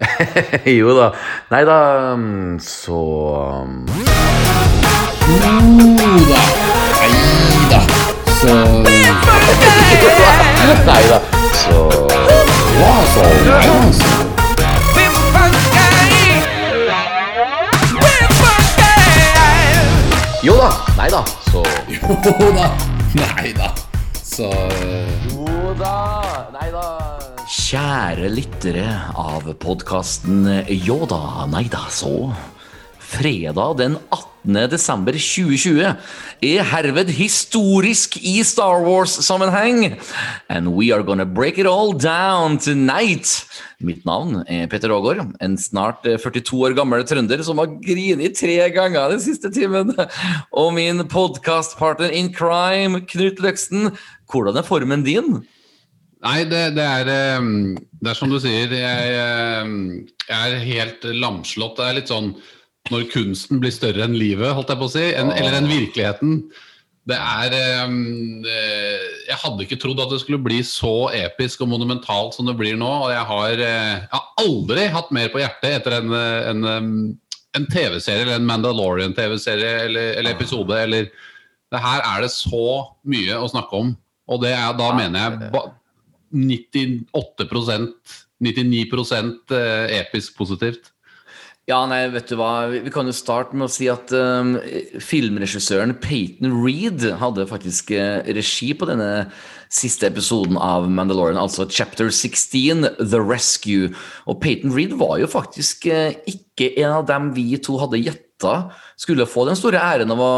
jo da. Nei da, mm, så Jo da. Nei da. Så Nei da, så Ja. Så. Jo da. Nei da, så Jo da. Nei da. Så Jo da. Nei da. Kjære lyttere av podkasten Yoda, nei da, så. Fredag den 18. desember 2020 er herved historisk i Star Wars-sammenheng. And we are gonna break it all down tonight. Mitt navn er Petter Aagaard, en snart eh, 42 år gammel trønder som har grinet tre ganger den siste timen. Og min podkastpartner in crime, Knut Løksen. Hvordan er formen din? Nei, det, det, er, eh, det er som du sier, jeg, eh, jeg er helt lamslått. Det er litt sånn når kunsten blir større enn livet, holdt jeg på å si, En, eller enn virkeligheten. Det er eh, eh, Jeg hadde ikke trodd at det skulle bli så episk og monumentalt som det blir nå. Og jeg har, eh, jeg har aldri hatt mer på hjertet etter en, en, en TV-serie eller en Mandalorian-TV-serie eller, eller episode. Eller det Her er det så mye å snakke om. Og det er, da mener jeg 98% 99 eh, episk positivt. Ja, nei, vet du hva, vi kan jo starte med å si at um, filmregissøren Peyton Reed hadde faktisk eh, regi på denne siste episoden av Mandalorian, altså chapter 16, The Rescue. Og Peyton Reed var jo faktisk eh, ikke en av dem vi to hadde gjetta skulle få den store æren av å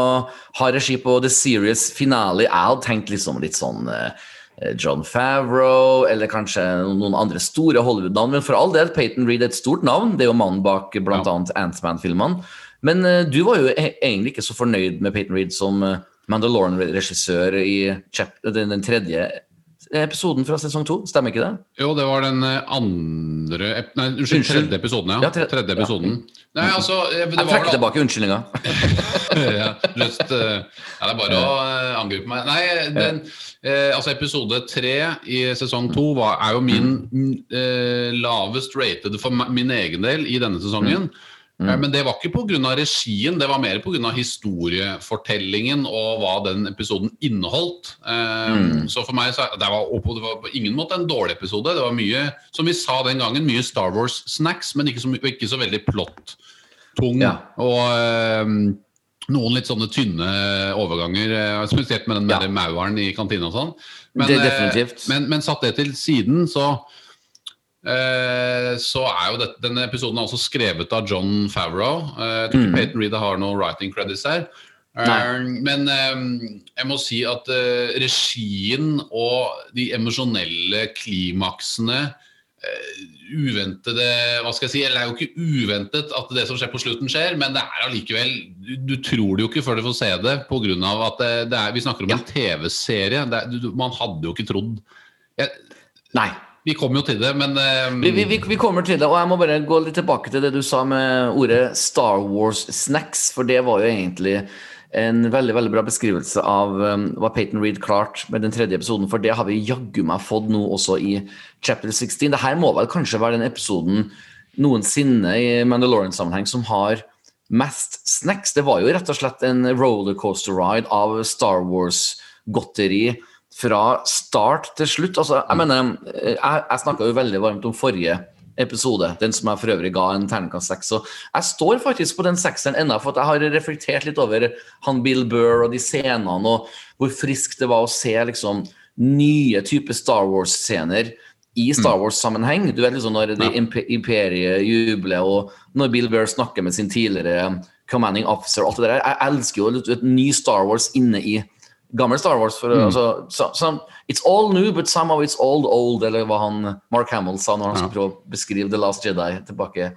ha regi på The Series Finale. Jeg hadde tenkt liksom litt sånn eh, John Favreau, eller kanskje noen andre store Hollywood-navn. Men for all del, Peyton Reed er et stort navn. Det er jo mannen bak bl.a. Ja. Antman-filmene. Men eh, du var jo e egentlig ikke så fornøyd med Peyton Reed som Mandalorian-regissør i den tredje episoden fra sesong to. Stemmer ikke det? Jo, det var den eh, andre Nei, unnskyld, tredje episoden, ja. Ja, tre- Tredje ja. Nei, altså eh, det Jeg var trekker tilbake unnskyldninga. ja, lyst, eh, ja, det er bare å angripe meg. Nei, den, eh, altså episode tre i sesong to var, er jo min mm, eh, lavest rated for min egen del i denne sesongen. Eh, Men det var ikke pga. regien, det var mer pga. historiefortellingen og hva den episoden inneholdt. Mm. Så for meg så, det, var, det var på ingen måte en dårlig episode. Det var mye, som vi sa den gangen, mye Star Wars-snacks, men ikke så, ikke så veldig plott-tung. Ja. Og eh, noen litt sånne tynne overganger, eh, spesielt med den Ja. mauren i kantina og sånn. Eh, definitivt. Men, men satt det til siden, så eh, så er jo dette, denne episoden er også skrevet av John Favreau. Eh, jeg tror ikke Mm. Peyton Reed har noen writing credits her. Eh, Nei. men eh, jeg må si at eh, regien og de emosjonelle klimaksene eh, uventede Hva skal jeg si? Eller det er jo ikke uventet at det som skjer på slutten, skjer, men det er allikevel Du, du tror det jo ikke før du får se det, pga. at det, det er, vi snakker om Ja. en TV-serie. Er- Man hadde jo ikke trodd jeg, Nei. Vi kommer jo til det, men um... Vi, vi, vi, kommer til det, og jeg må bare gå litt tilbake til det du sa med ordet Star Wars-snacks, for det var jo egentlig en veldig veldig bra beskrivelse av um, hva Peyton Reed klarte med den tredje episoden, for det har vi jaggu meg fått nå også i chapter 16. Det her må vel kanskje være den episoden noensinne i Mandalorian-sammenheng som har mest snacks. Det var jo rett og slett en rollercoaster ride av Star Wars-godteri fra start til slutt. Altså, jeg mener, eh, jeg, jeg snakka jo veldig varmt om forrige episode, den som jeg for øvrig ga en terningkast seks. Så jeg står faktisk på den sekseren ennå, for jeg har reflektert litt over han Bill Burr og de scenene, og hvor friskt det var å se liksom nye typer Star Wars-scener i Star Wars-sammenheng. Du vet liksom når det Ja. imperiet jubler, og når Bill Burr snakker med sin tidligere commanding officer og alt det der. Jeg elsker jo et, et ny Star Wars inne i gammel Star Wars. For, altså, so, so, it's all new, but somehow it's old old, eller hva han Mark Hamill sa når han skulle prøve å beskrive The Last Jedi tilbake,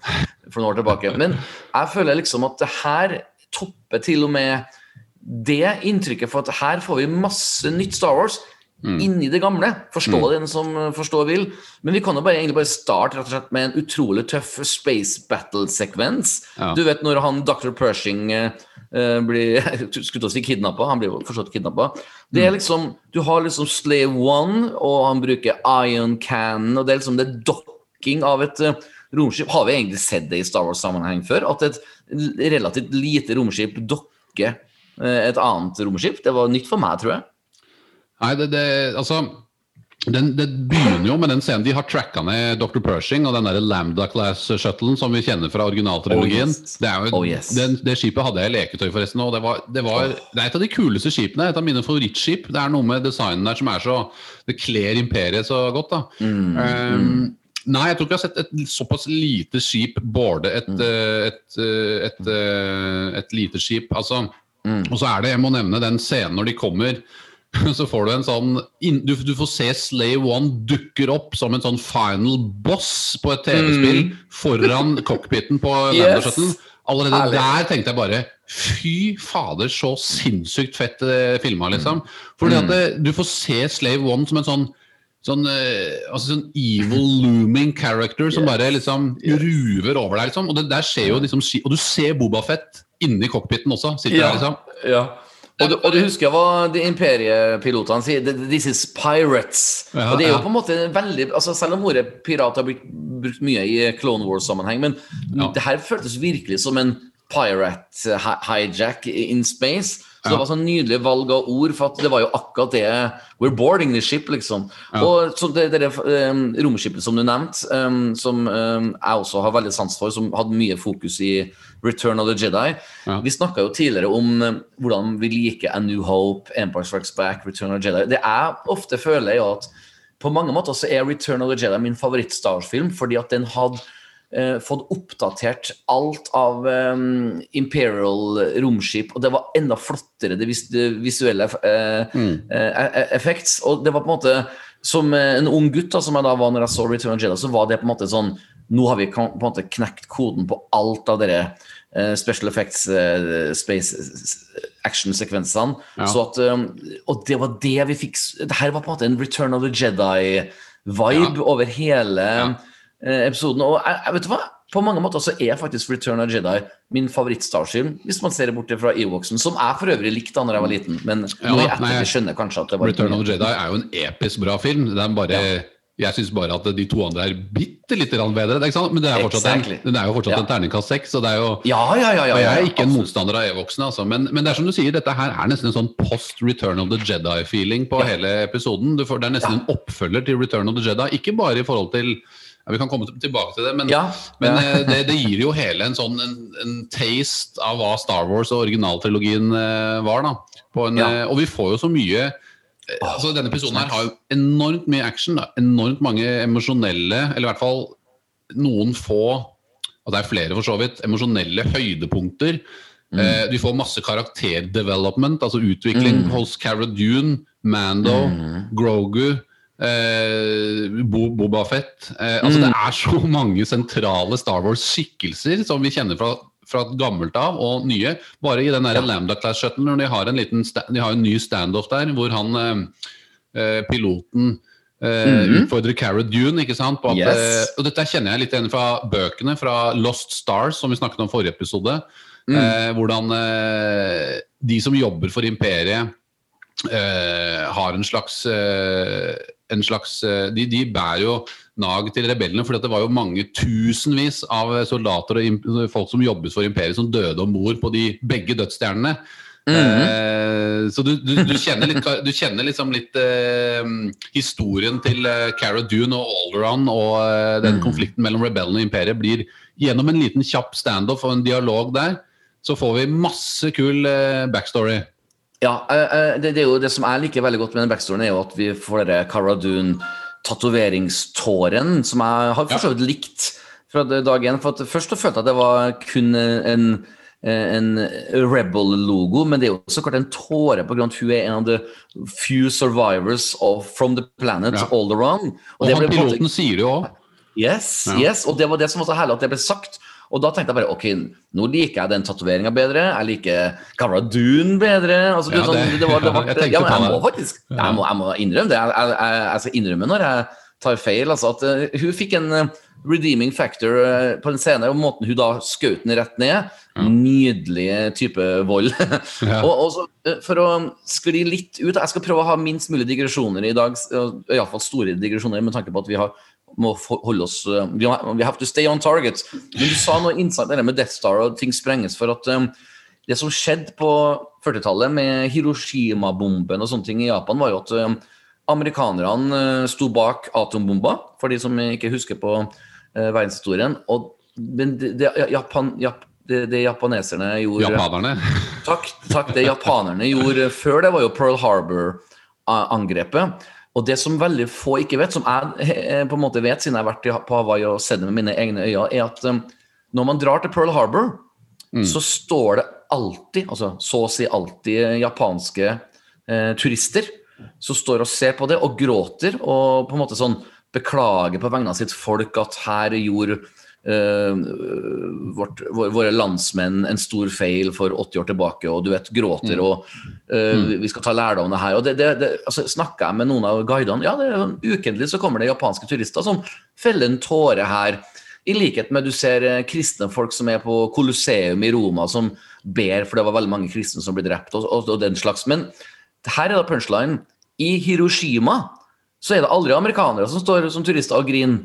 for noen år tilbake. Men jeg føler liksom at det her topper til og med det inntrykket, for at her får vi masse nytt Star Wars inni det gamle. Forstå den som forstår vil. Men vi kan jo bare, egentlig bare starte rett og slett med en utrolig tøff space battle-sekvens. Ja. Du vet når han Dr. Pershing uh, blir Skulle til å si kidnappa, han blir forstått kidnappa. Det er liksom Du har liksom Slave One, og han bruker Ion Cannon, og det er liksom det er dokking av et uh, romskip. Har vi egentlig sett det i Star Wars-sammenheng før? At et relativt lite romskip dokker eh, et annet romskip? Det var nytt for meg, tror jeg. Nei, det, det altså den, det begynner jo med den scenen de har tracka ned Dr. Pershing og den der Lambda Class-shuttlen som vi kjenner fra originaltrilogien. Oh, yes. det, Oh, yes. det skipet hadde jeg i leketøy, forresten. Og det, var, det, var, det er et av de kuleste skipene. Et av mine favorittskip. Det er noe med designen der som er så Det kler imperiet så godt. da. Mm, Um, Nei, jeg tror ikke jeg har sett et såpass lite skip boarde et, Mm. eh, et, eh, et, eh, et lite skip. Altså, Mm. Og så er det, jeg må nevne den scenen når de kommer. Så får du en sånn du, du får se Slave One dukker opp som en sånn final boss på et TV-spill foran cockpiten på Mm. Yes. Allerede Herlig. der tenkte jeg bare Fy fader, så sinnssykt fett eh, filma, liksom. Fordi Mm. at det, du får se Slave One som en sånn Sånn, eh, altså sånn evil looming character som Yes. bare liksom ruver over deg. Liksom. Og det der skjer jo liksom Og du ser Bobafett inni cockpiten også. Sitter Ja. der liksom Ja. Og du, og du husker hva de imperiepilotene sier? This is pirates. Ja, og det er jo på en måte veldig altså Selv om ordet pirat har blitt brukt mye i Clone Wars-sammenheng, men Ja. det her føltes virkelig som en pirate hijack in space. Så Ja. det var sånn nydelig valg av ord, for det var jo akkurat det We're boarding the ship, liksom. Ja. Og så det, det um, romskipet som du nevnte, um, som um, jeg også har veldig sans for, som hadde mye fokus i Return of the Jedi. Ja. Vi snakka jo tidligere om um, hvordan vi liker A New Hope, Empire Strikes Back, Return of the Jedi. Det jeg ofte føler, er jo at på mange måter så er Return of the Jedi min favoritt-Star Wars-film, fordi at den hadde eh, fått oppdatert alt av eh, Imperial romskip, og det var enda flottere, det, vis det visuelle eh, mm. effekts. Og det var på en måte Som eh, en ung gutt da, som jeg da var når jeg så Return of the Jedi, så var det på en måte sånn Nå har vi på en måte knekt koden på alt av dere eh, special effects, eh, space eh, action-sekvensene. Ja. Så at, um, og det var det vi fikk Det her var på en måte en Return of the Jedi-vibe Ja. over hele Ja. episoden. Og jeg, jeg vet du hva? På mange måter så er faktisk Return of the Jedi min favoritt-Starfilm, hvis man ser det bort fra Ewoxen, som jeg for øvrig likte da når jeg var liten, men Ja, nå i nei, ettertid skjønner kanskje at det var Return of the Jedi er jo en episk bra film. Den bare bare, Jeg syns bare at de to andre er bitte litt bedre. Men det er, Exactly. en, det er jo fortsatt Ja. en terningkast seks. Og Ja, ja, ja. ja, og jeg er ikke en motstander av e-voksne, altså. men, men det er som du sier, dette her er nesten en sånn post Return of the Jedi-feeling på hele episoden. Du får, det er nesten en oppfølger til Return of the Jedi. Ikke bare i forhold til ja, Vi kan komme tilbake til det, men, Ja, men ja. eh, det, det gir jo hele en sånn en, en taste av hva Star Wars og originaltrilogien eh, var. da. På en, eh, og vi får jo så mye altså Denne episoden her har jo enormt mye action. da. Enormt mange emosjonelle, eller i hvert fall noen få og det er flere for så vidt, emosjonelle høydepunkter. Eh, du får masse karakterdevelopment, altså utvikling hos Cara Dune, Mando, Grogu, eh, Bo Boba Fett. Eh, altså Det er så mange sentrale Star Wars-skikkelser som vi kjenner fra, fra gammelt av, og nye. Bare i den der Lambda Class-shuttlen, når de har en, liten de har en ny standoff der, hvor han eh, eh, piloten -hmm. utfordrer Cara Dune. ikke sant? På at, Yes. eh, og dette kjenner jeg litt igjen fra bøkene, fra Lost Stars, som vi snakket om forrige episode. Eh, hvordan eh, de som jobber for imperiet, eh, har en slags, eh, en slags eh, de, de bærer jo nag til rebellene, for det var jo mange tusenvis av soldater og folk som jobbet for imperiet, som døde om bord på de begge dødsstjernene. Eh, så du, du, du kjenner litt, du kjenner liksom litt uh, historien til uh, Cara Dune og Alderon og den konflikten mellom rebellene og imperiet blir gjennom en liten kjapp standoff og en dialog der, så får vi masse kul backstory. Ja, det, det er jo det som jeg liker veldig godt med den backstoryen, er jo at vi får denne Cara Dune-tatoveringståren, som jeg har for så vidt likt fra dag én. For først følte jeg at det var kun en, en Rebel-logo, men det er jo så klart en tåre av at hun er en av the few survivors of, from the planet Ja. around Og det han piloten sier det jo òg. Yes, Ja. yes, og det var det som var så herlig at det ble sagt. Og da tenkte jeg bare ok, nå liker jeg den tatoveringa bedre. Jeg liker Cara Dune bedre. Altså, det, Ja, sånn, det- var, det var, jeg ja, jeg må faktisk jeg må, jeg må innrømme det. Jeg, jeg, skal innrømme når jeg tar feil. Altså, at uh, hun fikk en uh, redeeming factor uh, på den scenen, og måten hun da skjøt den rett ned. Nydelig type vold. Ja. og, og så, for å skli litt ut Jeg skal prøve å ha minst mulig digresjoner i dag. Iallfall store digresjoner, med tanke på at vi har må holde oss eh, we we have to stay on target. Men du sa noe innsatt det med Death Star og ting sprenges. For at um, det som skjedde på 40-tallet med Hiroshima-bomben og sånne ting i Japan, var jo at um, amerikanerne eh, sto bak atombomba, for de som ikke husker på uh, verdenshistorien. Og men det, det, Japan, Jap, det, det japaneserne gjorde Japanerne. Takk, takk. Det japanerne gjorde før det, var jo Pearl Harbor-angrepet. Og det som veldig få ikke vet, som jeg eh, på en måte vet, siden jeg har vært på Hawaii og sett det med mine egne øyne, er at um, når man drar til Pearl Harbor, så står det alltid, altså så å si alltid japanske eh, turister som står og ser på det og gråter og på en måte sånn beklager på vegne av sitt folk at her gjorde eh, vårt, våre landsmenn en stor feil for 80 år tilbake, og du vet, gråter og eh, vi- Vi skal ta lærdom av det her. Og det, det, det, altså, Snakka jeg med noen av guidene, ja, det sånn ukentlig så kommer det japanske turister som feller en tåre her. I likhet med du ser eh, kristne folk som er på Colosseum i Roma, som ber, for det var veldig mange kristne som ble drept, og, og, og den slags. Men her er da punchline. I Hiroshima så er det aldri amerikanere som står som turister og griner.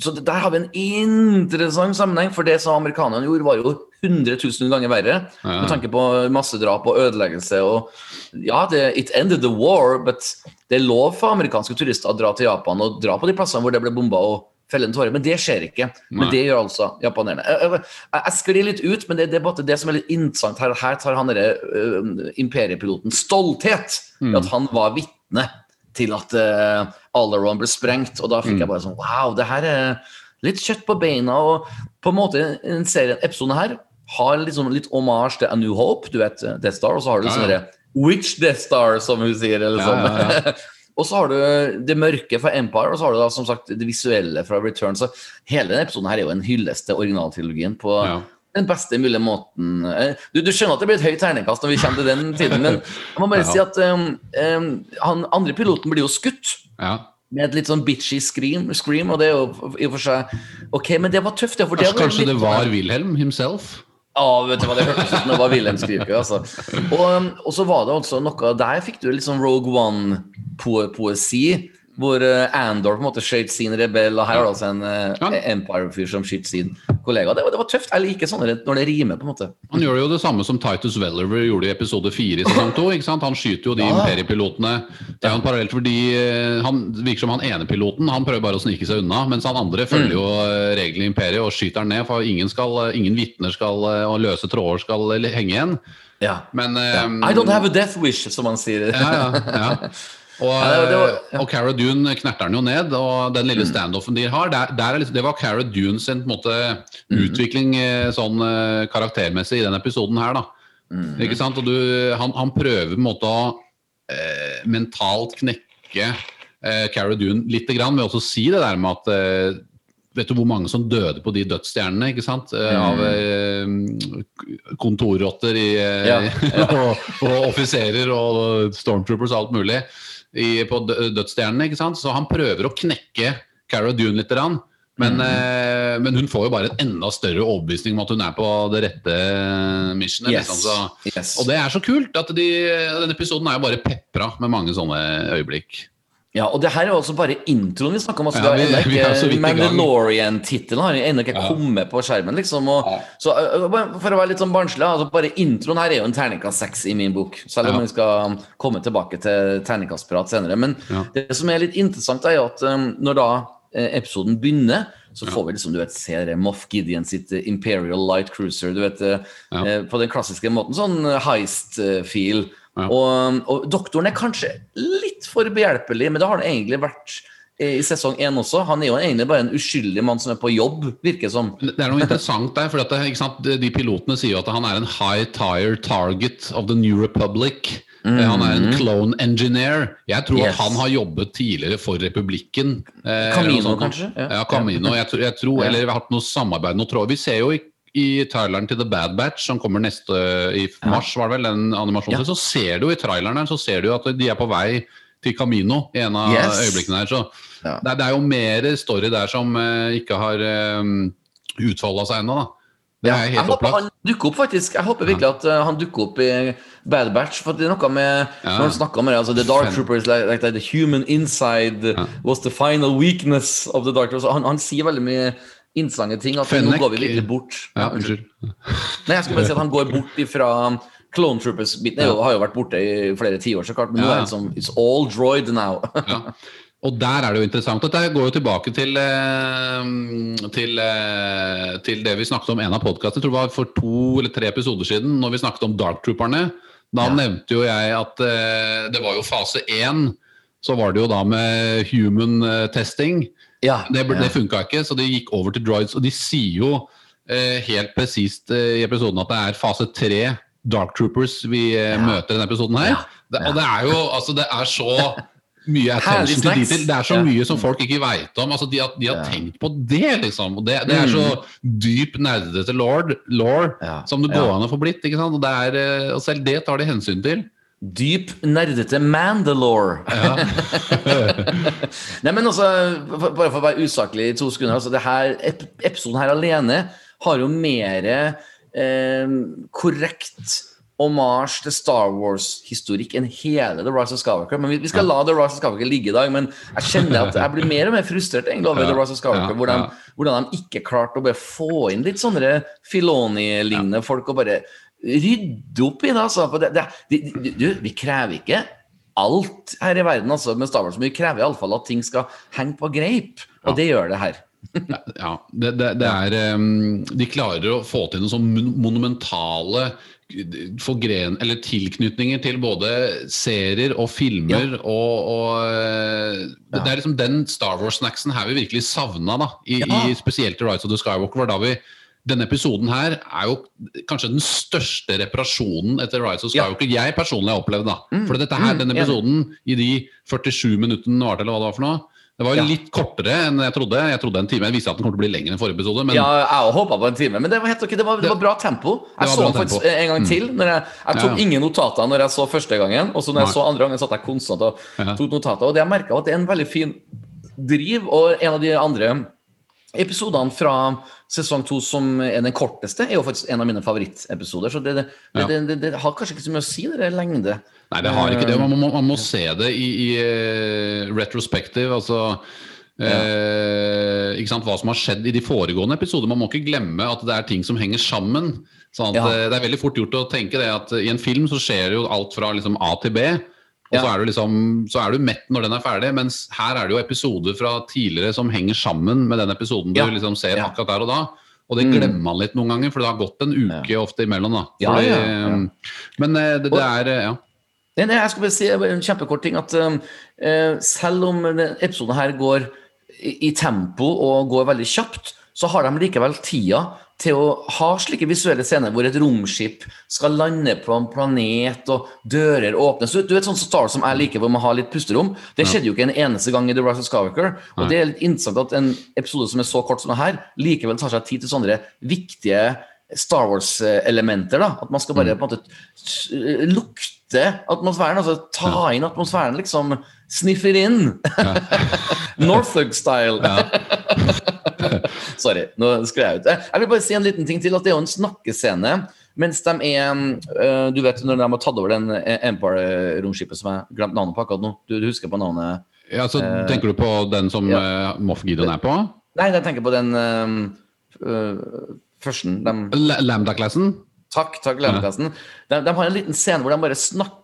Så der har vi en interessant sammenheng, for det som amerikanerne gjorde, var jo 100 000 ganger verre. Ja. Med tanke på massedrap og ødeleggelse. Og ja, det, it ended the war, but det er lov for amerikanske turister å dra til Japan og dra på de plassene hvor det ble bomba og felle en tåre. Men det skjer ikke. Men Nei. det gjør altså japanerne. Jeg, jeg, jeg sklir litt ut, men det, det er bare det som er litt interessant her. Her tar han derre uh, imperiepiloten stolthet i at han var vitne til at uh, around ble sprengt. Og da fikk jeg bare sånn Wow, det her er litt kjøtt på beina. Og på en måte en serie, episoden her har liksom litt hommage til A New Hope, du vet, Death Star, og så har du Ja, sånn ja. Witch Death Star, som hun sier, eller sånn. ja, og så har du det mørke fra Empire, og så har du da som sagt det visuelle fra Return. Så hele denne episoden her er jo en hyllest til originaltrilogien på. Den beste mulige måten. Eh, Du, du skjønner at det blir et høyt terningkast når vi kommer til den tiden, men jeg må bare Ja. si at um, han andre piloten blir jo skutt Ja. med et litt sånn bitchy scream, scream og det er jo i og for seg Ok, men det var tøft, ja. For det Kanskje, kanskje litt- det var Wilhelm himself? ja, vet du hva, det hørtes ut som det var Wilhelm Skrike. Altså. Og, og så var det altså noe Der fikk du litt sånn Rogue One-poesi. Hvor uh, Andor på en måte skjøt sin rebell, og her har du altså en uh, Empire-fyr som skyter sin kollega. Det var, det var tøft. Jeg liker sånne når det rimer, på en måte. Han gjør jo det samme som Titus Welliver gjorde i episode 4 i sesong 2. Han skyter jo de Ja. imperiepilotene. Det er jo en parallell fordi eh, han virker som han ene piloten han prøver bare å snike seg unna, mens han andre følger jo eh, reglene i imperiet og skyter han ned. For ingen, skal, eh, ingen vitner skal, eh, og løse tråder skal eh, henge igjen. Ja. Men um, I don't have a death wish, som han sier. ja, ja, ja. Og, Ja, det- det var- ja. Mm. og Cara Dune knerter den jo ned, og den lille standoffen de har, der, der er liksom, det var Cara Dune sin måte, Mm. utvikling eh, sånn eh, karaktermessig i den episoden her. da. Mm. Ikke sant? Og du, han, han prøver på en måte å eh, mentalt knekke eh, Cara Dune litt grann, ved også å si det der med at eh, Vet du hvor mange som døde på de dødsstjernene ikke sant? Eh, av eh, kontorrotter i, Ja, og, og offiserer og stormtroopers og alt mulig i, på dødsstjernene. ikke sant? Så han prøver å knekke Cara Dune litt. Men, Men, eh, men hun får jo bare en enda større overbevisning om at hun er på det rette missionet. Yes. Liksom, så, Yes. og det er så kult at de, denne episoden er jo bare pepra med mange sånne øyeblikk. Ja, og det her er jo også bare introen vi snakker om. Altså, Ja, vi, vi- ikke. Mandalorian-tittelen har ennå ikke Ja. kommet på skjermen. liksom og, Ja. Så For å være litt sånn barnslig, altså, bare introen her er jo en terningkast seks i min bok. Selv om vi skal komme tilbake til terningkastprat senere. Men det som er litt interessant, er jo at um, når da episoden begynner, så får vi liksom, du vet, se Moff Gideon sitt Imperial Light Cruiser. du vet, På den klassiske måten. Sånn heist-feel. Ja. Og, og doktoren er kanskje litt for behjelpelig, men det har han egentlig vært i sesong én også. Han er jo egentlig bare en uskyldig mann som er på jobb, virker det som. Det er noe interessant der, for at det, ikke de pilotene sier jo at han er en high tire target of the New Republic. Eh, Han er en clone engineer. Jeg tror Mm. Yes. at han har jobbet tidligere for Republikken. eh, Camino, kanskje? Ja. Ja, Camino. Jeg, tror- jeg tror, Ja. Eller vi har hatt noe samarbeid, noe. Vi ser jo i, i traileren til The Bad Batch, som kommer neste i mars, var det vel, den animasjonen, så ser du i traileren der, så ser du at de er på vei til Camino i en av Yes. øyeblikkene her. Så Ja. det, er, det er jo mer story der som uh, ikke har um, utfolda seg ennå, da. Det Ja, er jeg helt håper opplagt. han dukker opp, faktisk. Jeg håper virkelig at uh, han dukker opp i Bad Batch. For det er noe med Ja. Når han snakker om det, altså, The Dark Troopers, like, like the human inside was the final weakness of the Dark Troopers. Han, han sier veldig mye interessante ting. At nå går vi virkelig bort. Ja, unnskyld. Nei, jeg skulle bare si at han går bort ifra Clone Troopers-biten. Det er har jo vært borte i flere tiår, så klart. Men nå er det liksom It's all droid now. Ja. Og der er det jo interessant. Dette går jo tilbake til, eh, til, eh, til det vi snakket om en av podkastene. Tror det var for to eller tre episoder siden, når vi snakket om Dark Trooperne. Da Ja. nevnte jo jeg at eh, det var jo fase én. Så var det jo da med human testing. Ja, Det, det funka ikke, så de gikk over til droids. Og de sier jo eh, helt presist eh, i episoden at det er fase tre Dark Troopers vi eh, møter i denne episoden her. Det, og det er jo altså det er så mye attention til de detail. Det er så mye som folk ikke veit om. Altså de, har, de har tenkt på det, liksom. Og det, det er så dyp nerdete lord, law som det går an å få blitt. ikke sant? Og, det er, eh, og selv det tar de hensyn til. Dyp, nerdete Mandalore. Nei, men altså, Bare for å være usaklig i to sekunder. altså det her, Episoden her alene har jo mer eh, korrekt hommage til Star Wars-historikk enn hele The Rise of Skywalker. Men vi, vi skal la The Rise of Skywalker ligge i dag. Men jeg kjenner at jeg blir mer og mer frustrert egentlig over Ja, The Rise of Skywalker. ja, hvordan, ja. hvordan de ikke klarte å bare få inn litt sånne Filoni-lignende folk og bare rydde opp i det. Altså. Det, det, de- de- du, vi krever ikke alt her i verden altså, med Star Wars, men vi krever iallfall at ting skal henge på greip. Og Ja. det gjør det her. Ja, det, det, det er um, De klarer å få til noen sånn monumentale forgren, eller tilknytninger til både serier og filmer og, og uh, det, det er liksom den Star Wars-snacksen her vi virkelig savna, da. I, Ja. i spesielt i Rise of the Skywalker. var da vi denne episoden her er jo kanskje den største reparasjonen etter Rise of Ja. Jeg personlig har opplevd. da. Mm, For dette her, mm, denne episoden, i de 47 minuttene det varte, eller hva det var for noe Det var jo Ja. litt kortere enn jeg trodde. Jeg trodde en time, jeg visste at den kom til å bli lenger enn forrige episode. Men Ja, jeg håpa på en time, men det var helt ok. Det var, det var bra tempo. Jeg så den faktisk. Mm. en gang til. Når jeg, jeg tok Ja, ja. ingen notater når jeg så første gangen, og så når jeg så andre gangen, satt jeg konstant og tok notater. Og det jeg merka, var at det er en veldig fin driv, og en av de andre episodene fra sesong to som er den korteste, er jo faktisk en av mine favorittepisoder. Så det, det, Ja. det, det, har kanskje ikke så mye å si, det lengde. Nei, det har ikke det. Man må, man må se det i, i eh, retrospective. Altså eh, ikke sant, hva som har skjedd i de foregående episoder. Man må ikke glemme at det er ting som henger sammen. Sånn Ja. eh, Det er veldig fort gjort å tenke det at i en film så skjer jo alt fra liksom A til B. Og så, er du liksom, så er du mett når den er ferdig, mens her er det jo episoder fra tidligere som henger sammen med den episoden Ja. du liksom ser Ja. akkurat der og da. Og det Mm. glemmer man litt noen ganger, for det har gått en uke ofte imellom. da. Fordi, ja, ja. Men eh, det, det er eh, ja. Nei, nei, jeg skal bare si en kjempekort ting. at um, eh, Selv om episoden her går i, i tempo og går veldig kjapt, så har de likevel tida til å ha slike visuelle scener hvor et romskip skal lande på en planet og dører åpnes. Du, du vet sånn Star som jeg liker, hvor man har litt pusterom. Det skjedde jo ikke en eneste gang i The Rise of Skywalker. Og det er litt interessant at en episode som er så kort som det her, likevel tar seg tid til sånne viktige Star Wars-elementer. da, At man skal bare på en måte lukte atmosfæren, altså ta inn atmosfæren, liksom. Sniffer inn. Northug-style. Sorry, nå skled jeg ut. Eh, Jeg vil bare si en liten ting til, at det er jo en snakkescene mens de er øh, Du vet når de har tatt over den Empire-romskipet som jeg glemte navnet på akkurat nå? Du, du husker på navnet? Ja, så Tenker du på den som ja. eh, Moff Gideon er på? Nei, jeg tenker på den øh, førsten. De, Lambda-klassen? Takk, takk, Lærerklassen. De, de har en liten scene hvor de bare snakker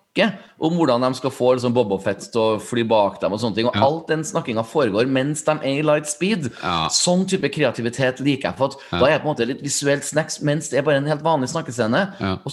om hvordan de skal få liksom, Og Fett til å fly bak dem. og sånne ting, og Ja. Alt den snakkinga foregår mens de er i light speed. Ja. Sånn type kreativitet liker jeg. for at Da er jeg på en måte litt visuelt snacks, mens det er bare en helt vanlig snakkescene. Ja. Og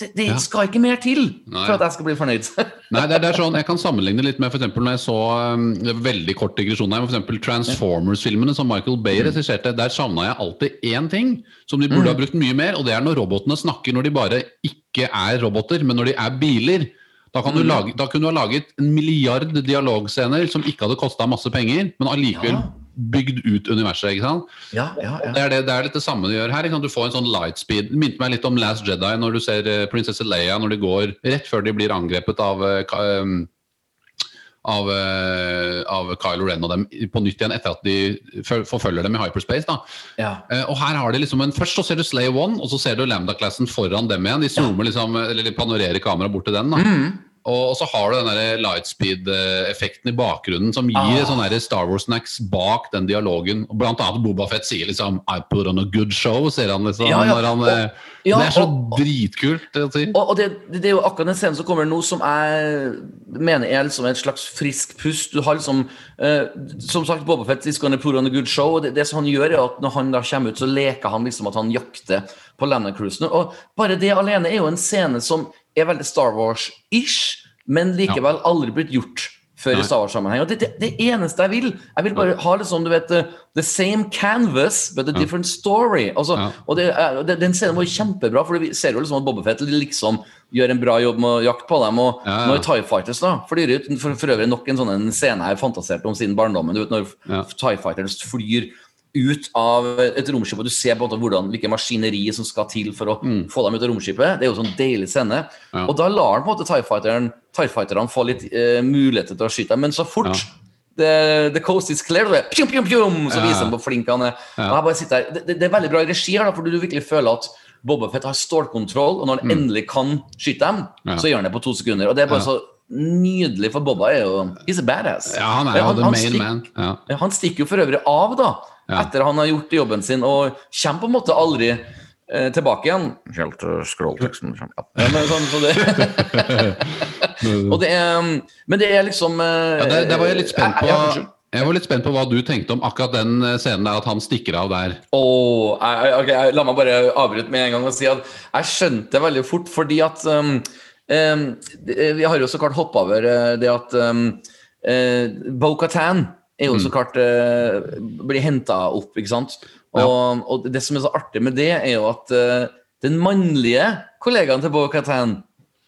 det, det skal ikke mer til Nei. for at jeg skal bli fornøyd. Nei, det det er sånn, Jeg kan sammenligne litt med for eksempel når jeg så um, veldig kort digresjon her, eksempel Transformers-filmene som Michael Bay Mm. regisserte. Der savna jeg alltid én ting som de burde ha brukt mye mer, og det er når robotene snakker når de bare ikke er roboter, men når de er biler. Da, kan du Mm. lage, da kunne du ha laget en milliard dialogscener som ikke hadde kosta masse penger, men allikevel bygd ut universet. ikke sant? ja, ja, ja. Det er, det, det er litt det samme du gjør her. Du får en sånn lightspeed. Det minte meg litt om Last Jedi når du ser eh, prinsesse Leia når de går rett før de blir angrepet av um, av, eh, av Kylo Ren og dem på nytt igjen etter at de forfølger dem i hyperspace. da. Ja. Eh, og her har de liksom en, Først så ser du Slay One, og så ser du Lambda-klassen foran dem igjen. De zoomer liksom, eller de panorerer kameraet bort til den. da. Mm. Og, så har du den lightspeed-effekten i bakgrunnen som gir Ah. sånne der Star Wars-snacks bak den dialogen. Blant annet Boba Fett sier liksom I put on a good show, sier han liksom. Ja, ja. Han, og, Ja, det er så og- dritkult si. Og, og det, det, er jo akkurat den scenen som kommer nå, som jeg mener er liksom et slags frisk pust. Du har liksom eh, Som sagt, Boba Fett is gonna put on a good show. og Det, det som han gjør, er at når han da kommer ut, så leker han liksom at han jakter på Landon Cruisen. Og bare det alene er jo en scene som er veldig Star Wars-ish, men likevel aldri blitt gjort før i Star Wars-sammenheng. Og det, det, det eneste jeg vil Jeg vil bare ha liksom, du vet, uh, the same canvas, but a different story. Altså, Ja. og det, er- det, Den scenen var kjempebra, for vi ser jo liksom at Bobbefett liksom gjør en bra jobb med å jakte på dem. Og Ja, ja. når TIE Fighters da flyr ut For, for øvrig nok en sånn en scene jeg fantaserte om siden barndommen. Du vet Når Ja. TIE Fighters flyr ut av et romskip, og du ser på en måte hvordan, hvilke maskineri som skal til for å få dem ut av romskipet. Det er jo sånn deilig scene. Mm. Ja. Og da lar han på en måte TIE Fighteren TIE Fighterne få litt eh, muligheter til å skyte dem, men så fort Ja. the, the coast is clear, det pjum, pjum, pjum, så viser han på flink han er. Det, det, er veldig bra regi her, for du virkelig føler at Boba Fett har stålkontroll, og når han endelig kan skyte dem, Mm. Så gjør han det på to sekunder. Og det er bare så nydelig, for Bobba er jo He's a badass. Ja, han er jo the main man. Ja, Han stikker jo for øvrig av, da, Ja. etter han har gjort jobben sin, og kommer på en måte aldri eh, tilbake igjen. Helt uh, scrollteksten Ja. Ja, men sånn, så det, og det er, men det er liksom eh, Ja, det, det, var jeg litt spent på ja, unnskyld. jeg var litt spent på hva du tenkte om akkurat den eh, scenen der, at han stikker av der. Åh, jeg- jeg- ok, jeg- La meg bare avbryte med en gang og si at jeg skjønte det veldig fort, fordi at um, um, Vi har jo så klart hoppa over eh, det at um, uh, Bo-Katan er jo så klart uh, blir henta opp, ikke sant? Og, og det som er så artig med det, er jo at uh, den mannlige kollegaen til Bo-Katan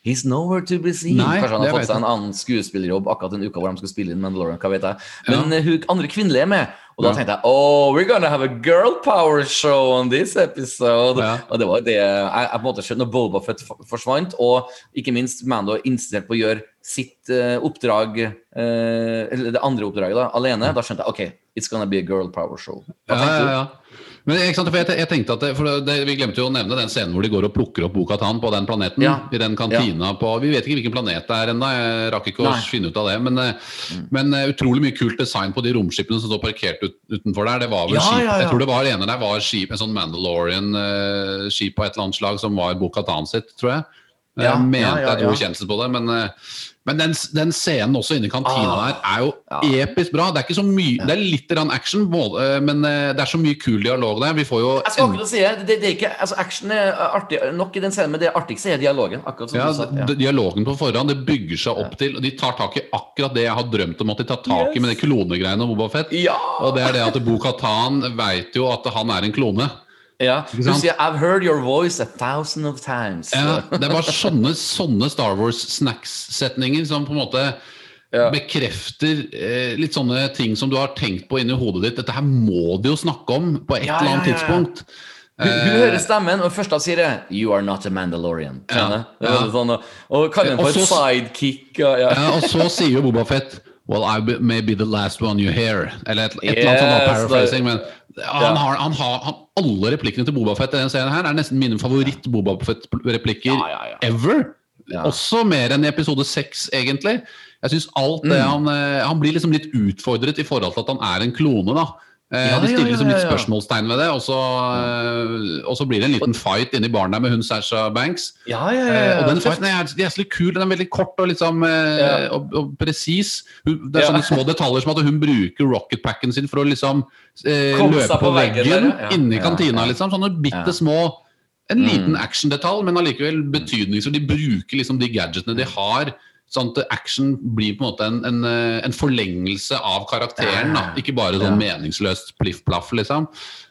He's nowhere to be seen. Nei, Kanskje han har fått seg en annen skuespillerjobb akkurat den uka hvor de skal spille inn Mandalorian. hva vet jeg. Men ja. hun andre kvinnelige er med, og da tenkte jeg oh, we're gonna have a girl power show on this episode. Ja. Og det var det jeg, jeg på en måte skjønte når Boba Fett forsvant, og ikke minst Mando insisterte på å gjøre sitt uh, oppdrag, uh, eller det andre oppdraget, da, alene. Da skjønte jeg OK, it's gonna be a girl power show. Hva Ja, ja, ja. Men sant, jeg, jeg tenkte at det, for det, Vi glemte jo å nevne den scenen hvor de går og plukker opp Bo-Katan på den planeten. Ja. I den kantina på Vi vet ikke hvilken planet det er ennå, jeg rakk ikke å Nei. Mm. finne ut av det. Men, eh, men eh, utrolig mye kult design på de romskipene som står parkert ut, utenfor der. Det var vel Ja, skip, ja, ja. Jeg tror det var ene der var skip, en sånn Mandalorian-skip på et eller annet slag som var Bo-Katan sitt, tror jeg. Ja, jeg mente ja, ja, jeg dro ja. kjensel på det, men, eh, men den, den scenen også inne i kantina Ah. der er jo Ja. episk bra. Det er ikke så mye, det er litt action, eh, men eh, det er så mye kul dialog der. Vi får jo Jeg skal akkurat si det, det, det er ikke, altså Action er artig nok i den scenen, men det artigste er dialogen. akkurat som ja, du sa. Ja. Dialogen på forhånd det bygger seg opp til og De tar tak i akkurat det jeg har drømt om at de tar tak i med de klonegreiene om Boba Fett. Ja! Og det er det at Bo Katan veit jo at han er en klone. Ja. Du sier 'I've heard your voice a thousand of times'. Ja, det er bare sånne, sånne Star Wars-snacks-setninger som på en måte Ja. bekrefter eh, litt sånne ting som du har tenkt på inni hodet ditt. Dette her må de jo snakke om på et Ja, eller annet tidspunkt. Hun, hun hører stemmen, og først da sier det 'You are not a Mandalorian'. Ja, ja. Sånn, og, kaller henne for et sidekick. Og, ja. Ja, og så sier jo Boba Fett Well, I may be the last one you hear. Eller et, et eller annet sånt, paraphrasing. Men han har, han har han, alle replikkene til Boba Fett i denne serien her er nesten mine favoritt-Boba Fett-replikker Ja, ja, ja. ever. Ja. Også mer enn i episode seks, egentlig. Jeg synes alt Mm. han, eh, han blir liksom litt utfordret i forhold til at han er en klone. da Ja, De stiller liksom litt spørsmålstegn ved det, og så, eh, og så blir det en liten fight inni baren der med hun Sasha Banks. Ja, ja, ja, Eh, og den fighten er jævlig kul. Den er veldig kort og, liksom, eh, og, og presis. Det er sånne små detaljer som at hun bruker rocketpacken sin for å liksom eh, løpe på veggen veggen der, inni kantina. liksom Sånne bitte Mm. små En liten actiondetalj, men allikevel betydningsfull. De bruker liksom de gadgetene de har. Sånn at action blir på en måte en, en, eh, en forlengelse av karakteren. da Ikke bare sånn meningsløst pliff-plaff, liksom.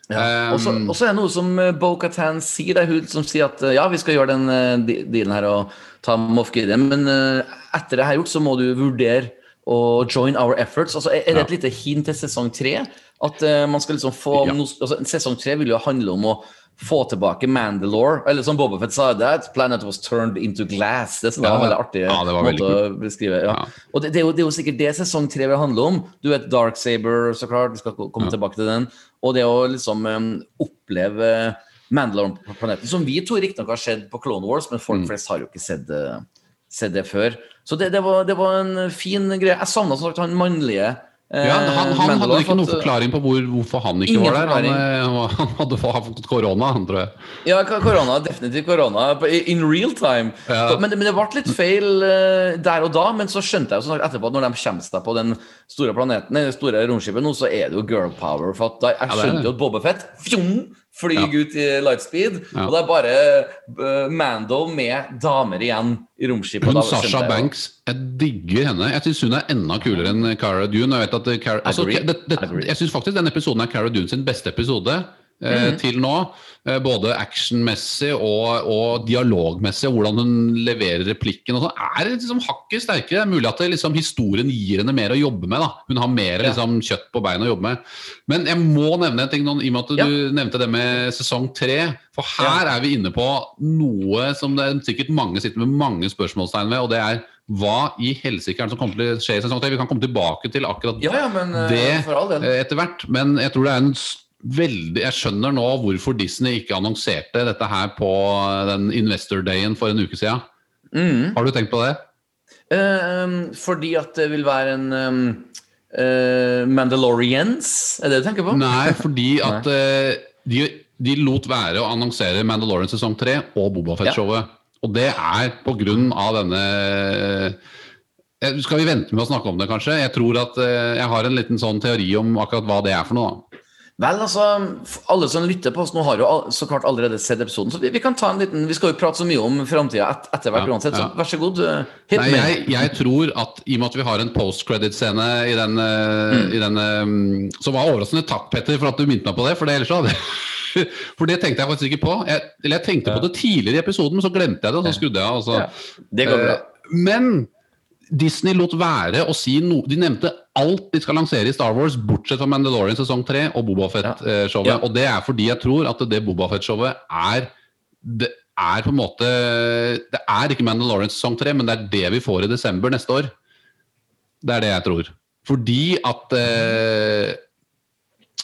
Ja. Og så Um, og så er det noe som eh, Bo-Katan sier, det hun som sier at eh, ja, vi skal gjøre den eh, dealen her og ta Moff Gideon, men eh, etter det her gjort, så må du vurdere å join our efforts. Altså, er det et lite hint til sesong tre? At eh, man skal liksom få Ja. noe, altså, Sesong tre vil jo handle om å få tilbake Mandalore. Eller som Bobafett sa, that planet was turned into glass. Det, Ja, var en veldig artig ja, var veldig måte å beskrive. Ja. Ja. Og det, det, er jo, det er jo sikkert det sesong tre vil handle om. Du vet Dark Saber, så klart. Vi skal ko- komme tilbake til den. Og det å liksom um, oppleve Mandalore-planeten, som vi to riktignok har sett på Clone Wars, men Mm. folk flest har jo ikke sett, det- sett det før. Så det, det, var, det var en fin greie. Jeg savna som sagt han mannlige. Eh, Ja, han, han hadde ikke noen forklaring på hvor, hvorfor han ikke var der. Han, eh, han hadde fått korona, han, tror jeg. Ja, korona. Definitivt korona. In real time. Ja. Men, men det ble litt feil eh, der og da. Men så skjønte jeg jo sånn etterpå at når de kommer seg på den store planeten, det store romskipet nå, så er det jo girl power. For at da, jeg skjønte jo at Bobafett flyr ut i lightspeed. Og det er bare uh, Mando med damer igjen i romskipet. Hun Da Sasha Banks, jeg digger henne. Jeg syns hun er enda kulere enn Cara Dune. Jeg, vet at Cara, altså, det, det, jeg syns faktisk denne episoden er Cara Dune sin beste episode. Eh, Mhm. Til nå. Eh, både actionmessig og, og dialogmessig, og hvordan hun leverer replikken. og sånn, er liksom hakket sterkere. Det er mulig at det, liksom, historien gir henne mer å jobbe med. da. Hun har mer Ja. liksom, kjøtt på beina å jobbe med. Men jeg må nevne en ting noen, i og med at Ja. du nevnte det med sesong tre. For her er vi inne på noe som det er sikkert mange sitter med mange spørsmålstegn ved, og det er hva i helsike som kommer til å skje i sesong tre? Vi kan komme tilbake til akkurat Ja, ja, men eh, det etter hvert, men jeg tror det er en s- veldig Jeg skjønner nå hvorfor Disney ikke annonserte dette her på den Investor Dayen for en uke siden. Mm. Har du tenkt på det? Uh, fordi at det vil være en um, uh, Mandalorians? Er det det du tenker på? Nei, fordi at uh, de, de lot være å annonsere Mandalorian sesong 3 og Bobafett-showet. Og det er på grunn av denne eh, Skal vi vente med å snakke om det, kanskje? Jeg tror at jeg har en liten sånn teori om akkurat hva det er for noe. da. Vel, altså, alle som lytter på oss nå, har jo så klart allerede sett episoden. Så vi, vi kan ta en liten Vi skal jo prate så mye om framtida et, etter hvert Ja, uansett, så ja. vær så god. eh, hit Nei, jeg, jeg tror at i og med at vi har en post-credit-scene i den, mm. i den eh, Så var overraskende takk, Petter, for at du minnet meg på det. For det ellers hadde For det tenkte jeg faktisk ikke på. Jeg, eller jeg tenkte på det tidligere i episoden, men så glemte jeg det, og så skrudde jeg av. Altså. Ja, det går bra. Eh, Men Disney lot være å si noe De nevnte alt de skal lansere i Star Wars, bortsett fra Mandalorian sesong 3 og Bobafett-showet. Ja. Og det er fordi jeg tror at det Bobafett-showet er Det er på en måte Det er ikke Mandalorian sesong 3, men det er det vi får i desember neste år. Det er det jeg tror. Fordi at eh,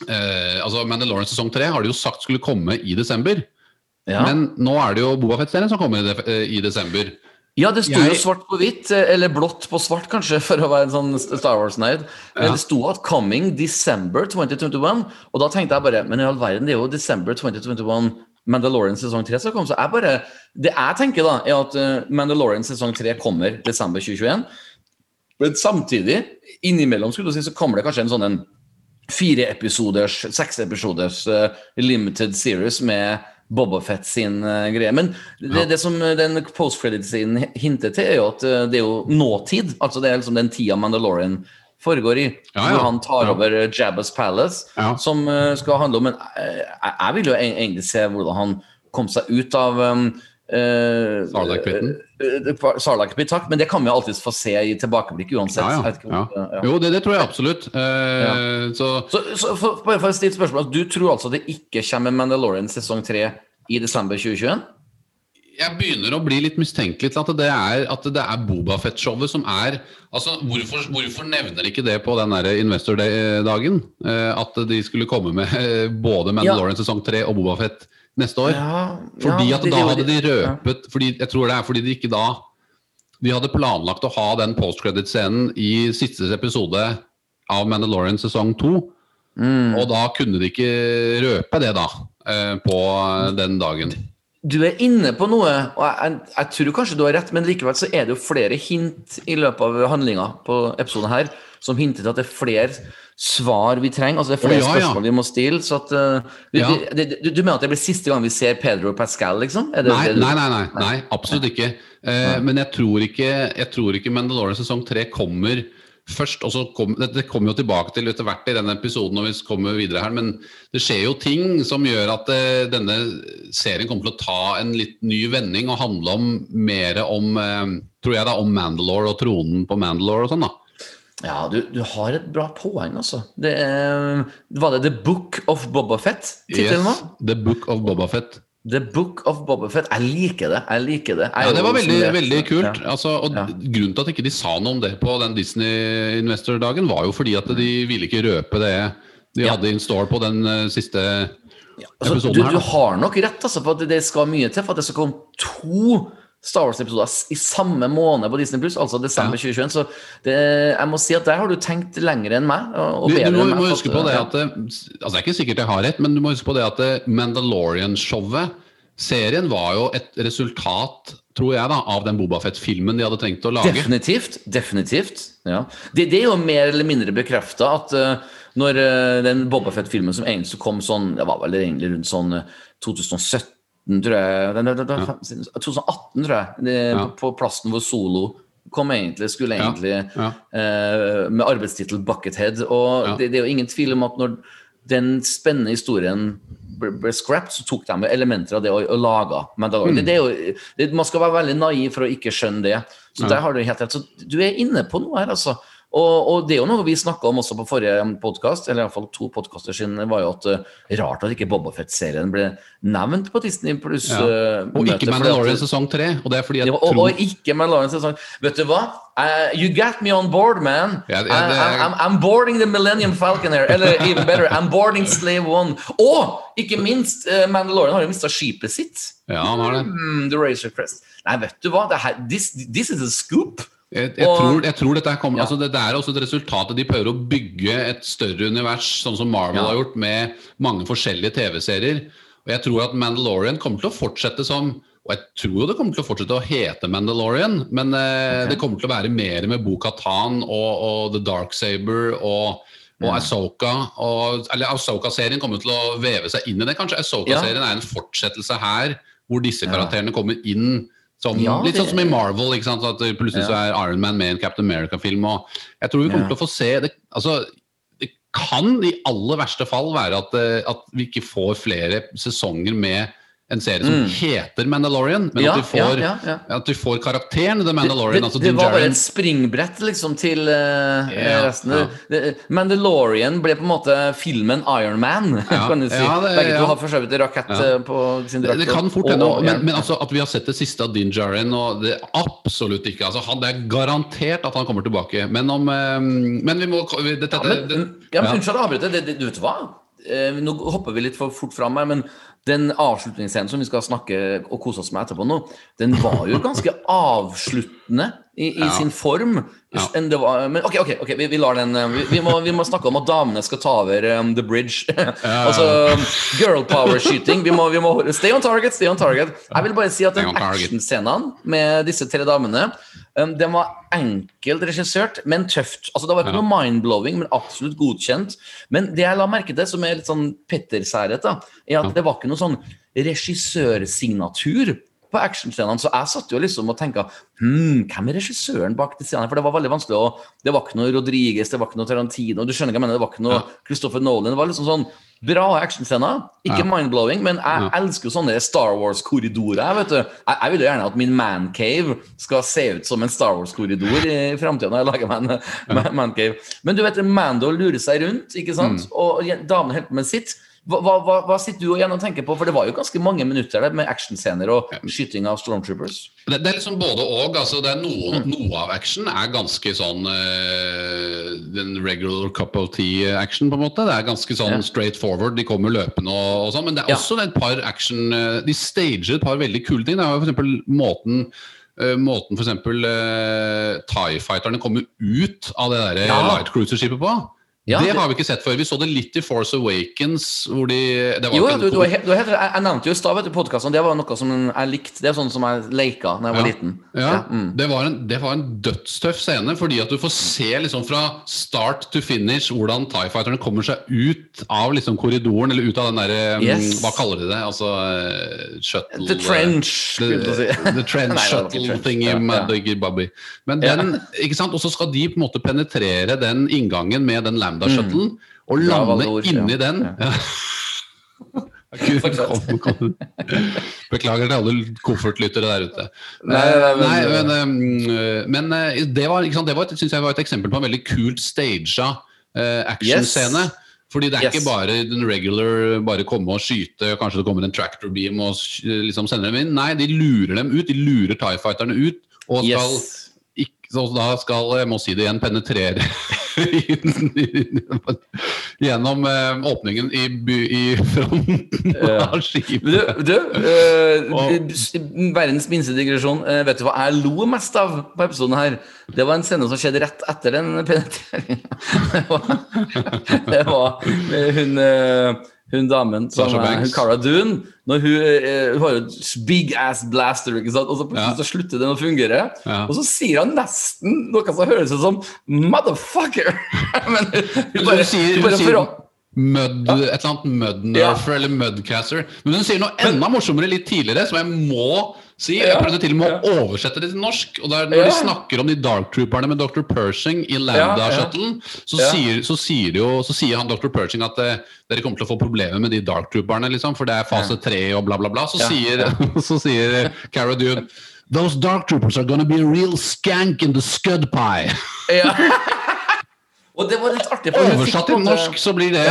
eh, altså Mandalorian sesong 3 har de jo sagt skulle komme i desember. Ja. Men nå er det jo Bobafett-serien som kommer i, de, eh, i desember. Ja, det sto jo svart på hvitt, eh, eller blått på svart, kanskje, for å være en sånn Star Wars-nerd. Men Ja. det sto at 'coming December 2021', og da tenkte jeg bare Men i all verden, det er jo December 2021 Mandalorian sesong 3 som komme, så jeg bare Det jeg tenker, da, er at eh, Mandalorian sesong 3 kommer desember 2021. Men samtidig, innimellom skulle du si, så kommer det kanskje en sånn en fire episoders, seks episoders eh, limited series med Bobafett sin eh, greie. Men det, det som eh, den post-credit-siden hinter til, er jo at eh, det er jo nåtid. Altså det er liksom den tida Mandalorian foregår i. Ja, ja. Hvor han tar over Jabba's Palace, Ja. som skal handle om Men jeg, vil jo e- egentlig se hvordan han kom seg ut av um, uh? Eh, blir takk. Men det kan vi alltid få se i tilbakeblikk uansett. Ja, ja. ja. Jo, det, det tror jeg absolutt. Eh, Så Så, så for, bare for å stille spørsmål Du tror altså det ikke kommer Mandalorian sesong 3 i desember 2021? jeg begynner å bli litt mistenkelig til at det er, at det er Bobafett-showet som er altså hvorfor, hvorfor nevner de ikke det på den Investor Day-dagen? Eh, at de skulle komme med eh, både Mandalorian sesong 3 og Bobafett neste år? Fordi ja, at da hadde de ja. røpet fordi, Jeg tror det er fordi de ikke da De hadde planlagt å ha den post-credit-scenen i siste episode av Mandalorian sesong 2. Mm. Og da kunne de ikke røpe det, da. eh, På den dagen. Du er inne på noe, og jeg, jeg, jeg tror kanskje du har rett, men likevel så er det jo flere hint i løpet av handlinga på episoden her som hinter til at det er flere svar vi trenger. Altså det er flere oh, ja, ja. spørsmål vi må stille. Så at, uh, vi, Ja. det, du, du mener at det blir siste gang vi ser Pedro Pascal, liksom? Det, Nei, det nei, nei, nei, nei absolutt ikke. Eh, men jeg tror ikke, jeg tror ikke Mandalorian sesong 3 kommer først. og så kom, det, kommer jo tilbake til etter hvert i denne episoden når vi kommer videre her, men det skjer jo ting som gjør at uh, denne serien kommer til å ta en litt ny vending og handle om mer om tror jeg da, om Mandalore og tronen på Mandalore og sånn. da. Ja, du, du har et bra poeng, altså. Det er, var det The Book of Bobafett? Tittelen var? Yes, The Book of Bobafett. The Book of Bobafett. Jeg liker det. Jeg liker det. Jeg Ja, det var veldig, veldig kult. Ja. Altså, og Ja. Grunnen til at ikke de sa noe om det på den Disney Investor-dagen, var jo fordi at de ville ikke røpe det de hadde in store på den uh, siste Altså, episoden du, her. du har nok rett, altså, for at det skal mye til for at det skal komme to Star Wars-episoder i samme måned på Disney Pluss, altså desember 2021. Så det, jeg må si at der har du tenkt lenger enn meg. Og bedre Du, du må, enn meg. må huske på det at det, altså Det er ikke sikkert jeg har rett, men du må huske på det at Mandalorian-showet Serien var jo et resultat, tror jeg, da av den Bobafett-filmen de hadde trengt å lage. Definitivt. definitivt, ja. Det, det er jo mer eller mindre bekrefta at uh, når uh, den Bobafett-filmen som egentlig kom sånn Det var vel egentlig rundt sånn uh, 2017, tror jeg. Den, den, den, 2018, tror jeg. Det, Ja. på, plassen hvor Solo kom egentlig, skulle egentlig ja. eh, med arbeidstittel 'Buckethead'. Og det, det er jo ingen tvil om at når den spennende historien ble, ble scrapped, så tok de elementer av det og, og laga Mandalorian. Det, det er jo, det, man skal være veldig naiv for å ikke skjønne det. Så der har du helt rett. Så du er inne på noe her, altså. Og, og det er jo noe vi snakka om også på forrige podkast, eller iallfall to podkaster siden, var jo at eh, rart at ikke Bobafett-serien ble nevnt på Disney pluss. Ja. eh, Og ikke Mandalorian sesong tre. Og det er fordi jeg ja, og, tror og ikke Mandalorian sesong. Vet du hva? Uh, you got me on board, man. Ja, det- det- I- I'm, I'm boarding the Millennium Falcon here. Eller even better, I'm boarding Slave One. Og ikke minst, uh, Mandalorian har jo mista skipet sitt. Ja, han har det. Mm, the Razor Crest. Nei, vet du hva? Det her, this, this is a scoop. Jeg, jeg, Og- tror, jeg tror dette kommer Ja. altså Det er også et resultat av de prøver å bygge et større univers, sånn som Marvel Ja. har gjort, med mange forskjellige TV-serier. Og jeg tror at Mandalorian kommer til å fortsette som Og jeg tror det kommer til å fortsette å hete Mandalorian, men eh, det kommer til å være mer med Bo-Katan og, og The Dark Saber og og Ahsoka, og, eller Ahsoka-serien kommer til å veve seg inn i det. Kanskje Ahsoka-serien er en fortsettelse her, hvor disse karakterene kommer inn som, Ja, litt sånn som i Marvel. At plutselig plutselig så er Iron Man med i en Captain America-film. og Jeg tror vi kommer Ja. til å få se det, altså, det kan i aller verste fall være at, eh, at vi ikke får flere sesonger med en serie som heter Mandalorian, men Mm. Ja, at, du får, ja, ja, at du får karakteren The Mandalorian. det, altså det var bare et springbrett liksom til uh, yeah, resten. Det, det, Mandalorian ble på en måte filmen Iron Man, kan du si. det- Begge to har for så vidt rakett eh, på sin Det, drakt. det kan fort hende, men, men altså, at vi har sett det siste av Din Djarin og det Absolutt ikke. altså han, Det er garantert at han kommer tilbake. Men om eh, Men vi må dette, det, ja, men. Unnskyld å avbryte. Det, det, du vet hva? Eh, nå hopper vi litt for fort fram her, men den avslutningsscenen som vi skal snakke og kose oss med etterpå nå, den var jo ganske avsluttende i, i Ja. sin form. Ja. Var, men ok, ok, ok, vi, vi lar den eh, vi, vi, må, vi må snakke om at damene skal ta over um, The Bridge. altså girl power-skyting. Vi, må- vi må Stay on target, stay on target. Jeg vil bare si at den actionscenen med disse tre damene um, den var enkelt regissert, men tøft. Altså, det var ikke noe mind-blowing, men absolutt godkjent. Men det jeg la merke til, som er litt sånn Petter-særhet, er at det var ikke noe sånn regissørsignatur på actionscenene. Så jeg satt jo liksom og tenkte hm, hvem er regissøren bak de scenene? For det var veldig vanskelig å Det var ikke noe Rodriguez, det var ikke noe Tarantino, du skjønner hva jeg mener, det var ikke noe Ja. Christopher Nolan. Det var liksom sånn bra actionscener. Ikke Ja. mind-blowing, men jeg Ja. elsker jo sånne Star Wars-korridorer. vet du. Jeg, jeg vil jo gjerne at min mancave skal se ut som en Star Wars-korridor i framtida når jeg lager meg en man mancave. Men du vet, Mando lurer seg rundt, ikke sant? Mm. og damene holder på med sitt. Hva, hva, hva- sitter du igjen og tenker på? For det var jo ganske mange minutter der med actionscener og skyting av stormtroopers. Det, det er liksom både og. altså det noe, Mm. noe av action er ganske sånn eh, Den regular cup of tea-action, på en måte. Det er ganske sånn Ja. straight forward. De kommer løpende og, og sånn. Men det er Ja. også et par action eh, De stager et par veldig kule ting. Det er jo eksempel måten Uh, Måten eksempel uh, Tie Fighterne kommer ut av det der Ja. Light Cruiser-skipet på. Ja, det det- har vi ikke sett før. Vi så det litt i Force Awakens. Hvor de, det var Jo, du, du, er du er helt, jeg, jeg nevnte jo i stad podkasten, podcasten, det var noe som jeg likte. Det er sånn som jeg leika da jeg var Ja. liten. Ja, mm. det, var en, det var en dødstøff scene, fordi at du får se liksom fra start to finish hvordan TIE Fighterne kommer seg ut av liksom korridoren, eller ut av den derre Yes. Hva kaller de det? Altså eh, shuttle The trench, The, skulle du si. the trench Nei, shuttle thingy Ja, maddiggy bobby. Men den, ikke sant? Og så skal de på en måte penetrere den inngangen med den Lambda-shuttlen, og lande ord, inni ja. den. Ja. Kom, kom. Beklager til alle koffertlyttere der ute. Nei, nei, men, Nei, men- men, eh, men eh, det var, sant, det var, et- synes jeg var et eksempel på en veldig kult staged eh, actionscene. Yes. Fordi det er Yes. ikke bare den regular bare komme og skyte, kanskje det kommer en tractor beam og liksom sender dem inn. Nei, de lurer dem ut. De lurer Tie Fighterne ut. Og skal, Yes. Så da skal, jeg må si det igjen, penetrere gjennom eh, åpningen i, by- i fronten Ja. av skipet. Du, du eh, Og- verdens minste digresjon. Eh, vet du hva jeg lo mest av på episoden her? Det var en scene som skjedde rett etter den penetreringen. Det var, det var hun, eh, hun damen som er- hun Cara Dune. Når hun, eh, hun har jo et big ass blaster, ikke sant? og så plutselig Ja. så slutter den å fungere. Ja. Og så sier han nesten noe som høres ut som 'motherfucker'. Men hun Hun sier, hun bare sier Mud, ja. et eller annet mudnerfer eller mudcaster. Men hun sier noe enda morsommere litt tidligere, som jeg må si. Jeg prøvde til og med å oversette det til norsk. Og det er når de snakker om de Dark Trooperne med Dr. Pershing i. Lambda-shuttlen, så, så, så sier han Dr. Pershing at eh, dere kommer til å få problemer med de Dark Trooperne, liksom, for det er fase tre og bla, bla, bla. Så sier, så sier Cara Dune Those Dark Troopers are gonna be a real skank in the scud pie. Ja. Og det var litt artig. Oversatt til norsk så blir det.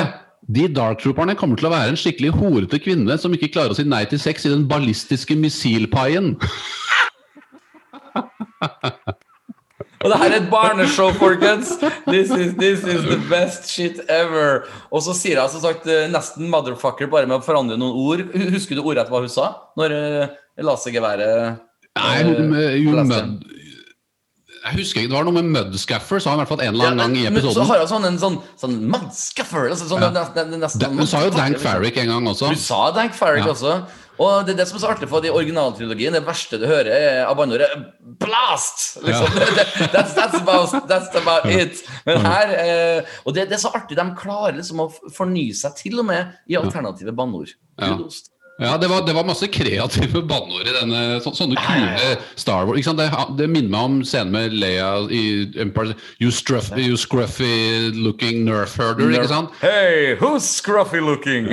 De Dark Trooperne kommer til å være en skikkelig horete kvinne som ikke klarer å si nei til sex i den ballistiske missilpaien. Og det her er et barneshow, folkens! This is, this is the best shit ever. Og så sier hun som sagt eh, nesten 'motherfucker' bare med å forandre noen ord. Husker du ordrett hva hun sa? Når uh, lasergeværet Nei, eh, hun, eh, jo, leste. mud, jeg husker ikke, Det var noe med Mudskaffer, sa han i hvert fall en eller annen gang i episoden. så har han sånn en sånn, sånn mudskuffer. Altså, sånn, Ja. nesten, nesten, Hun sa jo Dank Liksom. Farrick en gang også. Du sa Dank Farrick Ja. også. Og det er det som er så artig for de originaltrilogien. Det verste du hører er av banneordet 'blast'! Liksom. that's, that's, about, that's about it. Men her eh, Og det, det er så artig. De klarer liksom å fornye seg til og med i alternative banneord. Ja. Ja, det var, det var masse kreative banneord i denne. Så, sånne kule Star Wars. Det, det minner meg om scenen med Leia i Empire. You, struff, you scruffy looking nerf herder, ikke sant? Hey, who's scruffy looking?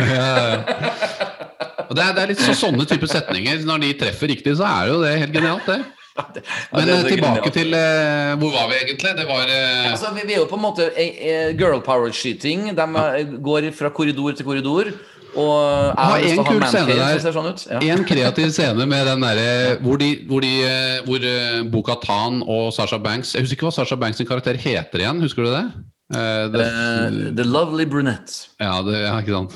Og det er, det er litt så, sånne type setninger. Når de treffer riktig, så er jo det helt genialt, det. Men det er eh, tilbake til uh, Hvor var vi egentlig? Det var uh... Altså, vi, vi er jo på en måte eh, girl power-skyting. De eh, går fra korridor til korridor. Og jeg har lyst til å ha scene der. som ser sånn ut. Ja. En kreativ scene med den derre hvor, de, hvor, de, eh, hvor Boka Bo-Katan og Sasha Banks Jeg husker ikke hva Sasha Banks sin karakter heter igjen, husker du det? Uh, the, uh, the lovely brunette. ja, det, ja, ikke sant.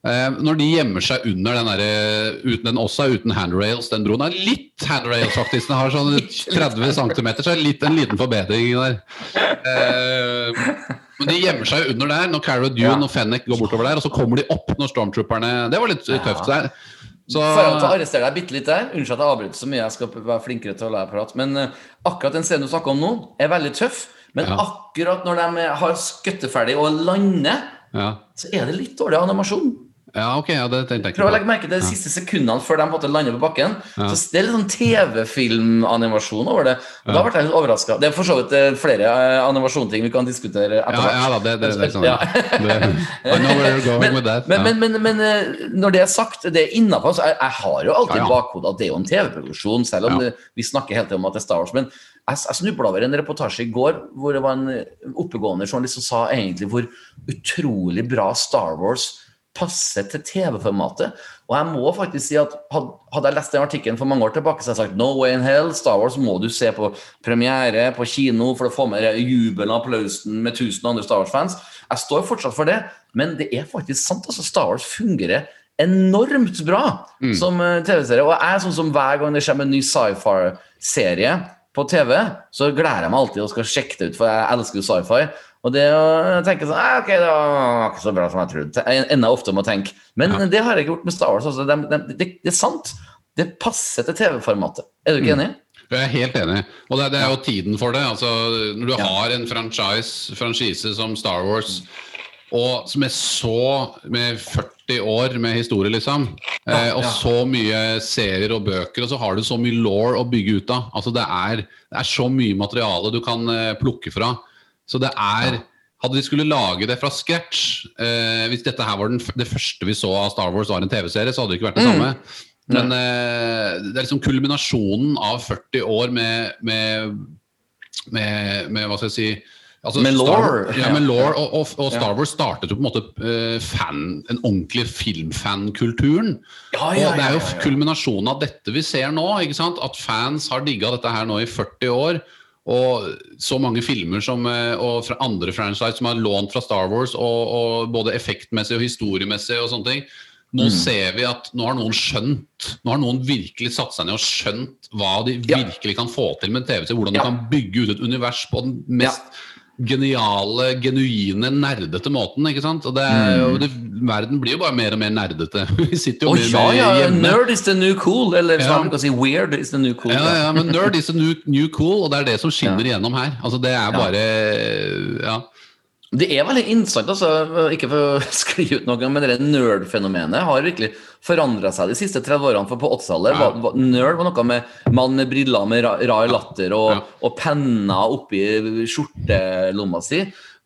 Uh, når de gjemmer seg under den der, uten den også uten handrails, den broen er litt handrails, faktisk. Den har sånn 30 cm, så er det en liten forbedring der. Men de gjemmer seg under der når Cara Dune Ja. og Fennec går bortover der, og så kommer de opp når stormtrooperne Det var litt tøft der. Så, For å arrestere deg bitte litt der, Unnskyld at jeg avbryter så mye, jeg skal være flinkere til å lære prat. Men eh, akkurat den scenen du snakker om nå, er veldig tøff. Men Ja. akkurat når de har skutt ferdig og lander, ja. så er det litt dårlig animasjon. Ja, ok, ja, det tenkte jeg Prøv å ikke legge merke til de siste sekundene før de på lande på bakken. Ja. Så Det er litt sånn TV-filmanimasjon over det. Og Da ble jeg litt overraska. Det er for så vidt eh, flere eh, animasjonsting vi kan diskutere etter Ja, ja da, det, det, det, er sånn. Ja. det, I know where you're going with that. Men, men, men, men eh, når det er sagt, det er innafor. Jeg, jeg har jo alltid i bakhodet at det er jo en TV-produksjon, selv om det, vi snakker hele tiden om at det er Star Wars. Men jeg, jeg snubla over en reportasje i går hvor det var en oppegående journalist som sa egentlig hvor utrolig bra Star Wars passer til TV-formatet. Og jeg må faktisk si at Hadde jeg lest den artikkelen for mange år tilbake, så hadde jeg sagt no way in hell, Star Wars må du se på premiere, på kino, for å få med jubelen og applausen med tusen andre Star Wars-fans. Jeg står fortsatt for det, men det er faktisk sant. altså Star Wars fungerer enormt bra som eh, TV-serie. Og jeg er sånn som hver gang det kommer en ny sci-fi-serie på TV, så gleder jeg meg alltid og skal sjekke det ut, for jeg elsker jo sci-fi. Og det å tenke sånn «Ah, Ok, det var ikke så bra som jeg trodde. Jeg ender ofte med å tenke. Men det har jeg ikke gjort med Star Wars. Altså. Det, det, det, det er sant. Det passer til TV-formatet. Er du ikke enig? Jeg er helt enig. Og det, det er jo tiden for det. Altså, når du Ja. har en franchise, franchise som Star Wars, og som er så med 40 år med historie, liksom, eh, og så mye serier og bøker, og så har du så mye law å bygge ut av. Altså, det er, det er så mye materiale du kan eh, plukke fra. Så det er hadde de skulle lage det fra scratch eh, Hvis dette her var den, det første vi så av Star Wars var en TV-serie, så hadde det ikke vært det Mm. samme. Men eh, det er liksom kulminasjonen av 40 år med, med, med, med Hva skal jeg si altså Med law. Ja, med lore og, og, og. Star Wars startet jo på en måte eh, fan, en ordentlig filmfankulturen. Ja, Og ja, det er jo kulminasjonen av dette vi ser nå. ikke sant? At fans har digga dette her nå i 40 år. Og så mange filmer som, eh, og fra andre franchise som har lånt fra Star Wars, og, og både effektmessig og historiemessig og sånne ting. Nå Mm. ser vi at nå har noen skjønt Nå har noen virkelig satt seg ned og skjønt hva de Ja. virkelig kan få til med TV-serie. Hvordan Ja. de kan bygge ut et univers på den mest geniale, genuine, nerdete måten. ikke sant? Og det er, jo- det, verden blir jo bare mer og mer nerdete. Vi sitter jo Å mer ja, ja, hjemme. nerd is the new cool. Eller Ja. sånn, si, weird is the new cool. Ja, ja, men nerd is the new, new cool, og det er det som skinner igjennom her. Altså, det er bare Ja. Det er veldig interessant, altså, ikke for å skli ut noe, men det nerd-fenomenet har virkelig forandra seg de siste 30 årene. For på 80-tallet Ja. var, nerd var noe med mann med briller med ra- rar latter og, Ja. og penner oppi skjortelomma si.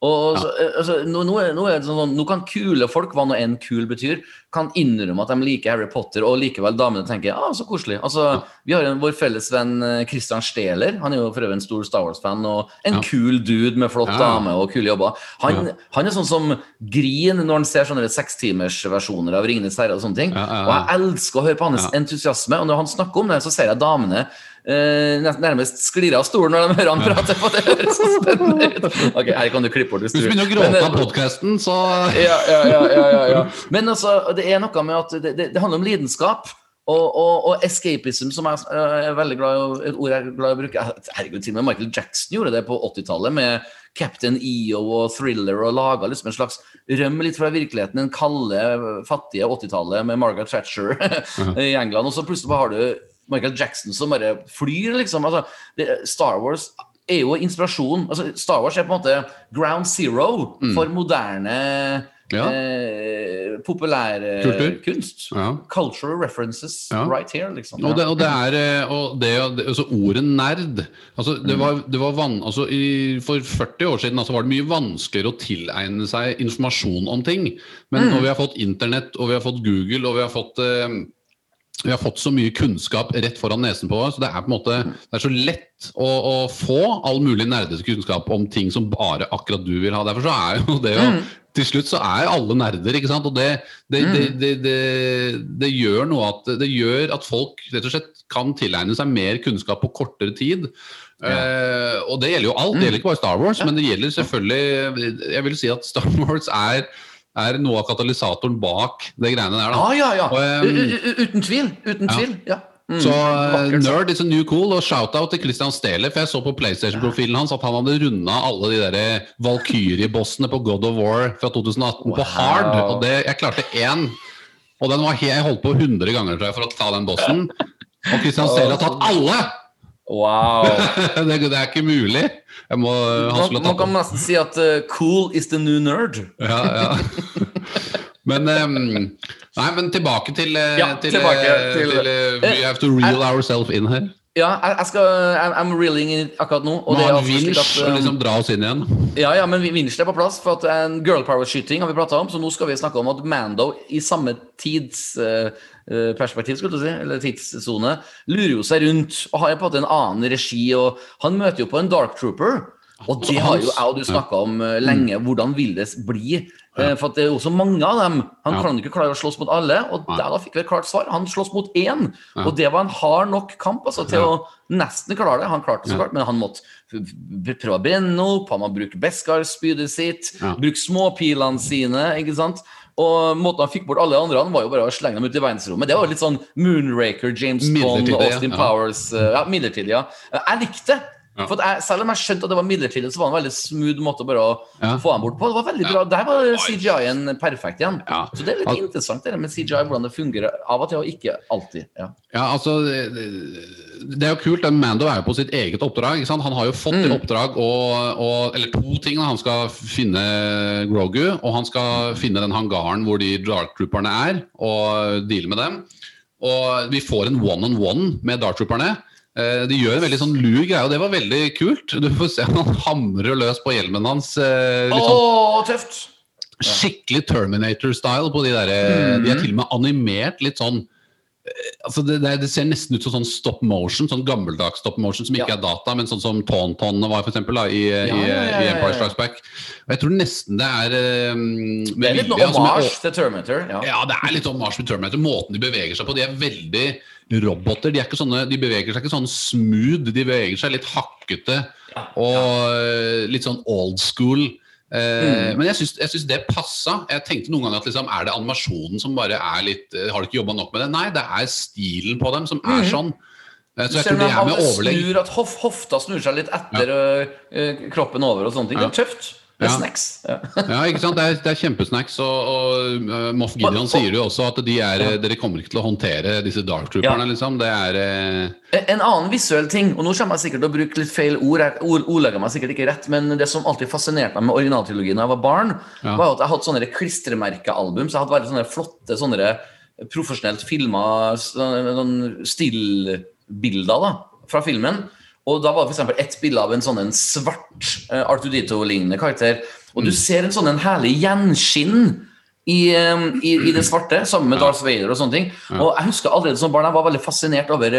Og så, altså, nå, nå, er, nå, er det sånn, nå kan kule folk, hva nå enn kul betyr, kan innrømme at de liker Harry Potter, og likevel damene tenker ah, så koselig. Altså, Vi har en, vår felles venn eh, Christian Steler, han er jo for øvrig en stor Star Wars-fan, og en Ja. kul dude med flott Ja. dame og kule jobber. Han, Ja. han er sånn som griner når han ser sånne sekstimersversjoner av Ringenes herre og sånne ting. Ja, ja, ja. Og jeg elsker å høre på hans Ja. entusiasme, og når han snakker om det, så ser jeg damene eh, nærmest sklir av stolen når de hører han prate, for det høres så spennende ut. Ok, her kan du klippe bort hvis Hvis du begynner å gråte eh, av podkasten, så ja, ja, ja, ja. Men altså, det er noe med at det, handler om lidenskap. Og, escapism, som jeg eh, er veldig glad i, et ord jeg er glad i å bruke Herregud, til og med Michael Jackson gjorde det på 80-tallet med Captain EO og Thriller og laga liksom en slags røm litt fra virkeligheten, den kalde, fattige 80-tallet med Margaret Thatcher i England. Og så plutselig har du Michael Jackson som bare flyr, liksom. Altså, Star Wars er jo inspirasjon. Altså, Star Wars er på en måte ground zero for moderne Ja. eh, populær Kultur. kunst. Ja. Cultural references Ja. right here, liksom. Og det, og det er eh, og det, altså Ordet nerd altså det var, det var van, altså i, For 40 år siden altså var det mye vanskeligere å tilegne seg informasjon om ting. Men når vi har fått Internett, og vi har fått Google, og vi har fått eh, vi har fått så mye kunnskap rett foran nesen på oss. så Det er på en måte, det er så lett å, å få all mulig nerdete kunnskap om ting som bare akkurat du vil ha. Derfor så er jo det jo Til slutt så er alle nerder, ikke sant. Og det, det, det, det, det, gjør noe at Det gjør at folk rett og slett kan tilegne seg mer kunnskap på kortere tid. Eh, og det gjelder jo alt, det gjelder ikke bare Star Wars, men det gjelder selvfølgelig Jeg vil si at Star Wars er, er noe av katalysatoren bak det greiene der. da. Ah, ja, ja. Og, um, uten tvil. Uten ja. tvil. Ja. Mm, Så eh, vakkert nerd is a new cool, og shout-out til Christian Steler. For jeg så på PlayStation-profilen hans at han hadde runda alle de der Valkyrie-bossene på God of War fra 2018 på hard. Og det, jeg klarte én. Og den var jeg holdt på 100 ganger tror jeg, for å ta den bossen. Og Christian Steler har tatt alle! Wow. det, det er ikke mulig. Må, han Man, man kan nesten si at uh, cool is the new nerd. Ja, ja. Men um, Nei, men tilbake til, uh, Ja, til, tilbake eh, til- til eh, We have to reel ourselves in her. Ja, jeg, skal I'm, I'm reeling in akkurat nå. Og Må det ha en altså vinsj og liksom dra oss inn igjen. Ja, ja, men vinsj er på plass, for at en girl power-skyting har vi prata om, så nå skal vi snakke om at Mando i samme tidsperspektiv, skulle du si, eller tidssone, lurer jo seg rundt og har på en måte en annen regi, og han møter jo på en Dark Trooper. Og det har jo jeg og du snakka om eh, lenge. Hvordan vil det bli? Eh, For at det er jo så mange av dem. Han kan ikke klare å slåss mot alle. Og der da fikk vi et klart svar. Han slåss mot én. Og det var en hard nok kamp altså, til å nesten klare det. Han klarte det så klart, men han måtte prøve å brenne opp, han må bruke Beskar-spydet sitt, bruke småpilene sine, ikke sant? Og måten han fikk bort alle andre han var jo bare å slenge dem ut i verdensrommet. Det var litt sånn Moonraker, James Bond, Austin Ja. Powers eh, Ja, midlertidig, ja. Jeg likte det. Ja. For jeg, selv om jeg skjønte at det var midlertidig, så var det en veldig smooth måte bare å Ja. få dem bort på. Det var veldig bra. Der var CGI-en perfekt igjen. Ja. Så det er litt Al- interessant det med CGI, hvordan det fungerer av og til, og ikke alltid. Ja. Ja, altså Det det er jo kult. den Mando er jo på sitt eget oppdrag. Han har jo fått Mm. oppdrag å Eller to ting. Han skal finne Grogu, og han skal finne den hangaren hvor de Dark Trooperne er, og deale med dem. Og vi får en one-on-one med Dark Trooperne. Eh, De gjør en veldig sånn lur greie, og det var veldig kult. Du får se han hamrer løs på hjelmen hans. eh, sånn Å, tøft! skikkelig Terminator-style på de der mm. De er til og med animert litt sånn eh, Altså det, det, ser nesten ut som sånn stop motion, sånn gammeldags stop motion som ikke Ja. er data, men sånn som Tauntaun var for eksempel, da, i, i, ja, ja, i Empire. Strikes Back. Og jeg tror nesten det er um, Det er litt vilje, altså, til Terminator. Ja. ja, det er litt sånn til Terminator. Måten de beveger seg på. De er veldig roboter. De, er ikke sånne, de beveger seg ikke sånn smooth, de beveger seg litt hakkete og eh, litt sånn old school. Eh, Men jeg syns, det passa. Jeg tenkte noen ganger at liksom, er det animasjonen som bare er litt eh, Har du ikke jobba nok med det? Nei, det er stilen på dem som er sånn. Eh, Så jeg tror det er med overlegg. snur, at hof, hofta snur seg litt etter ø, kroppen over og sånne ting. Det er tøft. Det er Ja. snacks. Ja. Ja, ikke sant? Det er, det er kjempesnacks. Og, og uh, Moff Gideon sier jo også at de er, ja. dere kommer ikke til å håndtere disse dark trooperne. Liksom. Det er uh... En annen visuell ting, og nå kommer jeg sikkert til å bruke litt feil ord, ord- ordlegger meg sikkert ikke rett, men det som alltid fascinerte meg med originaltrilogien da jeg var barn, var at jeg hadde sånne klistremerkealbum, så jeg hadde veldig sånne flotte sånne profesjonelt filma stillbilder da, fra filmen. Og da var det f.eks. ett bilde av en sånn en svart uh, Artudito-lignende karakter. Og du ser en sånn en herlig gjenskinn i, um, i, i det svarte, sammen med Darth Vader og sånne ting. Og jeg husker allerede som barn jeg var veldig fascinert over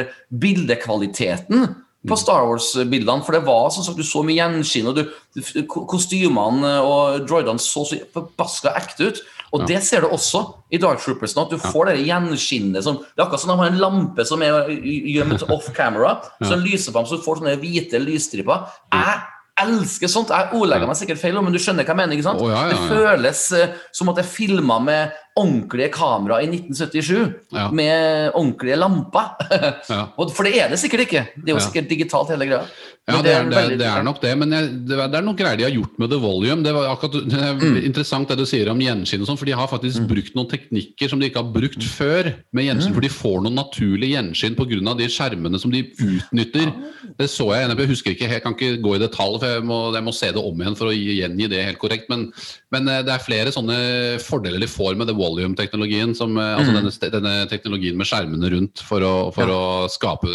bildekvaliteten på Star Wars-bildene. For det var som sagt, du så mye gjenskinn, og du, du- kostymene og droidene så så forbaska ekte ut. Og det ser du også i Dark Troopers nå, at du får det gjenskinnet som Det er akkurat som de har en lampe som er gjemt off camera, som lyser dem, så du får sånne hvite lysstriper. Jeg elsker sånt. Jeg ordlegger meg sikkert feil, men du skjønner hva jeg mener. ikke sant? Oh, ja, ja, ja. Det føles uh, som at det er filma med ordentlige kamera i 1977. Ja. Med ordentlige lamper. Ja. For det er det sikkert ikke. Det er jo sikkert digitalt, hele greia. Ja, det er, det, er, det er nok det, men jeg, det, er, noen greier de har gjort med The Volume. Det var akkurat det er Mm. interessant det du sier om gjenskinn, og sånn, for de har faktisk brukt noen teknikker som de ikke har brukt Mm. før. med gjenskinn, For de får noen naturlig gjenskinn pga. de skjermene som de utnytter. Det så jeg, jeg husker ikke, jeg kan ikke gå i detalj, for jeg må, jeg må se det om igjen for å gjengi det helt korrekt. Men, men eh, det er flere sånne fordeler de får med The Volume-teknologien. som, eh, altså denne, denne teknologien med skjermene rundt for å, for å skape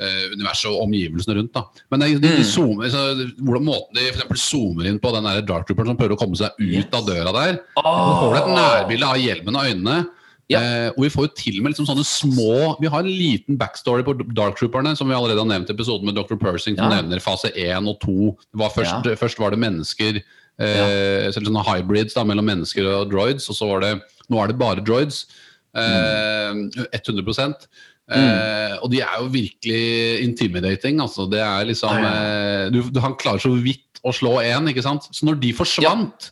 eh, universet og omgivelsene rundt. da. Men de, de, de zoomer, så, hvordan måten de for zoomer inn på den der Dark Trooperen som prøver å komme seg ut av døra der Så får du et nærbilde av hjelmen og øynene. Ja. Eh, og vi får jo til og med liksom sånne små Vi har en liten backstory på Dark Trooperne, som vi allerede har nevnt i episoden med Dr. Persing, som Ja. nevner fase 1 og 2. Var først, Ja. først var det mennesker, eh, så sånne hybrids da, mellom mennesker og droids, og så var det Nå er det bare droids. Eh, 100 Eh, og de er jo virkelig intimidating. Altså. Det er liksom Ja, eh, du, du, Han klarer så vidt å slå én, ikke sant. Så når de forsvant,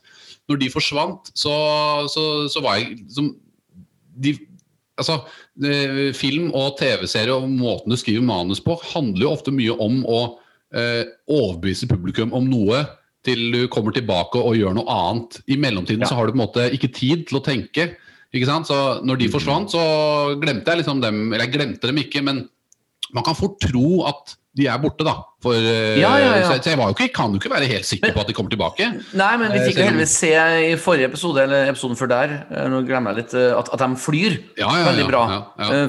når de forsvant så, så, så var jeg som de, altså, eh, Film og TV-serie og måten du skriver manus på, handler jo ofte mye om å eh, overbevise publikum om noe til du kommer tilbake og gjør noe annet. I mellomtiden Ja. så har du på en måte ikke tid til å tenke. Ikke sant? Så når de forsvant, så glemte jeg liksom dem Eller jeg glemte dem ikke, men man kan fort tro at de er borte, da. For, eh, Ja, ja, ja. Så, jeg- ikke, kan jo ikke være helt sikker på at de kommer tilbake. Nei, men vi Eh, fikk jo heldigvis se i forrige episode, eller episoden før der, eh, nå glemmer jeg litt, at, at de flyr Ja, ja, veldig bra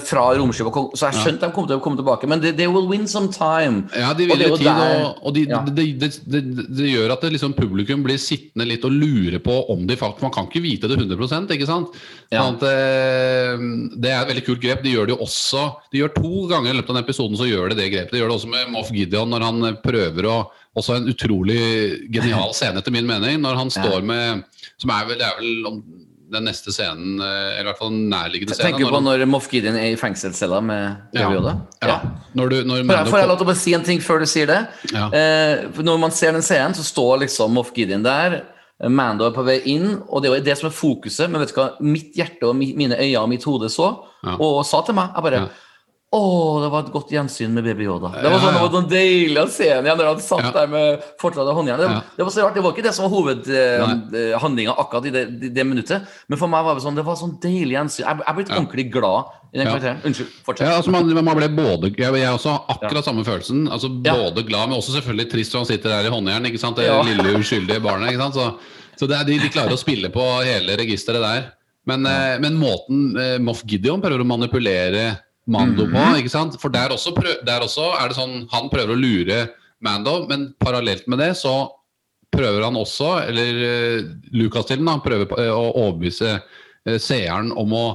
fra romskipet. Så jeg skjønte de kom til å komme tilbake, men they, they will win some time. Ja, de Og det vil jo tid, og, og de, det, de, de, det gjør at det liksom publikum blir sittende litt og lure på om de faktisk Man kan ikke vite det 100 ikke sant? Sånn at, det er et veldig kult grep. De gjør det jo også De gjør to ganger i løpet av den episoden så gjør de det grepet. De gjør det også med Moff Gideon når han prøver å Også en utrolig genial scene, etter min mening, når han står med Som er vel, det er vel om den neste scenen, eh, eller i hvert fall den nærliggende scenen. Tenker du på når Moff Gideon er i fengselscella med Ja. Yoda? ja. Når du, når Mando får jeg lov til å si en ting før du sier det? Ja. Eh, når man ser den scenen, så står liksom Moff Gideon der. Mando er på vei inn, og det er jo det som er fokuset. Men vet du hva mitt hjerte og mi- mine øyne og mitt hode så, Ja. og sa til meg? Jeg bare Ja. Å, det var et godt gjensyn med Baby Yoda. Det var sånn, det var sånn deilig å se ham igjen når han satt Ja. der med fortsatt håndjern. Det, det var så rart, det var ikke det som var hovedhandlinga akkurat i det, det, minuttet. Men for meg var det sånn, det var sånn deilig gjensyn. Jeg, jeg ble Ja. ordentlig glad i den Ja. karakteren. Unnskyld, fortsett. Ja, altså man, man ble både Jeg, jeg også har akkurat samme følelsen. Altså. Både glad, men også selvfølgelig trist når han sitter der i håndjern. ikke sant? Det lille uskyldige barnet. ikke sant? Så, så det er, de, de klarer å spille på hele registeret der. Men, eh, men måten eh, Moff Gideon prøver å manipulere Mando på. Mhm. ikke sant? For der også, prøv, der også er det sånn Han prøver å lure Mando, men parallelt med det så prøver han også, eller uh, Lucasfilm, prøver eh, å overbevise eh, seeren om å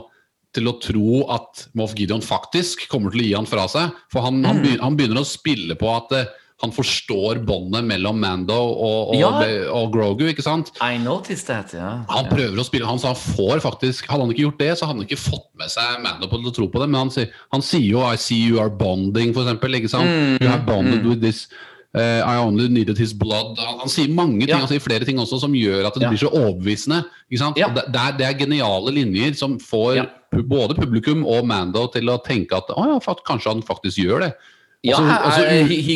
til å tro at Moff Gideon faktisk kommer til å gi han fra seg. For han, han, Mm. begynner, han begynner å spille på at eh, han forstår båndet mellom Mando og, og, Ja. og Grogu, ikke sant? I noticed that, ja. Han prøver å spille, han sa han får faktisk Hadde han ikke gjort det, så hadde han ikke fått med seg Mando på å tro på det. Men han, sier- han sier jo 'I see you are bonding', for eksempel. Ikke sant? Mm, you have bonded mm. with this uh, I only needed his blood. Han, han sier mange ting, Ja. han sier flere ting også som gjør at det blir så overbevisende. Ikke sant? Det, det, er, det er geniale linjer som får både publikum og Mando til å tenke at oh, ja, kanskje han faktisk gjør det. Ja, altså, så- I, he,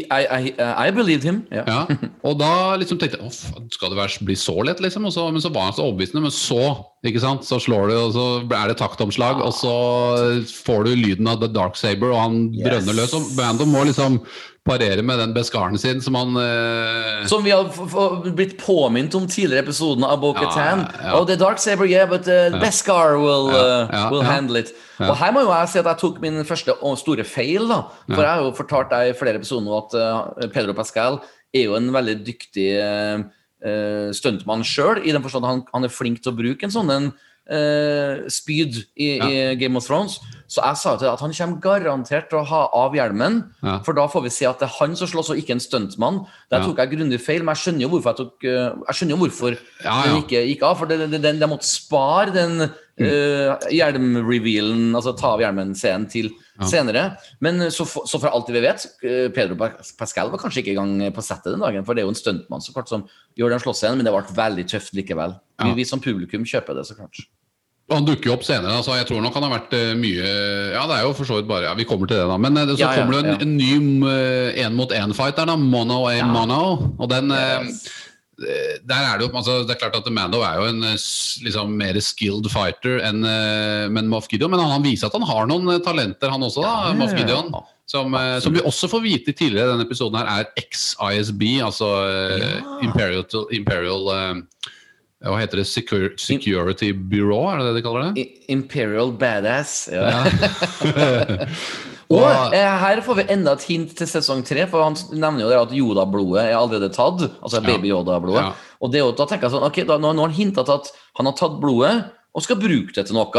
I, I, I believed him. Ja. ja, og da liksom tenkte jeg "Å, skal det være, bli så lett, liksom? Så, men så var han så overbevisende. Men så ikke sant, så slår du, og så er det taktomslag, og så får du lyden av The Dark Saber, og han Yes. brønner løs. Og Brandon må liksom parere med den beskaren sin som han uh... Som vi har blitt påminnet om tidligere i episoden av Bo-Katan. Ja, ja. Oh, the dark saber, yeah, but uh, Beskar will, uh, will handle it. Og her må jo jeg si at jeg tok min første store feil. da For jeg har jo fortalt deg i flere episoder nå at Pedro Pascal er jo en veldig dyktig uh, stuntmann sjøl, i den forstand at han, han er flink til å bruke en sånn en uh, spyd i, i Game of Thrones. Så jeg sa til deg at han kommer garantert til å ha av hjelmen, Ja. for da får vi se at det er han som slåss, og ikke en stuntmann. Der Ja. tok jeg grundig feil, men jeg skjønner jo hvorfor jeg tok uh, Jeg skjønner jo hvorfor Ja, den ikke gikk av. For det, de måtte spare den uh, hjelmrevealen, altså ta av hjelmen-scenen, til senere. Men så, så for alt vi vet, uh, Pedro Pascal var kanskje ikke i gang på settet den dagen, for det er jo en stuntmann så klart som gjør den slåssscenen, men det ble veldig tøft likevel. Vi, vi som publikum kjøper det, så klart. Han dukker jo opp senere, så jeg tror nok han har vært eh, mye Ja, det er jo for så vidt bare Ja, vi kommer til det, da. Men eh, så Ja, kommer det en, en ny én-mot-én-fight der, da. Mono a mono. Og den eh, Yes. eh, Der er det jo altså, Det er klart at Mando er jo en eh, liksom mer skilled fighter enn eh, men Moff Gideon. Men han, viser at han har noen eh, talenter, han også, da, Moff. Gideon. Som, eh, som vi også får vite tidligere i denne episoden, her er XISB, altså eh. Imperial, Imperial eh, Hva heter det? Secur Security Bureau, er det det de kaller det? Imperial Badass. Ja. Ja. Og Og- eh, her får vi enda et hint til sesong tre, for han nevner jo det at Yoda-blodet er allerede tatt. Altså Ja. baby-Yoda-blodet. Ja. Og det da tenker jeg sånn, ok, da, nå, har han hinta til at han har tatt blodet og skal bruke det til noe.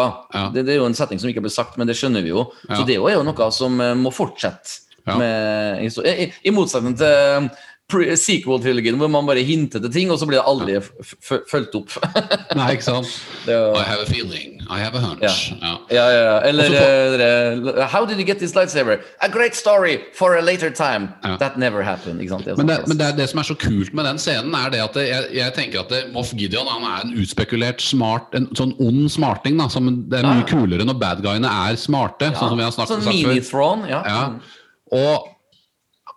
Det, det er jo en setning som ikke blir sagt, men det skjønner vi jo. Så det er jo- noe som eh, må fortsette. Med, i, i- motsetning til eh, sequel-trilogien, hvor man bare hinter til ting, og så blir det aldri fulgt opp. Nei, ikke sant? det er I have a feeling. I have a hunch. Ja. ja, ja, ja. Eller eh, How did you get this lightsaber? A great story for a later time. Ja. That never happened. Ikke sant? Det Men, det, sånn men det, det som er så kult med den scenen, er det at det, jeg, jeg tenker at det, Moff Gideon han er en utspekulert smart, en sånn ond smarting. da, som Det er mye Ja. kulere når bad guyene er smarte, sånn som vi har snakket sånn sagt før. mini-throne. Ja. Ja. Og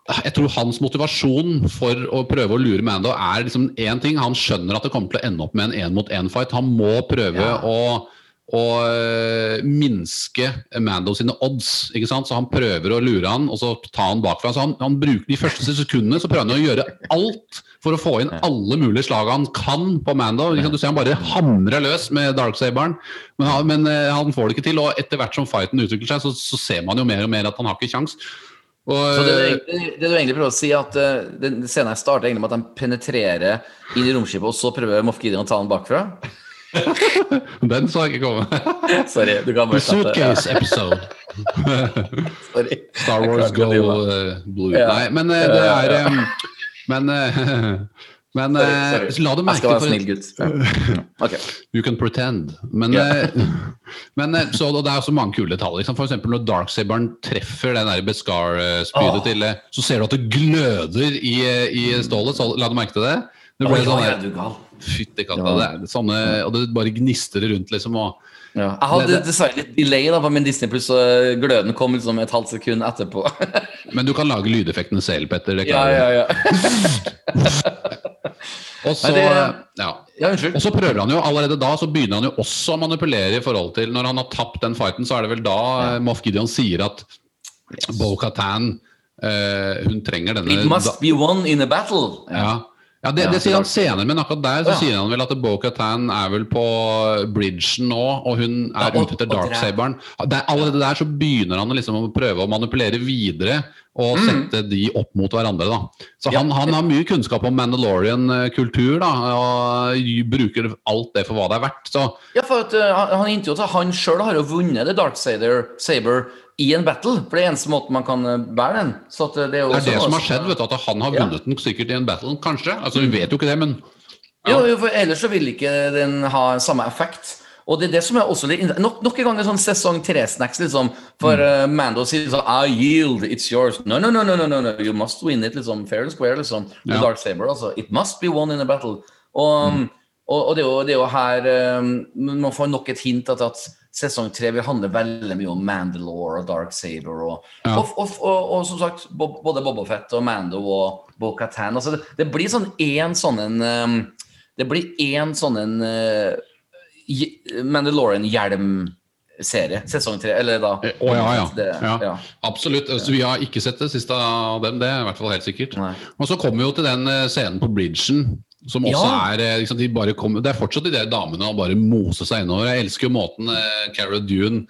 jeg tror hans motivasjon for å prøve å lure Mando er liksom én ting. Han skjønner at det kommer til å ende opp med en én-mot-én-fight. Han må prøve Ja. å, å øh, minske Mando sine odds. ikke sant? Så han prøver å lure han, og så ta han bakfra. Så han, han bruker De første sekundene så prøver han å gjøre alt for å få inn alle mulige slag han kan på Mando. Du ser han bare hamrer løs med Darksaberen, men, han- men øh, han får det ikke til. Og etter hvert som fighten utvikler seg, så, så ser man jo mer og mer at han har ikke kjangs. Og, Så det, du egentlig- det du egentlig prøver å si, at uh, den scenen her starter egentlig med at de penetrerer inn i romskipet, og så prøver Moff Gideon å ta den bakfra? Den så jeg ikke komme. Sorry. du kan The bare. Suitcase episode. Sorry. Star Wars Go uh, Blue. Ja. Nei, men uh, det er um, Men, uh, men Sorry, sorry. la du Jeg skal være for snill gutt. Ja. Okay. You can pretend. Men, uh, men uh, så, det er også mange kule detaljer. Liksom. Eksempel når Darksaberen treffer den Beskar-spydet oh. til uh, Så ser du at det gløder i, i stålet. Så, la du merke til det? Det ble Oi, sånn er? Fytti katta. Ja. Det er sånne, og det bare gnistrer rundt, liksom. Og, Ja. Jeg hadde dessverre litt delay da, på min Disney Pluss, så gløden kom liksom et halvt sekund etterpå. men du kan lage lydeffektene selv, Petter. Det ja, klarer du. ja, ja. Og så, det- ja. ja. Og så prøver han jo allerede da så begynner han jo også å manipulere i forhold til Når han har tapt den fighten, så er det vel da ja. Moff Gideon sier at Bo-Katan uh, hun trenger denne It must be won in a battle. ja, Ja, det, det sier han senere, men akkurat der så Ja. sier han vel at Bo-Katan er vel på bridgen nå, og hun er ja, ute etter Darksaberen. Det er Allerede der så begynner han liksom å prøve å manipulere videre og sette de opp mot hverandre. da. Så Mm. Ja. han, han har mye kunnskap om Mandalorian-kultur da, og bruker alt det for hva det er verdt. Så Ja, for at, uh, han, han han sjøl har jo vunnet The Dark Saber i en battle. For det er eneste måten man kan uh, bære den. Så uh, det er det er det som har skjedd, vet du, at han har Ja. vunnet den sikkert i en battle, kanskje. Altså, Vi vet jo ikke det, men Jo, jo, for ellers så vil ikke den ha samme effekt. Og det er det som er også litt Nok, nok en gang en sånn sesong tre-snacks, liksom. For uh, Mando sier sånn I yield, it's yours. No, no, no, no, no, no, no. you must win it, liksom. Fair and square, liksom. Ja. Dark Saber, altså. It must be won in a battle. Og, um, og, og det, er jo, det er jo her um, Man får nok et hint at, at sesong tre vil handle veldig mye om Mandalore og Dark Saber. Og, Ja. og, og, og, som sagt, Bob, både Boba Fett og Mando og Bo-Katan. Altså, det, det blir sånn én sånn en um, Det blir én sånn en uh, Mandalorian-hjelmserie. Sesong tre, eller da Å ja, ja. Det, ja. ja. Absolutt. Altså, vi har ikke sett det siste av dem, det er i hvert fall helt sikkert. Nei. Og så kommer vi jo til den eh, scenen på bridgen. Som også Ja. er eh, liksom, de bare kom, Det er fortsatt de der damene å bare mose seg innover. Jeg elsker jo måten eh, Cara Dune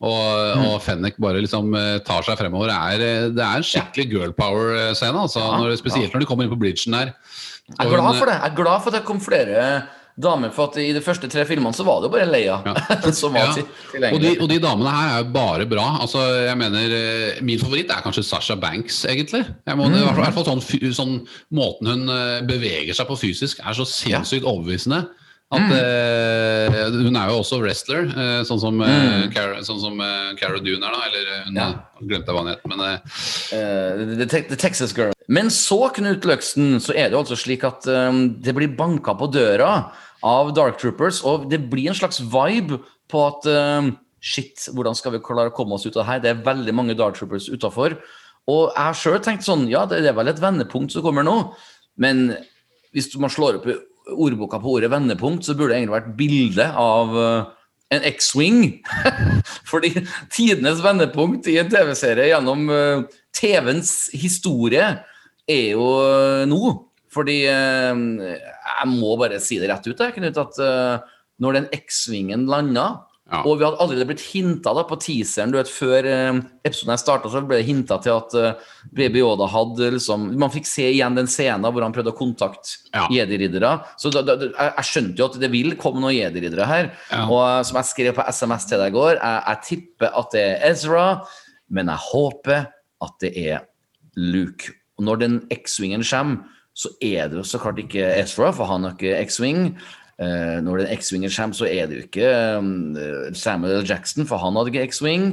og, Mm. og Fennec bare liksom eh, tar seg fremover. Det er, eh, det er en skikkelig girl power-scene, altså, Ja, spesielt når de kommer inn på bridgen der. Jeg er glad for det. Jeg er glad for at det kom flere damer. For at i de første tre filmene så var det jo bare Leia som var Ja. til- Og de, tilgjengelig. og de damene her er jo bare bra. Altså, jeg mener, eh, Min favoritt er kanskje Sasha Banks, egentlig. Jeg må, I hvert fall sånn, sånn Måten hun eh, beveger seg på fysisk, er så sinnssykt overbevisende. At, eh, hun er jo også wrestler, uh, sånn som, eh, Cara, sånn som Cara Dune er. da Eller hun Ja. glemte hva hun het. Men the, the Texas Girl. Men så, Knut Løksen, så er det jo altså slik at um, det blir banka på døra av Dark Troopers, og det blir en slags vibe på at um, Shit, hvordan skal vi klare å komme oss ut av det her? Det er veldig mange Dark Troopers utafor. Og jeg har sjøl tenkt sånn, ja, det er vel et vendepunkt som kommer nå, men hvis man slår opp i ordboka på ordet vendepunkt, så burde det egentlig vært bilde av uh, en X-Wing. Fordi tidenes vendepunkt i en TV-serie gjennom uh, TV-ens historie er jo uh, nå. Fordi jeg må bare si det rett ut, jeg, Knut, at når den X-Wingen landa Ja. Og vi hadde allerede blitt hinta på teaseren du vet, før eh, episoden starta, så ble det hinta til at uh, Baby Yoda hadde liksom Man fikk se igjen den scenen hvor han prøvde å kontakte Ja. jedi-riddere. Så da, da, jeg, jeg skjønte jo at det vil komme noen jedi-riddere her. Ja. Og uh, som jeg skrev på SMS til deg i går, jeg, jeg tipper at det er Ezra, men jeg håper at det er Luke. Og når den X-wingen kommer, så er det jo så klart ikke Ezra, for han har ikke X-wing. Eh, når en X-winger kommer, så er det jo ikke um, Samuel L. Jackson, for han hadde ikke X-wing.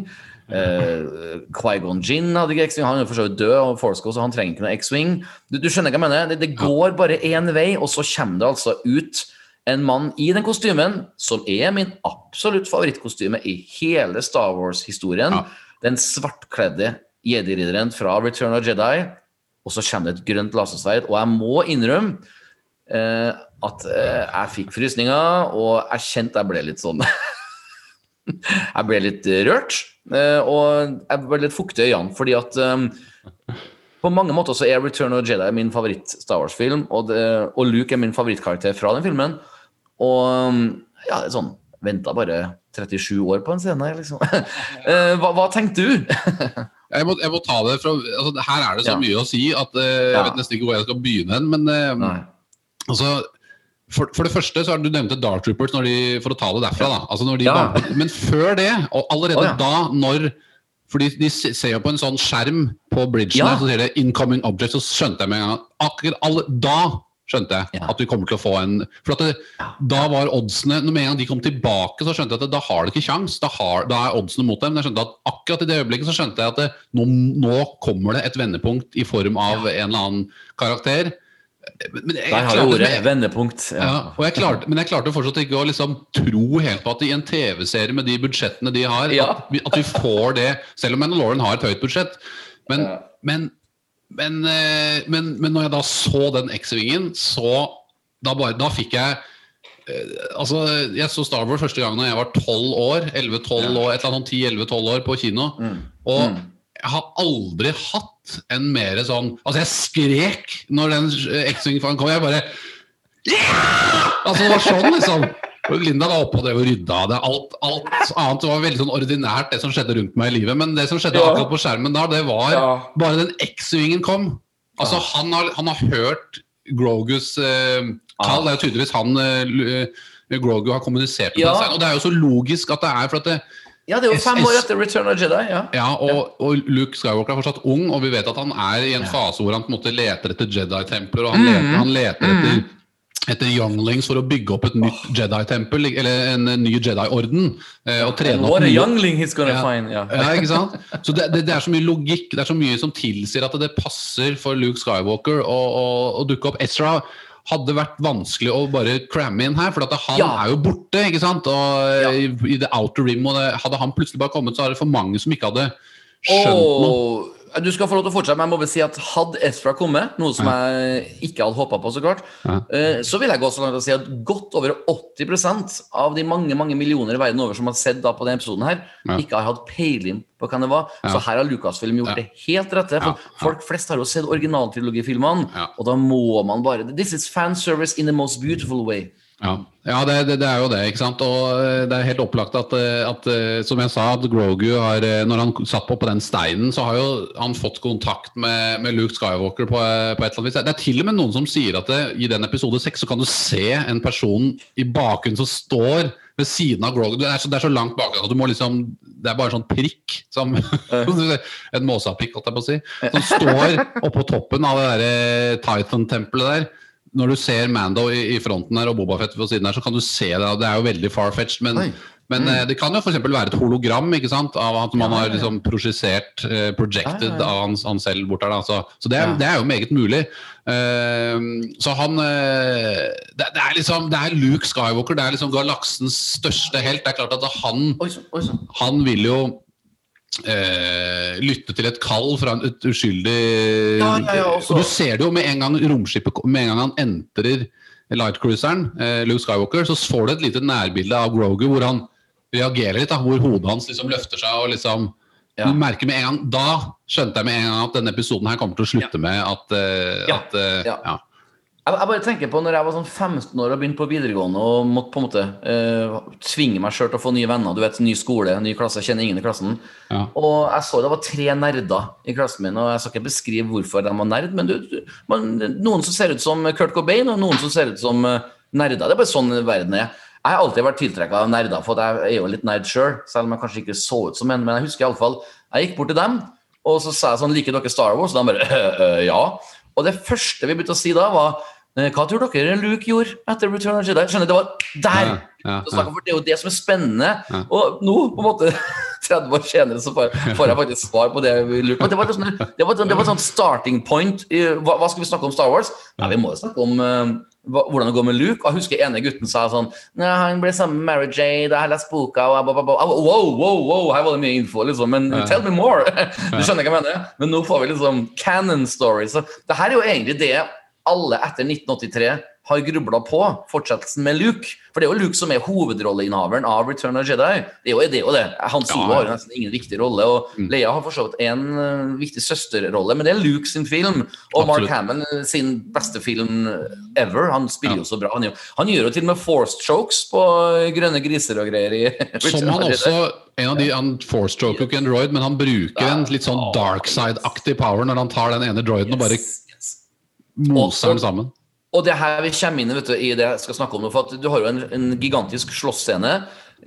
Uh, Quaigon Gin hadde ikke X-wing, han er for så vidt død, og Forsco, så han trenger ikke noe X-wing. Du, du skjønner hva jeg mener? Det, det går bare én vei, og så kommer det altså ut en mann i den kostymen som er min absolutt favorittkostyme i hele Star Wars-historien. Ja. Den svartkledde jedi-ridderen fra Return of Jedi. Og så kommer det et grønt lasersverd, og jeg må innrømme eh, at eh, jeg fikk frysninger, og jeg kjente jeg ble litt sånn Jeg ble litt eh, rørt, eh, og jeg ble litt fuktig i øynene, fordi at eh, på mange måter så er Return of Jedi min favoritt-Star Wars-film, og, og Luke er min favorittkarakter fra den filmen. Og ja, det er sånn Venta bare 37 år på en scene, liksom. Eh, hva, hva tenkte du? jeg, må, jeg må ta det fra altså, Her er det så Ja. mye å si at uh, jeg vet nesten ikke hvor jeg skal begynne hen. Men eh, Nei. Altså, for, for det første så har du nevnte Dark Troopers når de, for å ta det derfra. da altså når de Ja. banker- Men før det, og allerede oh, ja. da, når fordi de ser jo på en sånn skjerm på bridgen, Ja. så sier det 'incoming object', så skjønte jeg med en gang akkurat alle, Da skjønte jeg at vi kommer til å få en For at det, da var oddsene når Med en gang de kom tilbake, så skjønte jeg at da har de ikke kjangs. Da, da er oddsene mot dem. Men jeg skjønte at akkurat i det øyeblikket så skjønte jeg at det, nå, nå kommer det et vendepunkt i form av en eller annen karakter. Men jeg, Der har du ordet. men- Vendepunkt. ja, og jeg klarte, men jeg klarte fortsatt ikke å liksom tro helt på at i en TV-serie med de budsjettene de har, Ja. at, vi, at vi får det Selv om Mandalorian har et høyt budsjett. Men, Ja. men, men, eh, men, men når jeg da så den X-vingen, så da, bare, da fikk jeg eh, Altså, Jeg så Star Wars første gang da jeg var 12 år. 11-12 år, et eller annet sånn 10-11-12 år på kino. Mm. Og jeg har aldri hatt en mer sånn Altså, jeg skrek når den X-Wing-fanen kom. Jeg bare yeah! Altså, det var sånn, liksom. Og Linda var oppe og drev og rydda. Det, alt, alt annet var veldig sånn ordinært, det som skjedde rundt meg i livet. Men det som skjedde Ja. akkurat på skjermen da, det var Ja. bare den X-Wingen kom. Altså, han, har, han har hørt Grogus eh, kall. Det er jo tydeligvis han eh, Grogu har kommunisert med Ja. seg. Og det er jo så logisk at det er for at det, Ja, det er jo fem år etter Return of Jedi. ja. ja, og, og Luke Skywalker er fortsatt ung, og vi vet at han er i en fase hvor han på en måte leter etter Jedi-templer, og han leter, han leter etter, etter younglings for å bygge opp et nytt Jedi-tempel, eller en, ny Jedi-orden. eh, og trene opp nye- youngling he's gonna Ja. find. Ja. ja, ikke sant? Så det, det, det er så mye logikk, det er så mye som tilsier at det passer for Luke Skywalker å, å, å dukke opp. Ezra hadde vært vanskelig å bare cramme inn her, for at han Ja. er jo borte. ikke sant? Og Ja. i, The Outer Rim, og det, hadde han plutselig bare kommet, så er det for mange som ikke hadde skjønt noe. Du skal få lov til å fortsette, men jeg må bare si at hadde Ezra kommet, noe som jeg ikke hadde håpa på, så klart, Ja. eh, så vil jeg gå så langt og si at godt over 80% av de mange mange millioner i verden over som har sett da på denne episoden, her, Ja. ikke har hatt peiling på hvem det var. Ja. Så her har Lucasfilm gjort det helt rette. For. Folk flest har jo sett originaltrilogifilmene, og da må man bare This is fanservice in the most beautiful way. Ja, ja det, det, det er jo det. ikke sant? Og eh, det er helt opplagt at, eh, at eh, som jeg sa, at Grogu har Når han satt på på den steinen, så har jo han fått kontakt med, med Luke Skywalker på, på et eller annet vis. Det er til og med noen som sier at det, i den episode seks så kan du se en person i bakgrunnen som står ved siden av Grogu. Det er så, det er så langt bak at du må liksom Det er bare sånn prikk. Som, en måsaprikk, holdt jeg på å si. Som står oppå toppen av det derre Titan-tempelet der når du ser Mando i, fronten her og Bobafett på siden her, så kan du se det. Det er jo veldig far-fetched, men, men eh, det kan jo f.eks. være et hologram ikke sant? av at man har liksom prosjisert, eh, projected av han, han selv bort der. Da. Så, så det, er, det er jo meget mulig. Uh, så han uh, det, det er liksom Det er Luke Skywalker, det er liksom galaksens største helt. Det er klart at han han vil jo eh, lytte til et kall fra en, et uskyldig Ja, ja, ja, Og Du ser det jo med en gang romskipet Med en gang han entrer lightcruiseren, eh, Luke Skywalker, så får du et lite nærbilde av Grogu hvor han reagerer litt. da, Hvor hodet hans liksom løfter seg og liksom Ja. Du merker med en gang Da skjønte jeg med en gang at denne episoden her kommer til å slutte med at, eh, at eh, ja. Jeg, jeg bare tenker på når jeg var sånn 15 år og begynte på videregående og måtte på en måte uh, tvinge meg sjøl til å få nye venner. Du vet, Ny skole, ny klasse, kjenner ingen i klassen. Ja. Og jeg så det var tre nerder i klassen min, og jeg skal ikke beskrive hvorfor de var nerd, men du, du, man, noen som ser ut som Kurt Cobain, og noen som ser ut som uh, nerder. Det er bare sånn verden er. Jeg har alltid vært tiltrekka av nerder, for jeg er jo litt nerd sjøl, selv, selv om jeg kanskje ikke så ut som en. Men jeg husker iallfall jeg gikk bort til dem, og så sa jeg sånn Liker dere Star Wars? Og de bare «Øh, øh, ja. Og det første vi begynte å si da, var «Eh, hva tror dere Luke gjorde etter Return of the Jedi? Skjønner, Det var der! Ja, ja, ja. for Det er jo det som er spennende. Og nå, på en måte 30 år senere, så får, jeg faktisk svar på det vi lurer på. Det var, sånn, det var, det var sånn starting point. Hva, hva skal vi snakke om Star Wars? Nei, vi må jo snakke om eh, hvordan det går med Luke. Og jeg husker ene gutten sa sånn Nei, han ble sammen med Mary Jade, jeg har lest boka og. Jeg Wow, wow, wow, her var det mye info, liksom. Men Ja. tell me more! Du skjønner hva jeg mener? Men nå får vi liksom canon stories. Så det her er jo egentlig det alle etter 1983 har grubla på, fortsettelsen med Luke. For det er jo Luke som er hovedrolleinnehaveren av Return of Jedi. Det er jo det. Er jo det. Han Solo Ja, ja. har nesten ingen viktig rolle, og Mm. Leia har for så vidt en eh, viktig søsterrolle, men det er Luke sin film, og Absolutt. Mark Hammond sin beste film ever. Han spiller Ja. jo så bra. Han, gjør, han gjør jo til og med forced chokes på grønne griser og greier i Som han også en av de, Han force choker ikke en droid, men han bruker en litt sånn dark side-aktig power når han tar den ene droiden og bare Yes, yes. moser den sammen. Og det her vi kommer inn vet du, i det jeg skal snakke om nå, for du har jo en, en gigantisk slåssscene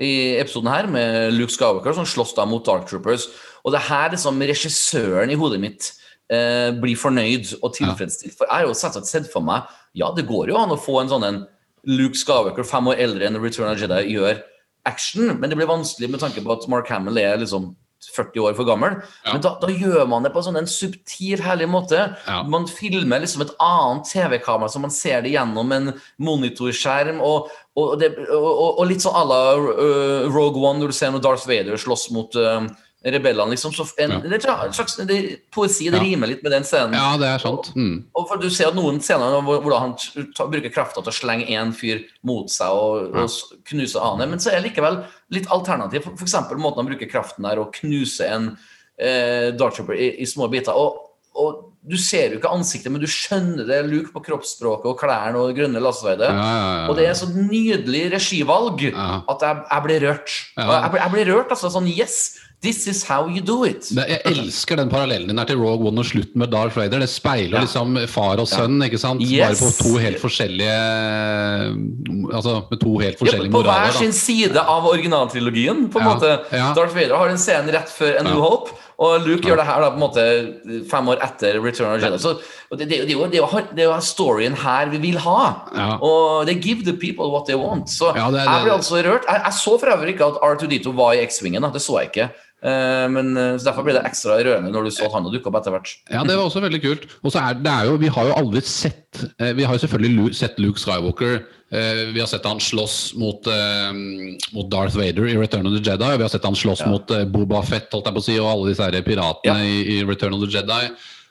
i episoden her med Luke Skywalker som slåss da mot Dark Troopers. Og det er her liksom regissøren i hodet mitt eh, blir fornøyd og tilfredsstilt. For jeg har jo selvsagt sett for meg Ja, det går jo an å få en sånn en Luke Skywalker fem år eldre enn Return of Jedi gjør action, men det blir vanskelig med tanke på at Mark Hamill er liksom 40 år for gammel. Ja. Men da, da gjør man det på sånn en subtil, herlig måte. Ja. Man filmer liksom et annet TV-kamera, så man ser det gjennom en monitorskjerm. Og, og, det, og, og- litt sånn à la uh, Rogue One, når du ser når Darth Vader slåss mot uh, rebellene. liksom, så en, Ja. det er slags det, Poesi det Ja. rimer litt med den scenen. Ja, det er sant. Mm. Og for Du ser at noen scener hvor, hvor han ta, bruker krafta til å slenge én fyr mot seg og, Ja. og knuse annen, men så er det likevel litt alternativ. Eksempel måten han bruker kraften der og knuse en eh, Dark Trooper i, i små biter. Og, og du ser jo ikke ansiktet, men du skjønner det. Luke på kroppsspråket og klærne og det grønne lasseveidet. Og det er så nydelig regivalg at jeg, jeg ble rørt. Jeg, ble, jeg ble rørt, altså. Sånn Yes, this is how you do it. Jeg elsker den parallellen din her til Rogue One og slutten med Darth Vader. Det speiler Ja. liksom far og sønn, ikke sant? Bare på to helt forskjellige Altså med to helt Ja, moraler. på hver sin side av originaltrilogien. på en Ja, måte. Darth Vader har en scene rett før A New. Hope, og Luke gjør det her da på en måte fem år etter Return of Jedi. Så det, det, det, det, er jo- storyen her vi vil ha. Ja. Og they give the people what they want. Så Ja, det jeg ble altså rørt. Jeg, jeg så for øvrig ikke at R2D2 var i X-Wingen. Det så jeg ikke. Eh, men eh, så Derfor ble det ekstra rørende når du så at han dukka opp etter hvert. Ja, det var også veldig kult. Og så er det er jo, Vi har jo aldri sett eh, Vi har jo selvfølgelig sett Luke Skywalker. Eh, Vi har sett han slåss mot, eh, mot Darth Vader i Return of the Jedi. Vi har sett han slåss mot eh, Boba Fett holdt jeg på å si, og alle disse her piratene Ja. i, i Return of the Jedi.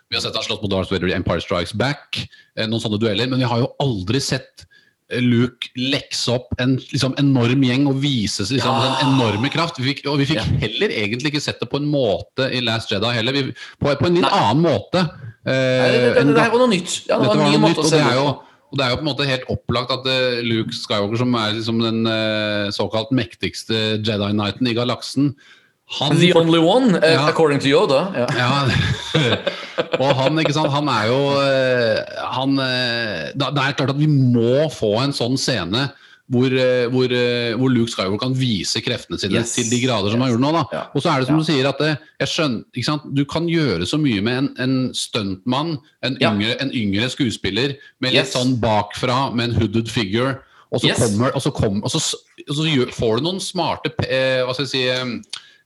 Vi har sett han slåss mot Darth Vader i Empire Strikes Back. Noen sånne dueller. Men vi har jo aldri sett Luke lekse opp en liksom, enorm gjeng og vise liksom, Ja. den enorme kraft. Vi fikk, og vi fikk Ja. heller egentlig ikke sett det på en måte i Last Jedi heller. Vi, på, på en litt annen måte. Eh, Nei, det, det, det, det, her var noe nytt. Ja, det dette var en ny måte nytt, å se det er jo. Og det er jo på en måte helt opplagt at eh, Luke Skywalker, som er liksom den eh, såkalt mektigste Jedi Knighten i galaksen han, The only one, eh, Ja. according to Yoda. Ja. ja, og han, ikke sant, han er jo han, Det er klart at vi må få en sånn scene hvor, eh, hvor, eh, hvor Luke Skywalker kan vise kreftene sine Yes. til de grader som han Yes. gjorde nå. Ja. Og så er det som Ja. du sier, at det, jeg skjønner, du kan gjøre så mye med en, en stuntmann, en, Ja. yngre, en yngre skuespiller, med litt Yes. sånn bakfra, med en hooded figure. Og så, kommer, og så, kommer, og så, og så gjør, får du noen smarte eh, hva skal jeg si, eh,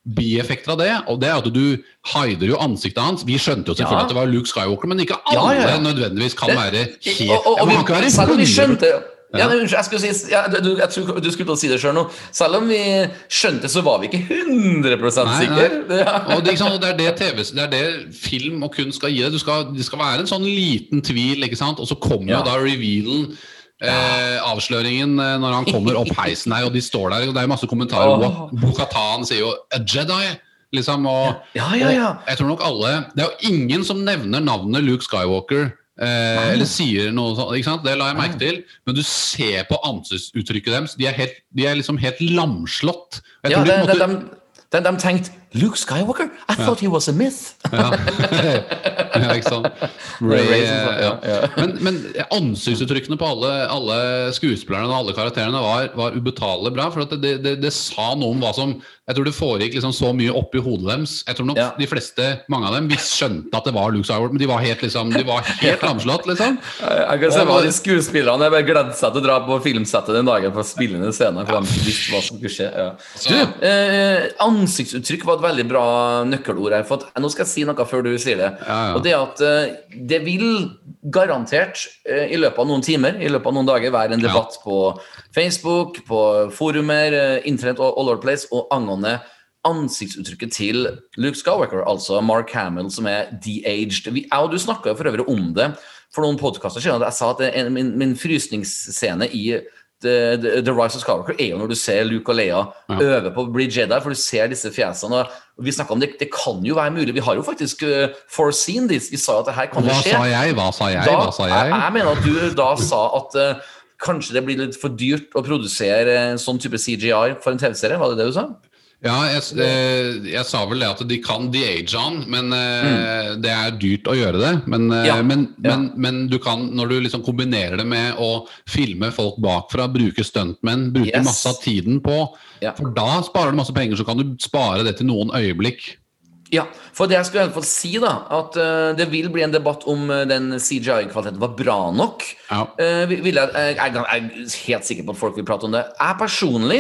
bieffekter av det. Og det er at du hider jo ansiktet hans. Vi skjønte jo selvfølgelig Ja. at det var Luke Skywalker, men ikke alle ja, ja. nødvendigvis kan være helt og, og, og vi, være vi skjønte ja, Ja. Unnskyld, jeg skulle si ja, du, jeg tror du skulle si det sjøl nå. Selv om vi skjønte, så var vi ikke 100 Nei, sikre. Ja. Og det, sant, det, er det, TV, det er det film og kunst skal gi deg. Du skal, det skal være en sånn liten tvil, ikke sant? og så kommer jo da revealen. Eh, avsløringen eh, når han kommer opp heisen her, og de står der. og Det er masse kommentarer. Oh. Bo-Katan sier jo 'a Jedi'. Liksom, og, Ja, ja, ja. og jeg tror nok alle Det er jo ingen som nevner navnet Luke Skywalker. Eh, eller sier noe sånt, ikke sant? Det la jeg merke til. Men du ser på ansiktsuttrykket deres. De er, helt, de er liksom helt lamslått. Jeg ja det, på en de, de, de tenkte Luke Skywalker? I thought he was a myth. Ja. ja, ikke sant. Ray, sa- ja. ja, ja. Men, men ansiktsuttrykkene på alle, alle skuespillerne og alle karakterene var, var ubetalelig bra. For at det, det, det sa noe om hva som Jeg tror det foregikk liksom så mye oppi hodet deres. Jeg tror nok Ja. de fleste, mange av dem, visst skjønte at det var Luke Skywalker, men de var helt liksom De var helt lamslått, liksom. Jeg kan se Og- hva de skuespillerne Jeg bare gledet seg til å dra på filmsettet den dagen for å spille inn en scene. For de visste hva som skulle skje. Ja. Du, eh, ansiktsuttrykk var et veldig bra nøkkelord her. For at, nå skal jeg si noe før du sier det. Ja, ja. Og det at uh, det vil garantert uh, i løpet av noen timer, i løpet av noen dager, være en debatt på Facebook, på forumer, uh, internett og all over place, og angående ansiktsuttrykket til Luke Skywalker, altså Mark Hamill, som er de-aged. Jeg og du snakka for øvrig om det for noen podkaster siden. Jeg sa at en- min, min frysningsscene i The, The, The Rise of Skywalker er jo når du ser Luke og Leia Ja. øve på å bli Jedi, for du ser disse fjesene. og Vi om det, det kan jo være mulig. Vi har jo faktisk uh, foreseen this. Vi sa jo at det her kan jo Hva skje. sa jeg? Hva sa jeg? Da, Hva sa jeg? jeg mener at du da sa at uh, kanskje det blir litt for dyrt å produsere en sånn type CGI for en TV-serie. Var det det du sa? Ja, jeg, jeg, jeg sa vel det at de kan de-age han, men mm. det er dyrt å gjøre det. Men, eh. Ja, men, ja. men, men du kan, når du liksom kombinerer det med å filme folk bakfra, bruke stuntmenn, bruke Yes. masse av tiden på Ja. For da sparer du masse penger, så kan du spare det til noen øyeblikk. Ja, for det jeg skulle i hvert fall si, da, at uh, det vil bli en debatt om uh, den CGI-kvaliteten var bra nok. Eh, vil jeg, jeg, jeg er helt sikker på at folk vil prate om det. Jeg personlig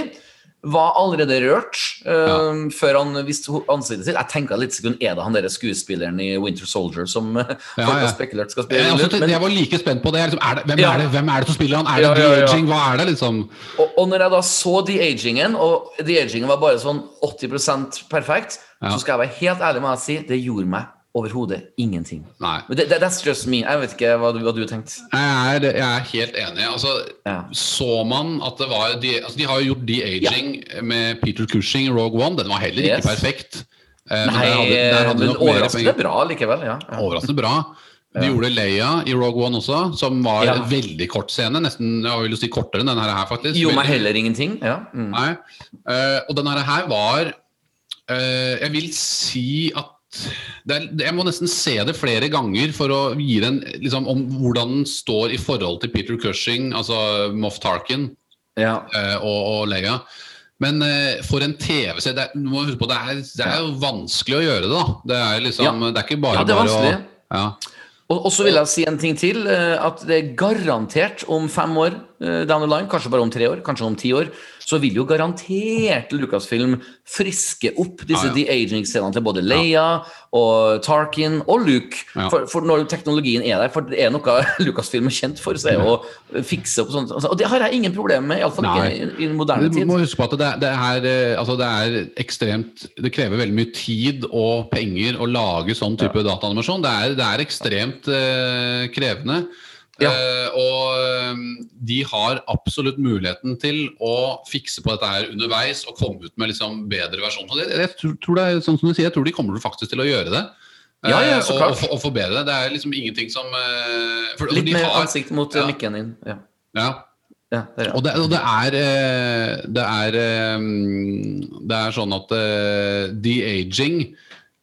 var allerede rørt eh, før han viste ansiktet sitt. Jeg tenka litt sekund er det han der skuespilleren i Winter Soldier som uh, Ja, folk ja. har spekulert skal Jeg, spille altså, men- jeg var like spent på det. Liksom, er det hvem, Ja. er det, hvem er det som spiller han? Er det Ja, ja, ja. de-aging? Hva er det, liksom? Og, og når jeg da så de-agingen, og de-agingen var bare sånn 80% perfekt, Ja. så skal jeg være helt ærlig med å si det gjorde meg overhodet ingenting. Nei. Det, that's just me. Jeg vet ikke hva du, hva du tenkte. Jeg er, jeg er helt enig. Altså, Ja. Så man at det var de, altså, de har jo gjort de-aging med Peter Cushing i Rogue One. Den var heller ikke Yes. perfekt. Eh, Nei, men, hadde, hadde men overraskende bra likevel. Ja. ja. Overraskende bra. De gjorde Leia i Rogue One også, som var Ja. en veldig kort scene. Nesten jeg vil si kortere enn denne her, faktisk. Gjorde meg heller ingenting. Ja. Mm. Nei. Eh, og denne her var eh, Jeg vil si at er, jeg må nesten se det flere ganger for å gi den liksom, om hvordan den står i forhold til Peter Cushing, altså Moff Tarkin ja. eh, og, og Leia. Men eh, for en TV-serie det, må huske på, det, er, det er jo vanskelig å gjøre det. da Det er liksom, Ja. det er ikke bare Ja, det er bare å vanskelig. ja. Og, så vil jeg si en ting til. eh, At det er garantert om fem år down the line, kanskje bare om tre år, kanskje om ti år, så vil jo garantert Lucasfilm friske opp disse Ja, ja. de-aging-scenene til både Leia og Tarkin og Luke. Ja. For, for når teknologien er der, for det er noe Lucasfilm er kjent for, så er jo å fikse opp sånt. Og det har jeg ingen problemer med, iallfall ikke i, i moderne tid. Du må huske på at det, det, er, eh, altså det er ekstremt Det krever veldig mye tid og penger å lage sånn type dataanimasjon. Det er, det er ekstremt eh, krevende. Ja. Eh, og eh, de har absolutt muligheten til å fikse på dette her underveis og komme ut med liksom bedre versjon. Jeg, det- Jeg, tror, det er, sånn som du sier, jeg tror de kommer faktisk til å gjøre det. Ja, ja, Eh, så og, klart. og, og forbedre det. Det er liksom ingenting som eh, for, Litt mer har- ansikt mot Ja. mikken din. Ja. Ja, Ja, det er, og det, og det er eh, Det er Det er sånn at de-aging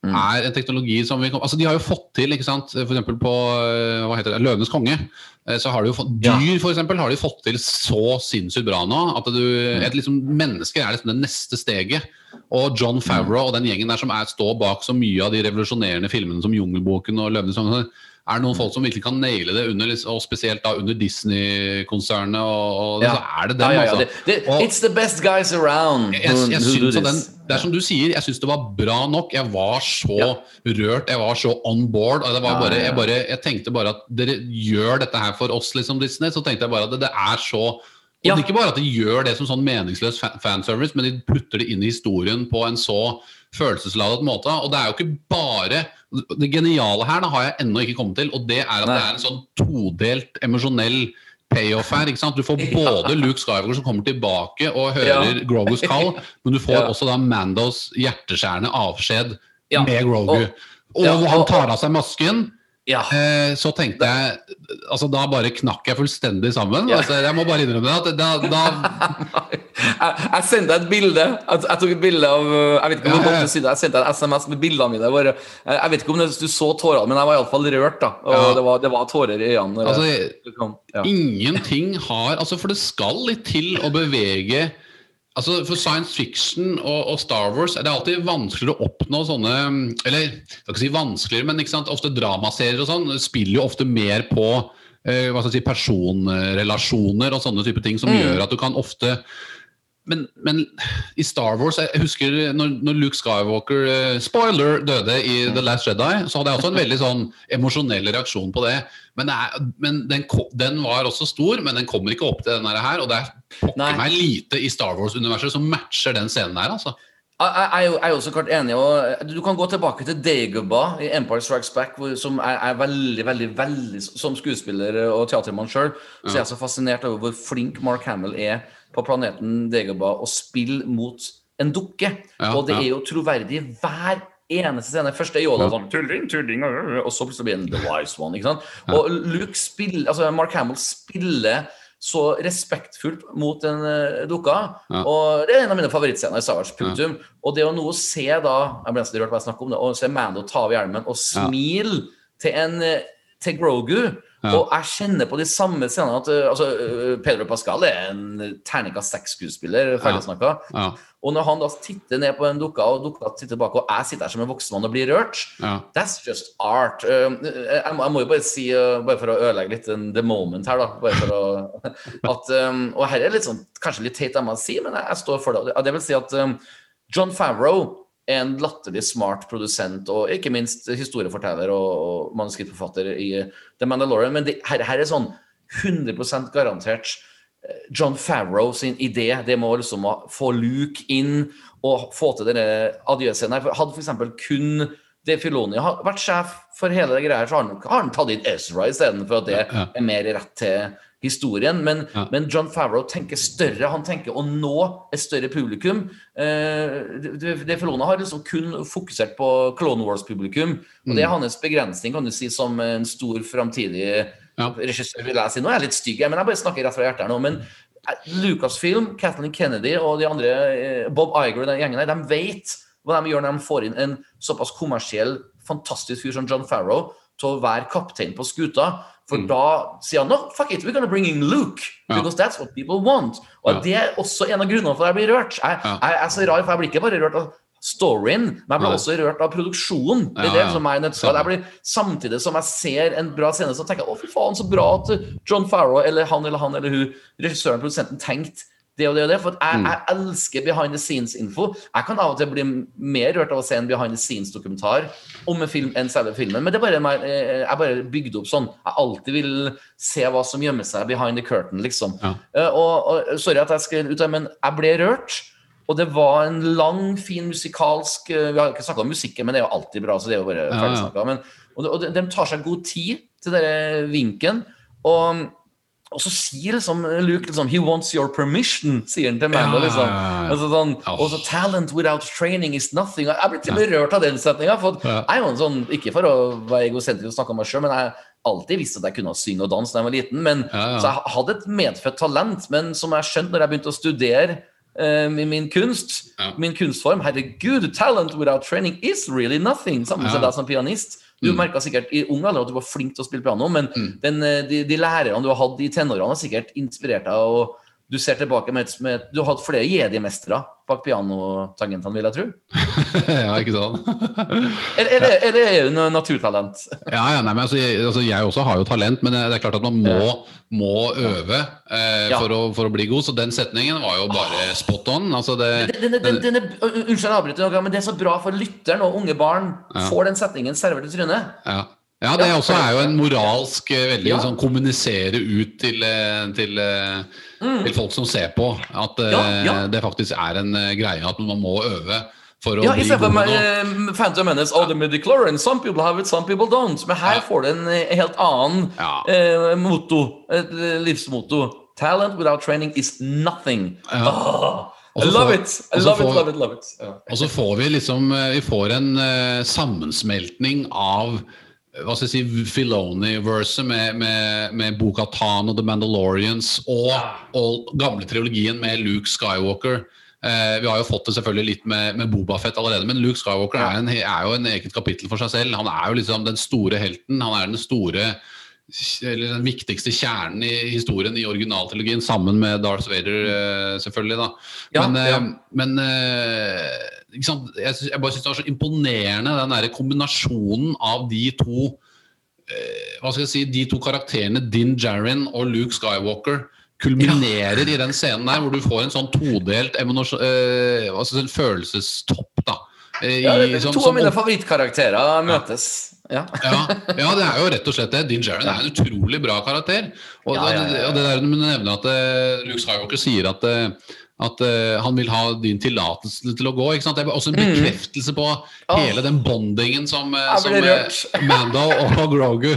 Mm. er en teknologi som vi Altså De har jo fått til, ikke sant eksempel på eh, hva heter det, Løvenes konge. eh, Så har de jo fått. Dyr for eksempel, har de fått til så sinnssykt bra nå. At du, Mm. et liksom, Mennesker er liksom det neste steget. Og John Favreau og den gjengen der som er, står bak så mye av de revolusjonerende filmene som Jungelboken og Løvenes konge, er det noen folk som virkelig kan naile det, under, og spesielt da under Disney-konsernet. Og, og Ja. så er det dem, ja, ja, altså. Det, det, it's the best guys around. jeg, jeg, jeg who den, det er som du sier, jeg syns det var bra nok. Jeg var så rørt, jeg var så on board. Og det var bare, jeg, bare, jeg tenkte bare at dere gjør dette her for oss, liksom Disney. Så tenkte jeg bare at det, det er så og det er Ikke bare at de gjør det som sånn meningsløs fanservice, men de putter det inn i historien på en så følelsesladet måte. Og det er jo ikke bare Det geniale her da har jeg ennå ikke kommet til, og det er at Nei. det er en sånn todelt emosjonell payoff her. ikke sant? Du får både Luke Skywalker som kommer tilbake og hører Ja. Grogus kall, men du får Ja. også da Mandos hjerteskjærende avskjed Ja. med Grogu. Og- Og, og, han tar av seg masken. Ja. Eh, så tenkte jeg altså Da bare knakk jeg fullstendig sammen. Ja. Altså, jeg må bare innrømme det. at da, da jeg, jeg sendte et bilde. Jeg, jeg tok et bilde av uh, Jeg vet ikke om Ja, kom til Jeg sendte en SMS med bildene mine. Bare, jeg, jeg vet ikke om det, du så tårene, men jeg var iallfall rørt. da Og Ja. det, var, det var tårer i øynene. Altså, jeg-. Ingenting har altså For det skal litt til å bevege Altså For science fiction og, og Star Wars er det alltid vanskeligere å oppnå sånne Eller jeg skal ikke si vanskeligere, men ikke sant, ofte dramaserier og sånn spiller jo ofte mer på eh, hva skal jeg si, personrelasjoner og sånne type ting som Mm. gjør at du kan ofte men, men i Star Wars Jeg husker når, når Luke Skywalker uh, Spoiler døde i The Last Jedi, så hadde jeg også en veldig sånn emosjonell reaksjon på det. Men, det er, men den, den var også stor, men den kommer ikke opp til den her. Og det er pokker meg lite i Star Wars-universet som matcher den scenen her. altså. Jeg, jeg, jeg er jo- så klart enig. Og du kan gå tilbake til Dagobah i Empire Strikes Back, hvor, som er, er veldig, veldig, veldig Som skuespiller og teatermann sjøl, så jeg er så fascinert over hvor flink Mark Hamill er på planeten Dagobah å spille mot en dukke. Ja, og det ja. er jo troverdig hver eneste scene. Først er Yoda sånn tulling, tulling, og så plutselig blir han the wise one. ikke sant? Og Luke spiller, altså Mark Hamill spiller så respektfullt mot den uh, dukka. Ja. Og det er en av mine favorittscener i Star Wars. Punktum. Og det å nå se da Jeg ble nesten rørt bare jeg snakker om det. Å se Mando ta av hjelmen og smile til en eh, til Grogu. Ja. Og jeg kjenner på de samme scenene at eh, altså, eh, Pedro Pascal er en terningkast seks-skuespiller, ferdig Ja. snakka. Ja, Og når han da titter ned på en dukka, og dukka titter tilbake, og jeg sitter her som en voksen mann og blir rørt ja. That's just art. Um, jeg, må, jo bare si, bare for å ødelegge litt den- the moment her, da bare for å, at, Og her er litt sånn, kanskje litt teit av meg å si, men jeg, står for det. Ja, Det vil si at John Favreau en latterlig smart produsent og ikke minst historieforteller og, og manuskriptforfatter i The Mandalorian, men det, her, her er sånn 100 garantert eh, John Favreau sin idé. Det må liksom få Luke inn og få til denne adjøscenen Hadde f.eks. kun Dave Filoni vært sjef for hele det greia, her, så har han, har han tatt inn Ezra istedenfor at det er mer rett til historien. Men, Ja. men John Favreau tenker større. Han tenker å nå et større publikum. Eh, det, Felona har liksom kun fokusert på Clone Wars-publikum. Og det er hans begrensning, kan du si, som en stor framtidig Ja. regissør. vil jeg si. Nå er jeg litt stygg, men jeg bare snakker rett fra hjertet her nå. men eh, Lucasfilm, Kathleen Kennedy og de andre, eh, Bob Iger og den gjengen der, de vet hva de gjør når de får inn en såpass kommersiell, fantastisk fyr som John Farrow til å være kaptein på skuta. For da sier han no, fuck it, we're gonna bring in Luke. Because that's what people want. Og det er også en av grunnene for at jeg blir rørt. Jeg, jeg er så rar, for jeg blir ikke bare rørt av storyen, men jeg blir Nei. også rørt av produksjonen. Det er det som er nødskal. Jeg blir, samtidig som jeg ser en bra scene, så tenker jeg å fy faen, så bra at John Farrow eller han eller han eller hun, regissøren produsenten, tenkte det og det og det. For at jeg, Mm. jeg elsker behind the scenes-info. Jeg kan av og til bli mer rørt av å se en behind the scenes-dokumentar om en film enn selve filmen. Men det er bare meg, eh, jeg bare bygde opp sånn. Jeg alltid vil se hva som gjemmer seg behind the curtain, liksom. Ja. Eh, og, og Sorry at jeg skal ut av men jeg ble rørt. Og det var en lang, fin musikalsk eh, Vi har ikke snakka om musikken, men det er jo alltid bra. så det er jo bare Ja, ja. Men, og, og de, de tar seg god tid til denne vinken. Og, og så sier liksom Luke liksom, 'He wants your permission', sier han til Mando. Ja, liksom. Altså, sånn, oh. og så 'Talent without training is nothing'. Jeg blir til og med rørt av den setninga. Sånn, ikke for å være egosentrisk og snakke om meg sjøl, men jeg alltid visste at jeg kunne synge og danse da jeg var liten. Men. Så jeg hadde et medfødt talent, men som jeg skjønte når jeg begynte å studere uh, min, min kunst, min kunstform Herregud, talent without training is really nothing! Sammen med deg som pianist. Du Mm. merka sikkert i ung alder at du var flink til å spille piano, men Mm. den, eh, de, de lærerne du har hatt i tenårene, har sikkert inspirert deg. og du ser tilbake med, med Du har hatt flere jedi-mestere bak pianotangentene, vil jeg tro. ja, ikke sant? Eller, eller, er noe naturtalent? Ja, ja, nei, men altså, jeg, altså, jeg også har jo talent, men det er klart at man må, må øve eh, Ja. for, å, for å bli god. Så den setningen var jo bare spot on. Altså det, Den, den, den, den er, unnskyld, jeg avbryter noe, men det er så bra for lytteren og unge barn Ja. får den setningen servert i trynet. ja. Ja, det også er jo en moralsk eh, veldig Ja. sånn kommunisere ut til, eh, til, mm. til folk som ser på, at eh. Ja, ja. det faktisk er en eh, greie at man må øve for å Ja, Istedenfor uh, eh, Phantom Menace, oh, the midichlorian, some people have it, some people don't. Men her får du en eh, helt annen eh, motto, eh, livsmotto. Talent without training is nothing. Ja. Oh. I love it! I love, får, it, love it, love it. Ja. Og så får vi liksom eh, Vi får en uh, sammensmeltning av eh, hva skal jeg si, Filoni-verset med, med, med boka Tan og The Mandalorians og, og gamle trilogien med Luke Skywalker. Eh, vi har jo fått det selvfølgelig litt med, med Bobafett allerede, men Luke Skywalker er, en, er jo en eget kapittel for seg selv. Han er jo liksom den store helten. Han er den store eller den viktigste kjernen i historien i originaltrilogien, sammen med Darth Vader, eh, selvfølgelig. da. Ja, men ja. eh, men eh? Jeg, synes, jeg bare syns det var så imponerende, den der kombinasjonen av de to hva skal jeg si, de to karakterene, Din Djarin og Luke Skywalker, kulminerer i den scenen der, hvor du får en sånn todelt eh, si, en følelsestopp. da. Ja, i- det, som- to som av mine favorittkarakterer møtes. Ja. ja, ja, det er jo rett og slett det. Din Jaren er en utrolig bra karakter. Og, Ja, ja, og det der du nevner at uh, Luke Skywalker sier at, uh, at uh, han vil ha din tillatelse til å gå. Ikke sant? Det er også en bekreftelse på hele den bondingen som, som. Mando og Grogu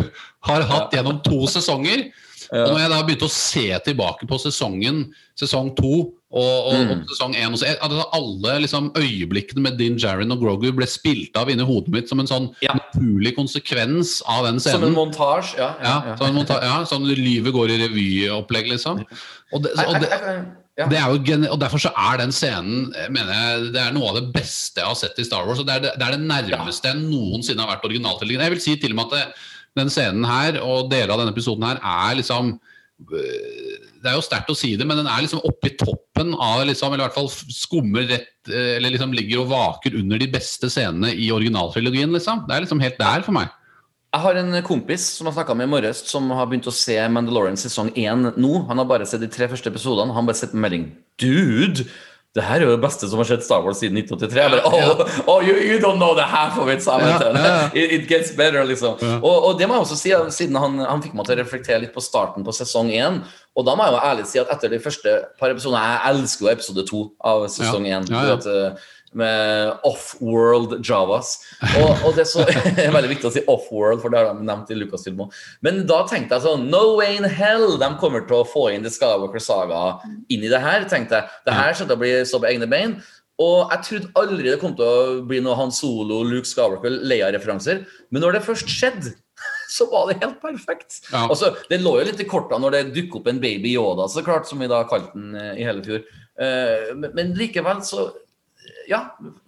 har hatt gjennom to sesonger. Og når jeg da begynte å se tilbake på sesongen, sesong to og, og, Mm. og sesong én også. Jeg, Alle liksom, øyeblikkene med Din Djarin og Grogu ble spilt av inni hodet mitt som en sånn Ja. naturlig konsekvens av den scenen. Som en montasje. Ja, ja, Ja, ja. sånn, monta- ja, sånn livet går i revyopplegg, liksom. Og, det, og, det, det er jo og Derfor så er den scenen eh, mener jeg, det er noe av det beste jeg har sett i Star Wars. og Det er det, det, er det nærmeste jeg noensinne har vært originaltrilogien. Jeg vil si til og med at det, den scenen her og deler av denne episoden her er liksom øh, Det er jo sterkt å si det, men den er liksom oppi toppen av liksom, Eller i hvert fall skummer rett eh, Eller liksom ligger og vaker under de beste scenene i originaltrilogien. liksom. Det er liksom helt der for meg. Jeg har en kompis som har snakka med i morges, som har begynt å se Mandalorian sesong 1 nå. Han har bare sett de tre første episodene. Han har bare sett melding. Dude! Det her er jo det beste som har skjedd Star Wars siden 1983. Bare, oh, oh you, you don't know the half of it, ja. It, it gets better, liksom. Og, og det må jeg også si, siden han, han fikk meg til å reflektere litt på starten på sesong 1. Og da må jeg jo ærlig si at etter de første par episodene Jeg elsker jo episode 2 av sesong 1. Ja, ja. Med off-world javas. Og, og det er så er veldig viktig å si off-world, for det har de nevnt i Lucasfilm òg. Men da tenkte jeg sånn No way in hell de kommer til å få inn The Skywalker Saga inn i det her. tenkte jeg. Det her kommer til å bli så på egne bein. Og jeg trodde aldri det kom til å bli noe Han Solo, Luke Skywalker, Leia-referanser. Men når det først skjedde, så var det helt perfekt. Ja. Altså, det lå jo litt i korta når det dukket opp en baby Yoda, så klart, som vi da kalte den eh, i hele fjor. Eh, men, men likevel, så Ja,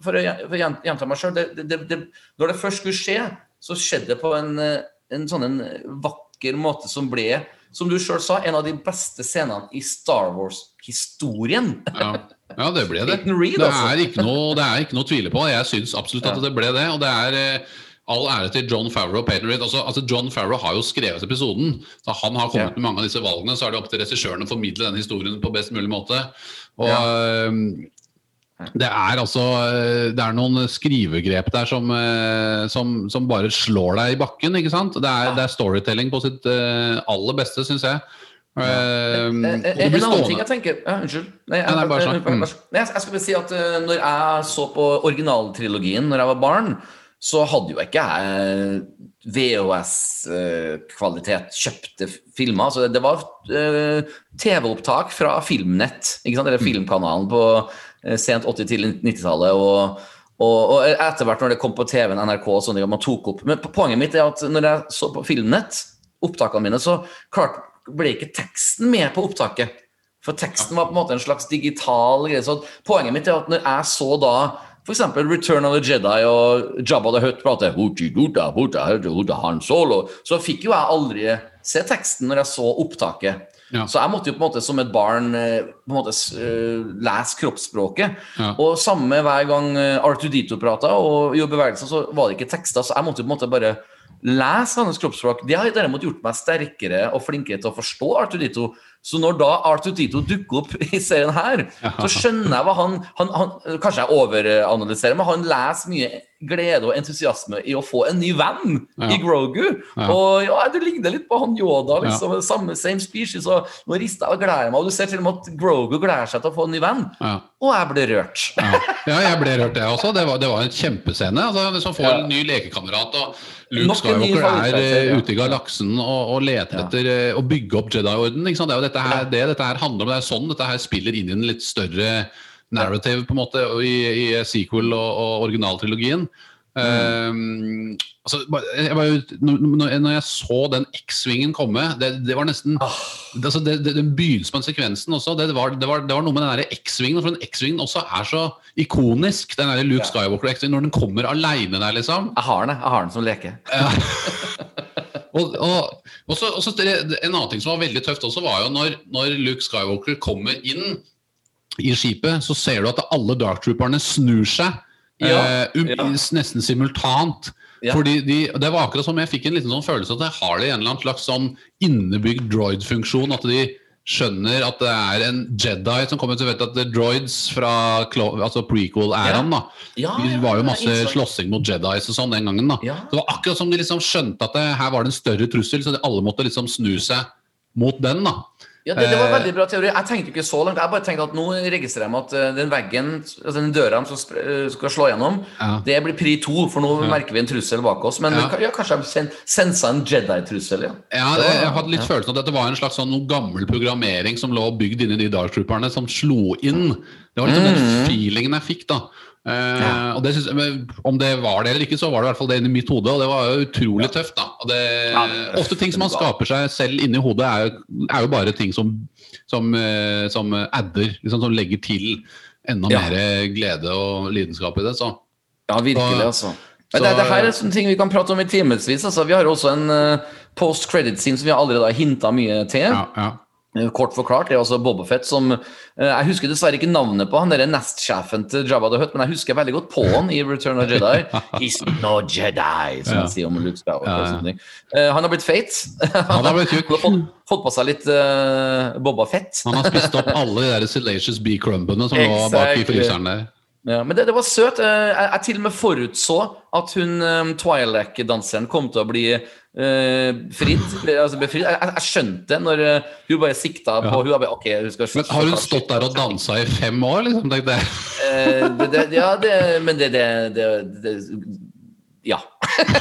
for å gjenta meg sjøl Når det først skulle skje, så skjedde det på en, eh, en sånn en vakker måte som ble, som du sjøl sa, en av de beste scenene i Star Wars-historien. Ja. ja, det ble det. Reed, Det altså. er ikke noe, det er ikke noe å tvile på. Jeg syns absolutt at det ble det. Og det er eh, all ære til John Favreau og Peyton Reed. Altså, altså John Favreau har jo skrevet episoden. Da han har kommet Ja. med mange av disse valgene. Så er det opp til regissøren å formidle den historien på best mulig måte. Og Ja. Det er altså eh, Det er noen skrivegrep der som, eh, som, som bare slår deg i bakken. ikke sant? Det er, det er storytelling på sitt eh, aller beste, syns jeg. Ja. Eh, en, En annen ting jeg tenker ja, Unnskyld. Nei, jeg, nei, bare snakk. Mm. Jeg, jeg skulle bare si at uh, når jeg så på originaltrilogien når jeg var barn, så hadde jo ikke jeg VHS-kvalitet, kjøpte filmer. Så det var uh, TV-opptak fra Filmnett, eller Filmkanalen på sent 80-, til 90-tallet. og og, og etter hvert når det kom på TV-en, NRK og sånne man tok opp Men poenget mitt er at når jeg så på Filmnett, opptakene mine, så klart ble ikke teksten med på opptaket. For teksten var på en måte en slags digital greie. Så poenget mitt er at når jeg så da f.eks. Return of the Jedi og Jabba the Hutt prate «Huti, huta, huta, huta, huta, Han Solo, så fikk jo jeg aldri se teksten når jeg så opptaket. Ja. Så jeg måtte jo på en måte som et barn eh, på en måte eh, lese kroppsspråket. Ja. Og samme hver gang eh, R2D2 prata og gjorde bevegelser, så var det ikke tekster. Så jeg måtte jo på en måte bare lese hans kroppsspråk. Det har derimot gjort meg sterkere og flinkere til å forstå R2D2. Så når da R2D2 dukker opp i serien her, så skjønner jeg hva han, han, han Kanskje jeg overanalyserer, men han leser mye glede og entusiasme i å få en ny venn Ja. i Grogu. Ja. Og ja, det ligner litt på han Yoda, liksom. Samme same species. Og nå rister jeg og gleder meg. Og du ser til og med at Grogu gleder seg til å få en ny venn. Ja. Og jeg ble rørt. Ja. ja, jeg ble rørt, jeg også. Det var, det var en kjempescene. Altså, som får Ja. en ny lekekamerat. Og Luke Skywalker er eh, ute i galaksen og, og leter Ja. etter eh, å bygge opp Jedi-orden. Det er jo dette her, det dette her handler om. Det er sånn dette her spiller inn i en litt større narrative på en måte i, i sequel og, og originaltrilogien. Um, altså, jeg var jo, når, når jeg så den X-svingen komme, det, det var nesten Ah. det, altså det, det, Den begynnelsen på den sekvensen også, det var, det, var, det var noe med den X-svingen. For den X-svingen også er så ikonisk. Den der Luke Ja. Skywalker X-svingen, når den kommer aleine der, liksom. Jeg har den, jeg har den som leke. Og, og, og, så, og så En annen ting som var veldig tøft også, var jo når, når Luke Skywalker kommer inn i skipet, så ser du at alle Dark Trooperne snur seg. Ja, um, ja. Nesten simultant. Ja. Fordi de, Det var akkurat som jeg fikk en liten sånn følelse at det har de en eller annen slags sånn innebygd droid-funksjon. At de skjønner at det er en Jedi som kommer til å vite at det er droids fra altså prequel-æraen. da Ja, Det var jo masse slåssing mot Jedis og sånn den gangen. da. Det var akkurat som de liksom skjønte at det, her var det en større trussel, så de alle måtte liksom snu seg mot den. da Ja, det, det var en veldig bra teori. Jeg tenkte ikke så langt. Jeg bare tenkte at nå registrerer jeg meg at eh, den veggen, altså den døra som eh, skal slå gjennom, Ja. det blir pri to, for nå merker vi en trussel bak oss. Men Ja. ja, kanskje jeg sen- sensa en Jedi-trussel, ja. Ja, det, jeg hadde litt Ja. følelsen av at dette var en slags sånn gammel programmering som lå bygd inni de Dark Trooperne, som slo inn. Det var liksom den feelingen jeg fikk, da. Eh. Ja. og det synes, Om det var det eller ikke, så var det i hvert fall det inni mitt hode, og det var jo utrolig tøft. da og det, Ja, det Ofte ting som man skaper seg selv inni hodet, er er jo bare ting som, som, eh, som adder, liksom, som legger til enda Ja. mer glede og lidenskap i det. så Ja, virkelig, Så- altså. Men det, det her er sånne ting vi kan prate om i timevis. Altså. Vi har også en uh, post credit-scene som vi allerede har hinta mye til. ja, ja. Eh, Kort forklart, det er altså Bobafett som eh, Jeg husker dessverre ikke navnet på han nestsjefen til Jabba the Hutt, men jeg husker veldig godt på han i Return of Jedi. He's no Jedi, som Ja. sier om Luke Skywalker. Ja, ja. Eh, han har blitt feit. Han har blitt tjukk. Fått, fått på seg litt uh, Boba Fett. Han har spist opp alle de der Salacious B-crumbene som lå bak i Exactly. fryseren der. Ja, men det, det var søt. Jeg, jeg til og med forutså at hun um, Twi'lek-danseren kom til å bli fridd. eller, Altså befridd. Jeg, jeg, jeg skjønte når eh, hun bare sikta på Hun bare, okay, hun skal Men har hun stått der og dansa i fem år, liksom? tenkte jeg. Eh, det, det, ja, det, men det, det, Ja.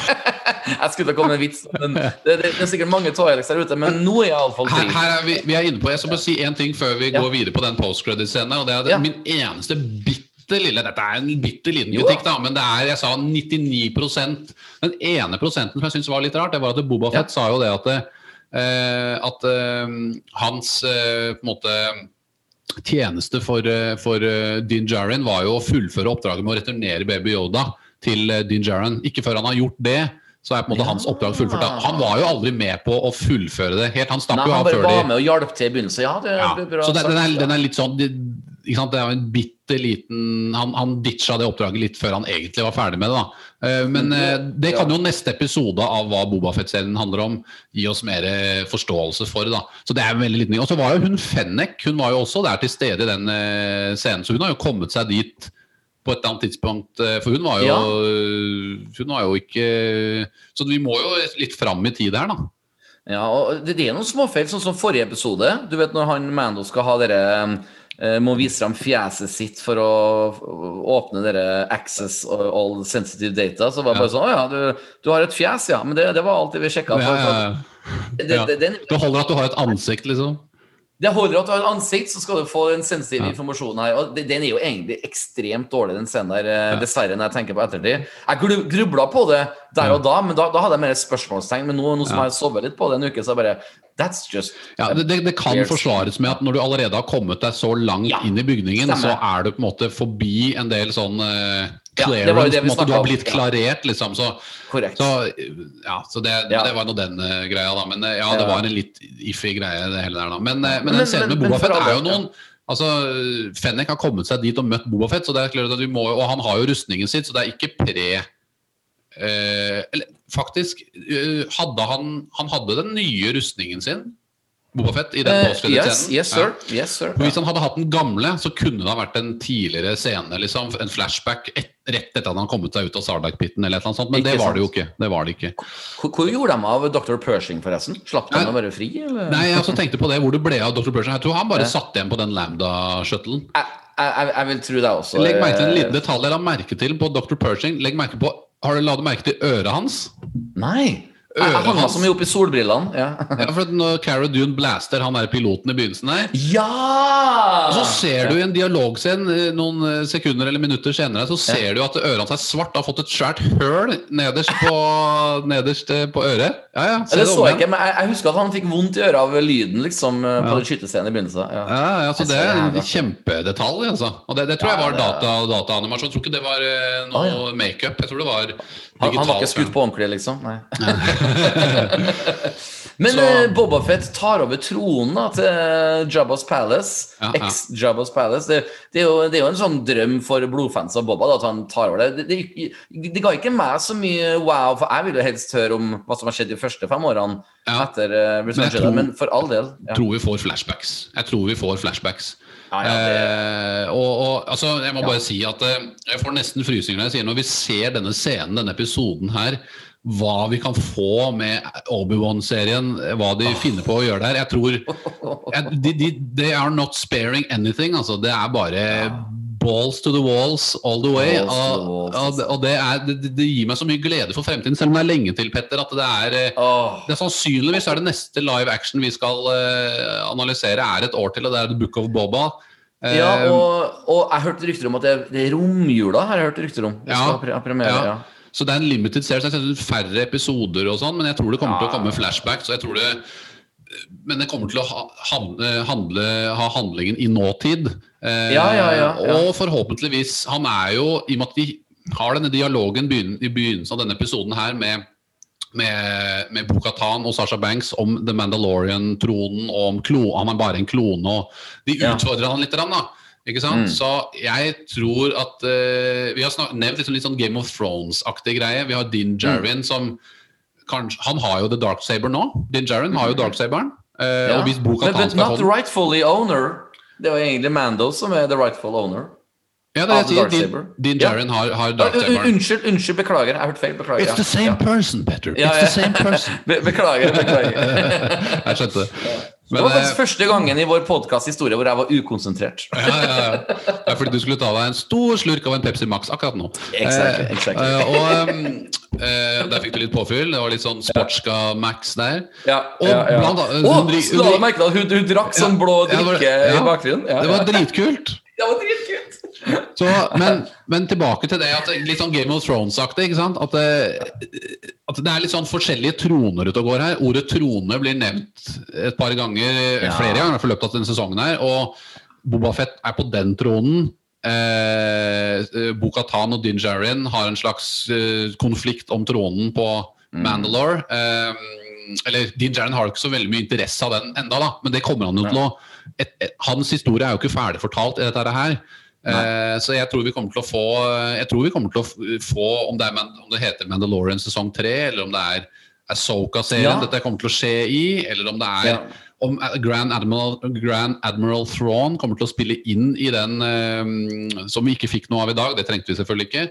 jeg skulle komme med en vits, men det, er sikkert mange Twi'leks der ute. Men nå er jeg iallfall Her, her er vi, vi er inne på, Jeg skal bare si én ting før vi går videre på den post-credit-scenen. og det er. Min eneste bitte lille Dette er en bitte liten kritikk, da, men det er jeg sa 99% Den ene prosenten som jeg syns var litt rart, det var at Boba Ja. Fett sa jo det at, uh, at uh, hans uh, på en måte tjeneste for, for Din Djarin var jo å fullføre oppdraget med å returnere Baby Yoda til Din Djarin. Ikke før han har gjort det, så er på en måte Ja. hans oppdrag fullført. Han var jo aldri med på å fullføre det helt. Han stakk jo han av før de var med og hjalp til i begynnelsen. Ja, det ja. bra. Så det, den, er, den er litt sånn det, ikke sant? det er en bitte liten han, han ditcha det oppdraget litt før han egentlig var ferdig med det. da. Eh, Men eh, det kan jo neste episode av hva Bobafett-serien handler om, gi oss mer eh, forståelse for. da. Så det er en veldig liten ting. Og så var jo hun Fennek hun var jo også der til stede i den scenen, så hun har jo kommet seg dit på et eller annet tidspunkt. For hun var jo, Ja. hun var jo ikke Så vi må jo litt fram i tid her, da. Ja, og det, det er noen småfeil, sånn som forrige episode. Du vet når han Mando skal ha dere Må vise fram fjeset sitt for å åpne dere access all sensitive data. Så var det bare sånn Å ja, du, du har et fjes, ja. Men det, det var alltid vi sjekka. Ja, ja, ja. det, det, det, Det holder at du har et ansikt, liksom. Det holder at du har et ansikt, så skal du få den sensitive Ja. informasjonen her. Og den er jo egentlig ekstremt dårlig, den scenen der, eh, Ja. dessverre, når jeg tenker på ettertid. Jeg gru- grubla på det der og da, men da, da hadde jeg mer et spørsmålstegn. Men nå, nå som jeg har sovet litt på det en uke, så er jeg bare That's just Ja, det, det, kan forsvares med at når du allerede har kommet deg så langt inn i bygningen, stemmer. så er du på en måte forbi en del sånn eh, Ja, det clearance. det måte, du har blitt klarert, liksom. Så, så, ja, så det, Ja. det var nå den uh, greia, da. Men eh, ja, det var en litt iffy greie, det hele der, da. Men, uh, men den scenen med men- Boba men for Fett er jo noen Altså, Fennek har kommet seg dit og møtt Boba Fett, så det er klart at vi må, og han har jo rustningen sitt, så det er ikke pre uh, Eller faktisk, hadde han Han hadde den nye rustningen sin, Boba Fett, i den Eh, Uh, yes, yes, sir. Yes, sir. Hvis han hadde hatt den gamle, så kunne det ha vært en tidligere scene. liksom, En flashback et, rett etter at han kommet seg ut av Sardak-pitten. eller annet sånt, Men Ikke det var det jo ikke. Det var det ikke. Hvor, hvor gjorde de av Dr. Pershing, forresten? Slapp de å være fri, eller? Nei, jeg også tenkte på det, Hvor det ble av Dr. Pershing. Jeg tror han bare Ja. satt igjen på den Lambda-shuttlen. Jeg, jeg, jeg- vil tro det også. Legg merke til en liten Eh, detalj jeg la merke til på Dr. Pershing. Legg merke på, Har du lagt merke til øret hans? Nei. Hang meg hans. mye opp i solbrillene. Ja! Ja, for Når Cara Dune blaster han er piloten i begynnelsen der, ja! Og så ser du i en dialogscene eh, noen eh, sekunder eller minutter senere, så ser du at øret hans er svart, har fått et svært høl nederst på, nederst eh, på øret. Ja, ja, se Det så jeg ikke, men jeg, jeg husker at han fikk vondt i øret av lyden liksom, på Ja. skytescenen i begynnelsen. Ja. Ja, ja, så Det er en her, kjempedetalj. Altså. Og det, det tror jeg var det- data, dataanimasjon. Jeg tror ikke det var noe Ah, makeup. Jeg tror det var Han, han var ikke skutt på ordentlig, liksom? Nei. Men Så- eh, Boba Fett tar over tronen da, til eh, Jabba's Palace. Ja, ja. Ex-Jabba's Palace. Det, det, er jo, det er jo en sånn drøm for blodfans av Boba da, at han tar over det. Det, det. ga ikke meg så mye wow, for jeg ville helst høre om hva som har skjedd de første fem årene. Ja. etter uh, Return Men jeg tror- men for all del. Ja. tror vi får flashbacks. Jeg tror vi får flashbacks. Ja, ja, det- eh, og, og altså, jeg må bare si at eh, jeg får nesten frysninger når jeg sier når vi ser denne scenen, denne episoden her, hva vi kan få med Obi-Wan-serien, hva de finner på å gjøre der. Jeg tror jeg, de, de, They are not sparing anything. Altså, det er bare balls to the walls all the way. Og, og, det- og det, er, det, det gir meg så mye glede for fremtiden, selv om det er lenge til, Petter. At det er oh. Det er Sannsynligvis er det neste live action vi skal eh, analysere, er et år til, og det er The Book of Boba. Eh, Ja, og, og jeg hørte rykter om at det, det er romjula. har jeg hørt rykter om. Ja, premiere, ja. ja. Så det er en limited series. Jeg synes Færre episoder og sånn, men jeg tror det kommer til å komme flashbacks. Og jeg tror det men det kommer til å ha, handle, ha handlingen i nåtid. Eh, Ja, ja, ja. Og forhåpentligvis Han er jo, i og med at vi har denne dialogen begyn- i begynnelsen av denne episoden her med med, med Bo-Katan og Sasha Banks om The Mandalorian-tronen og om klo, han er bare en klone. og De utfordrer han litt. Da, ikke sant? Mm. Så jeg tror at eh, Vi har nevnt liksom litt sånn Game of Thrones-aktig greie. Vi har Din Mm. Som kanskje, Han har jo The Dark Saber nå. Din Jarin har jo Dark Saberen. Uh, Ja. Og hvis But, but not den rightfully owner. Det var egentlig Mando som er the rightful owner. Ja, det er jeg sier. Din, din Ja. Har, har Dark Saber. Unnskyld, unnskyld, beklager. Jeg har hørt feil. Beklager. It's the same ja. person, Petter. Ja, It's the same person. Be beklager. beklager. Jeg skjønte. Det var eh, faktisk første gangen i vår podkast historie hvor jeg var ukonsentrert. ja, ja, ja. Det er fordi du skulle ta deg en stor slurk av en Pepsi Max akkurat nå. Exactly, Eh, exactly. eh, og um, eh, Der fikk du litt påfyll. Det var litt sånn Sportska Max der. Ja, Og ja, ja. blant annet- oh, hun hun hun, hun drakk sånn blå drikke i bakgrunnen? Ja, Det var dritkult. Det var dritkult! Men, men tilbake til det at litt sånn Game of Thrones-aktig. ikke sant? At det, at det er litt sånn forskjellige troner ute og går her. Ordet trone blir nevnt et par ganger, Ja. flere ganger i løpet av denne sesongen. her, Og Boba Fett er på den tronen. Eh, Bo-Katan og Din Djarin har en slags eh, konflikt om tronen på Mandalore. Eh, eller Din Djarin har ikke så veldig mye interesse av den enda, da, men det kommer han jo til å et, et, Hans historie er jo ikke ferdig fortalt i dette her. Eh, så jeg tror vi kommer til å få Jeg tror vi kommer til å få Om det, er, om det heter Mandalorian sesong tre, eller om det er Asoka-serien Ja. dette kommer til å skje i, eller om det er Ja. om Grand Admiral, Grand Admiral Thrawn kommer til å spille inn i den eh, som vi ikke fikk noe av i dag. Det trengte vi selvfølgelig ikke.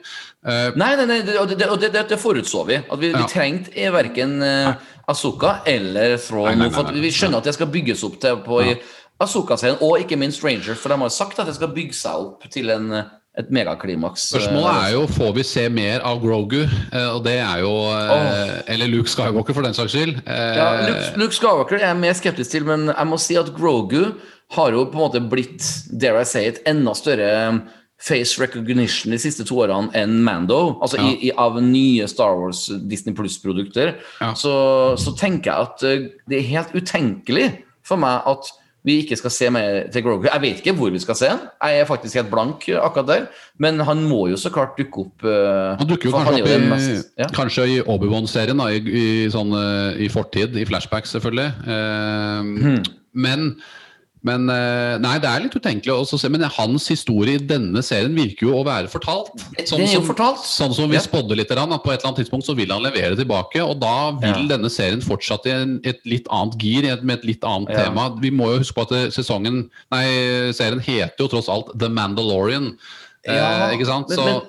Eh, Nei, nei, nei, det, og det, det, det, det forutså vi. At vi, Ja. vi trengte verken uh, Asoka eller Thrawn. Nei, nei, nei. vi skjønner at det skal bygges opp til på i Asuka-serien, og ikke minst Ranger. For de har sagt at det skal bygge seg opp til en, eh, et megaklimaks. Spørsmålet er jo får vi se mer av Grogu, eh, og det er jo oh. Eller Luke Skywalker, for den saks skyld. Eh, Ja, Luke, Luke Skywalker er jeg mer skeptisk til, men jeg må si at Grogu har jo på en måte blitt dare I say it, enda større um, face recognition de siste to årene enn Mando. Altså Ja. i, i, av nye Star Wars Disney Pluss-produkter. Ja. Så, så tenker jeg at det er helt utenkelig for meg at vi ikke skal se mer til Grogu. Jeg vet ikke hvor vi skal se han. Jeg er faktisk helt blank akkurat der. Men han må jo så klart dukke opp. uh, Han dukker jo kanskje opp i, mest- ja. kanskje i Obi-Wan-serien, i, i, sånn, eh, i fortid, i flashbacks selvfølgelig. Eh, Hmm. Men men eh, Nei, det er litt utenkelig også å se, men hans historie i denne serien virker jo å være fortalt. Sånn, som, fortalt. Sånn som vi Ja. spådde litt, grann, at på et eller annet tidspunkt så vil han levere tilbake, og da vil Ja. denne serien fortsatt i et litt annet gir, med et litt annet Ja. tema. Vi må jo huske på at eh, sesongen, nei, serien heter jo tross alt The Mandalorian. Eh, ikke sant? Men, Så, men,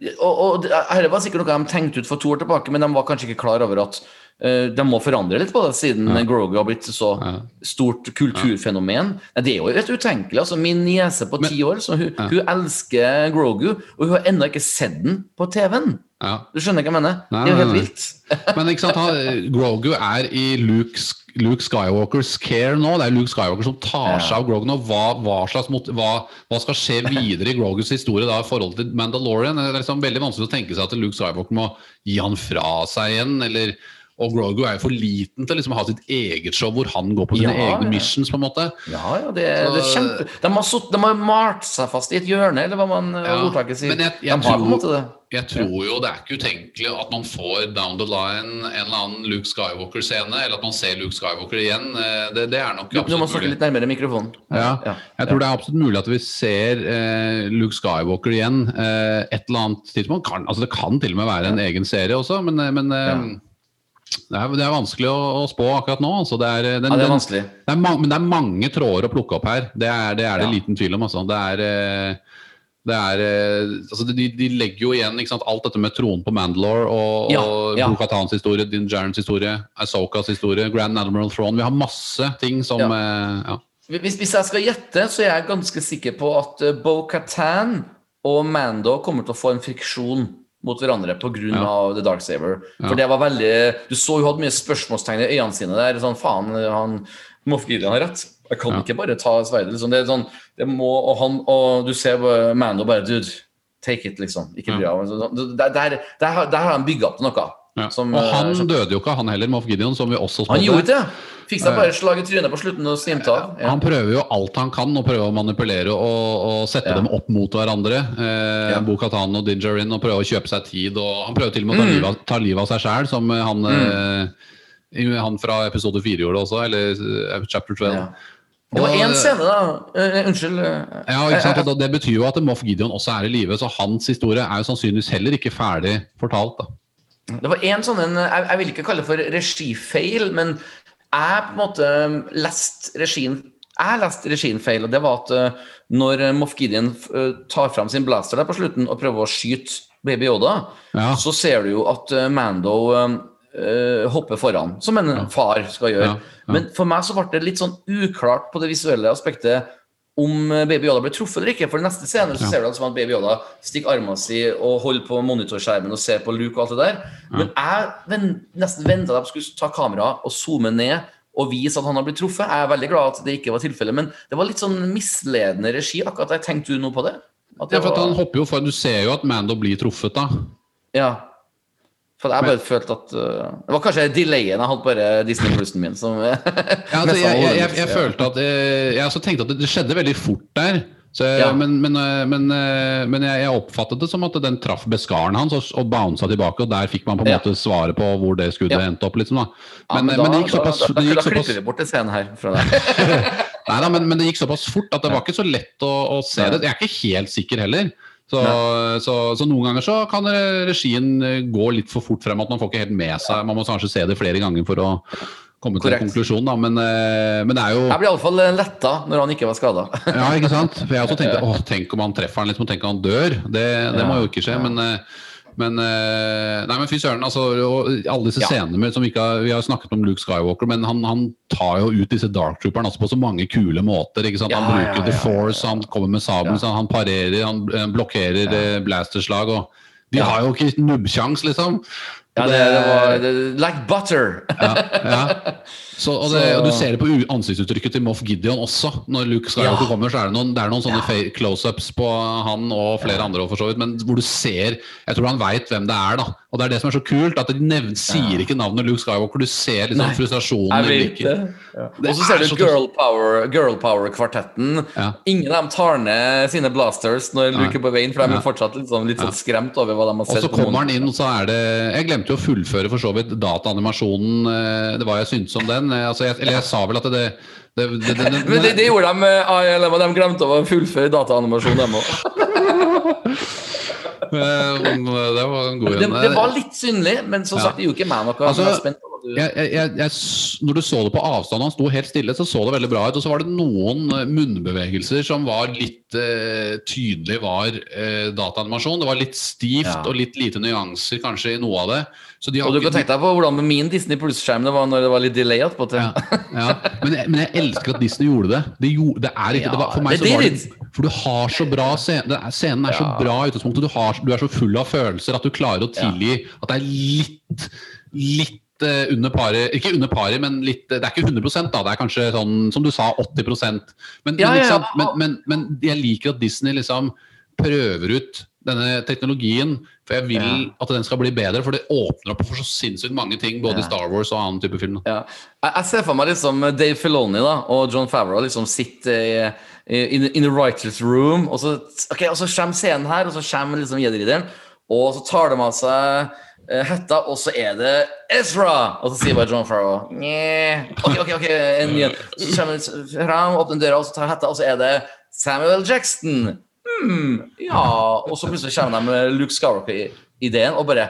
men, og, og det- Dette var sikkert noe de tenkte ut for to år tilbake, men de var kanskje ikke klar over at de må forandre litt på det, siden Grogu har blitt så Ja. stort kulturfenomen. Ja. det er jo helt utenkelig. altså Min niese på ti år hun, hun elsker Grogu, og hun har ennå ikke sett den på TV-en. ja. Du skjønner hva jeg mener? Nei, det er jo helt nei. vilt. Men ikke sant, Grogu er i Luke, Luke Skywalkers care nå. Det er Luke Skywalker som tar seg av Grogu nå. Hva, hva, slags mot, hva, hva skal skje videre i Grogus historie da i forhold til Mandalorian? Det er liksom veldig vanskelig å tenke seg at Luke Skywalker må gi han fra seg igjen. eller og Grogu er jo for liten til å liksom ha sitt eget show hvor han går på sine Ja, egne ja. missions. på en måte. Ja, ja, det, det er kjempe... De har, sutt, de har malt seg fast i et hjørne, eller hva man Ja, ja, ordtaket sier. men jeg- jeg de har tror- måte det. Jeg tror jo det er ikke utenkelig at man får down the line en eller annen Luke Skywalker-scene, eller at man ser Luke Skywalker igjen. Eh, Det, det er nok absolutt mulig. du må snakke litt nærmere mikrofonen. Ja, ja. jeg tror det er absolutt mulig at vi ser eh, Luke Skywalker igjen eh, et eller annet tidspunkt. Kan, altså det kan til og med være en egen serie også, men, eh, men eh, det, er, det er vanskelig å, å spå akkurat nå. Altså det er, eh, den, Ja, det er den- vanskelig. det er man, men det er mange tråder å plukke opp her. Det er det, er det Ja. liten tvil om. Altså. Det er, eh, det er eh, altså de, de legger jo igjen sant, alt dette med tronen på Mandalore og, Ja, og ja. Bo-Katans historie, Din Jarens historie, Asokas historie, Grand Admiral Throne. Vi har masse ting som Ja. Hvis, hvis jeg skal gjette, så er jeg ganske sikker på at uh, Bo-Katan og Mando kommer til å få en friksjon mot hverandre pga. Ja. The Dark Saber. Ja. For det var veldig Du så hun hadde mye spørsmålstegn i øynene sine der. Sånn, faen, han Moff Gideon har rett. Jeg kan Ja. ikke bare ta sverdet. Liksom. Det er sånn, det må, og, han, og du ser Mando bare Dude, take it, liksom. Ikke bry deg. Der, der, der, der har han bygga opp noe. Ja. Som, og han eh, døde jo ikke, han heller, Moff Gideon, som vi også Han gjorde det. Fikk seg bare slag i trynet på slutten og snimte av. Ja. Han prøver jo alt han kan å prøve å manipulere og, og sette Ja. dem opp mot hverandre. Eh, Ja. Bo-Katan og Dingerin og prøver å kjøpe seg tid. Og han prøver til og med å ta Mm. livet av- ta livet av seg sjæl, som han, han, eh, han fra episode 4 gjorde også, eller eh, chapter 12. Ja. Det var én scene, da. Eh, unnskyld. eh, Ja, ikke sant? Og Det betyr jo at Moff Gideon også er i live, så hans historie er jo sannsynligvis heller ikke ferdig fortalt. da. Det var en sånn en, jeg, jeg vil ikke kalle det for regifeil, men jeg på en måte leste regien jeg leste regien feil, og det var at eh, når Moff Gideon eh, tar fram sin blaster der på slutten og prøver å skyte Baby Yoda, Ja. så ser du jo at eh, Mando eh, hopper foran, som en far skal gjøre. Ja, ja. Men for meg så ble det litt sånn uklart på det visuelle aspektet om eh, Baby Yoda ble truffet eller ikke. For i neste scene så Ja. ser du altså at Baby Yoda stikker armen si og holder på monitorskjermen og ser på Luke og alt det der. Men jeg ven, nesten venta at de skulle ta kameraet og zoome ned og vise at han har blitt truffet. Jeg er veldig glad at det ikke var tilfellet, men det var litt sånn misledende regi. akkurat jeg Tenkte du noe på det? At det Ja, for at han hopper jo for, Du ser jo at Mando blir truffet, da. Ja. For jeg bare følte at uh, Det var kanskje delayen jeg hadde bare Disney Plusen min som Ja, altså, jeg, jeg, jeg, jeg følte at eh, Jeg også tenkte at det, skjedde veldig fort der. Så, Ja. Men, men, eh, men, eh, men jeg, oppfattet det som at den traff beskaren hans og, og bounsa tilbake, og der fikk man på en Ja. måte svaret på hvor det skuddet Ja. endte opp. liksom da. Men, eh, da, det gikk såpass, da, da, da, gikk klipper såpass vi bort en scene her fra deg. Nei da, men, det gikk såpass fort at det var ikke så lett å, å se det. Jeg er ikke helt sikker heller. Så, så, så noen ganger så kan eh, regien eh, gå litt for fort frem at man får ikke helt med seg Man må kanskje se det flere ganger for å komme til en konklusjon, da. Men, eh, men det er jo Jeg ble iallfall letta når han ikke var skada. Ja, ikke sant? For jeg også tenkte åh, tenk om han treffer han liksom, og tenk om han dør. Det, det må jo ikke skje. ja. Men, men eh, Nei, men fy søren. Altså, alle disse Ja. scenene med, som vi har, Vi har snakket om Luke Skywalker, men han, han tar jo ut disse Dark Trooperne altså, på så mange kule måter. ikke sant? Han Ja, ja, bruker ja, The Force, han kommer med sabelen, han parerer, han eh, blokkerer ja. blasterslag. og De har jo ikke nubbsjans, liksom. Ja, det, det var det, Like butter! ja, ja. Så, og, det, Så- og du ser det på ansiktsuttrykket til Moff Gideon også. Når Luke Skywalker Ja. kommer, så er det noen, det er noen sånne Ja. close-ups på han og flere andre, for så vidt, men hvor du ser Jeg tror han veit hvem det er, da. Og det er det som er så kult, at de nevn, sier ikke navnet Luke Skywalker. Du ser liksom Nei. frustrasjonen i blikket. det. Det Og så ser er du Girl Power- Girl Power-kvartetten. Ja. Ingen av dem tar ned sine blasters når Nei. Luke er på veien, for de Ja. er fortsatt litt sånn, litt sånn skremt over hva de har sett. Og så kommer han inn, og så er det Jeg glemte jo å fullføre for så vidt dataanimasjonen. eh, Det var jeg syntes om den. Eh, Altså, jeg, eller jeg sa vel at det, det, det, det, Men det, gjorde de eller, de glemte å fullføre dataanimasjon, dem òg. Eh, det var en god en. det var litt synlig, men som sagt, det gjorde ikke meg noe. Altså, jeg du jeg, jeg, når du så det på avstand, han sto helt stille, så så det veldig bra ut. Og så var det noen eh, munnbevegelser som var litt eh, tydelig var eh, dataanimasjon. Det var litt stivt Ja. og litt lite nyanser kanskje i noe av det. Og du ikke- kan tenke deg på hvordan min Disney Pluss-skjerm det var når det var litt delay attpåtil. ja, ja. Men, men jeg elsker at Disney gjorde det. Det, gjorde, det er ikke, det var, for meg så var det. For du har så bra scene, Scenen er så bra i utgangspunktet. Du, har, du er så full av følelser at du klarer å tilgi at det er litt Litt under pari Ikke under pari, men litt Det er ikke 100% da. Det er kanskje sånn, som du sa, 80 Men, Ja, men, ja, men, men, men jeg liker at Disney liksom prøver ut denne teknologien. For jeg vil Ja. at den skal bli bedre, for det åpner opp for så sinnssykt mange ting. Både Ja. i Star Wars og annen type film. Ja. Jeg, ser for meg liksom Dave Filoni da, og John Favreau liksom sitter i, in, in the writers room, og så, ok, og så kommer scenen her, og så kommer liksom Jedi-ridderen, og så tar de av seg eh, hetta, og så er det Ezra! Og så sier bare John Farrow. Ok, ok, ok, en ny. Så kommer fram, åpner døra, og så tar hetta, og så er det Samuel Jackson. Hmm, ja. Og så plutselig kommer de med Luke Skywalker-ideen, og bare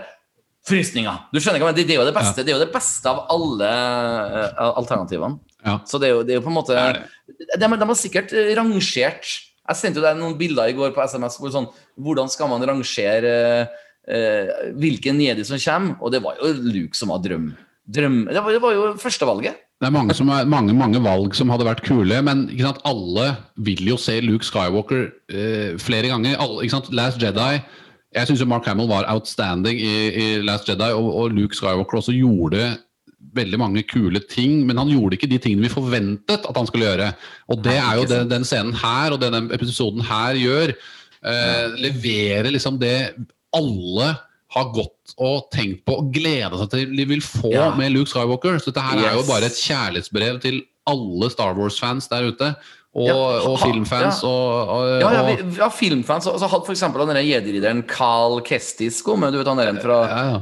Frysninger. Du skjønner ikke, men det, det, er jo det, beste, det er jo det beste av alle eh, alternativene. Ja. Så det er, jo, det er jo på en måte Det De, de har sikkert eh, rangert Jeg sendte jo deg noen bilder i går på SMS hvor sånn Hvordan skal man rangere eh, hvilken Jedi som kommer? Og det var jo Luke som var drøm. drøm det, var, det var jo førstevalget. Det er mange, som er, mange, mange valg som hadde vært kule, men sant, alle vil jo se Luke Skywalker eh, flere ganger. Alle, sant? Last Jedi Jeg syns Mark Hamill var outstanding i, i Last Jedi, og, og Luke Skywalker også gjorde veldig mange kule ting, men han gjorde ikke de tingene vi forventet at han skulle gjøre. Og det er jo det, den, den scenen her og denne episoden her gjør. Eh, leverer liksom det alle har gått og tenkt på og gleda seg til de vil få Ja. med Luke Skywalker. Så dette her er jo bare et kjærlighetsbrev til alle Star Wars-fans der ute. Og, og filmfans ja. og, og, Ja, ja, vi, ja filmfans. Og så hadde for eksempel den der Jedi-ridderen Carl Kestisko, men du vet han er en fra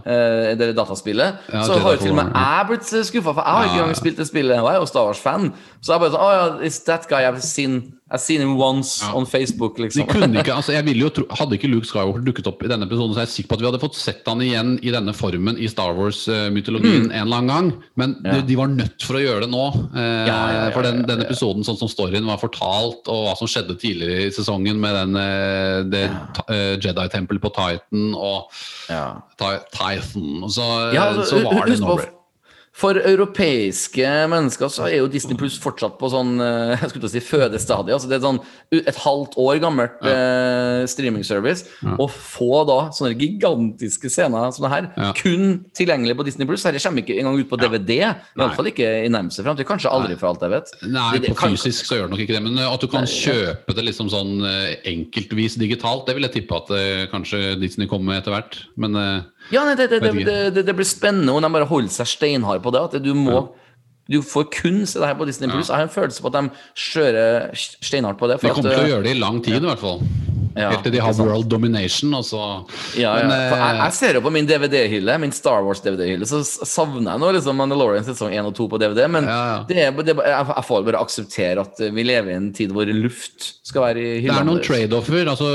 eh, det dataspillet. Så har jo til og med jeg blitt skuffa, for jeg har ikke engang spilt det spillet. Og jeg er jo Star Wars-fan. Så jeg bare sånn oh, ja, is that guy I've seen I've seen him once Ja. on Facebook, De liksom. kunne ikke, altså jeg ville jo tro, Hadde ikke Luke Skywalker dukket opp i denne episoden, så er jeg sikker på at vi hadde fått sett han igjen i denne formen i Star Wars-mytologien en eller annen gang. Men Mm. Ja. de, de var nødt for å gjøre det nå. Eh, Ja, for den, den episoden sånn som storyen var fortalt, og hva som skjedde tidligere i sesongen med den eh, det eh, Jedi-tempelet på Titan og Titan. Så, Ja, altså, så var det noe For europeiske mennesker så er jo Disney Pluss fortsatt på sånn eh, jeg skulle si fødestadiet. Altså det er sånn et halvt år gammelt eh, streaming-service. Å få da sånne gigantiske scener som det her, Ja. kun tilgjengelig på Disney Pluss. Dette kommer ikke engang ut på DVD. Iallfall ikke i nærmeste framtid. Kanskje aldri, for alt jeg vet. Nei, Det- det på kan- fysisk så gjør det nok ikke det. Men eh, at du kan kjøpe det liksom sånn eh, enkeltvis digitalt, det vil jeg tippe at kanskje Disney kommer med etter hvert. Men Ja, nei, det, det, det, det, blir spennende om de bare holder seg steinhard på det. At du må Du får kun se det her på Disney Plus. Jeg har en følelse på at de kjører steinhardt på det. de kommer at, til å eh, gjøre det i lang tid, i hvert fall. Ja, Helt til de har world domination, og så Ja, ja. Men, jeg, eh, jeg ser jo på min DVD-hylle, min Star Wars-DVD-hylle, så savner jeg nå liksom Mandalorian sesong 1 og 2 på DVD. Men Ja, ja. Det det jeg får bare akseptere at vi lever i en tid hvor luft skal være i Det er noen trade-offer. altså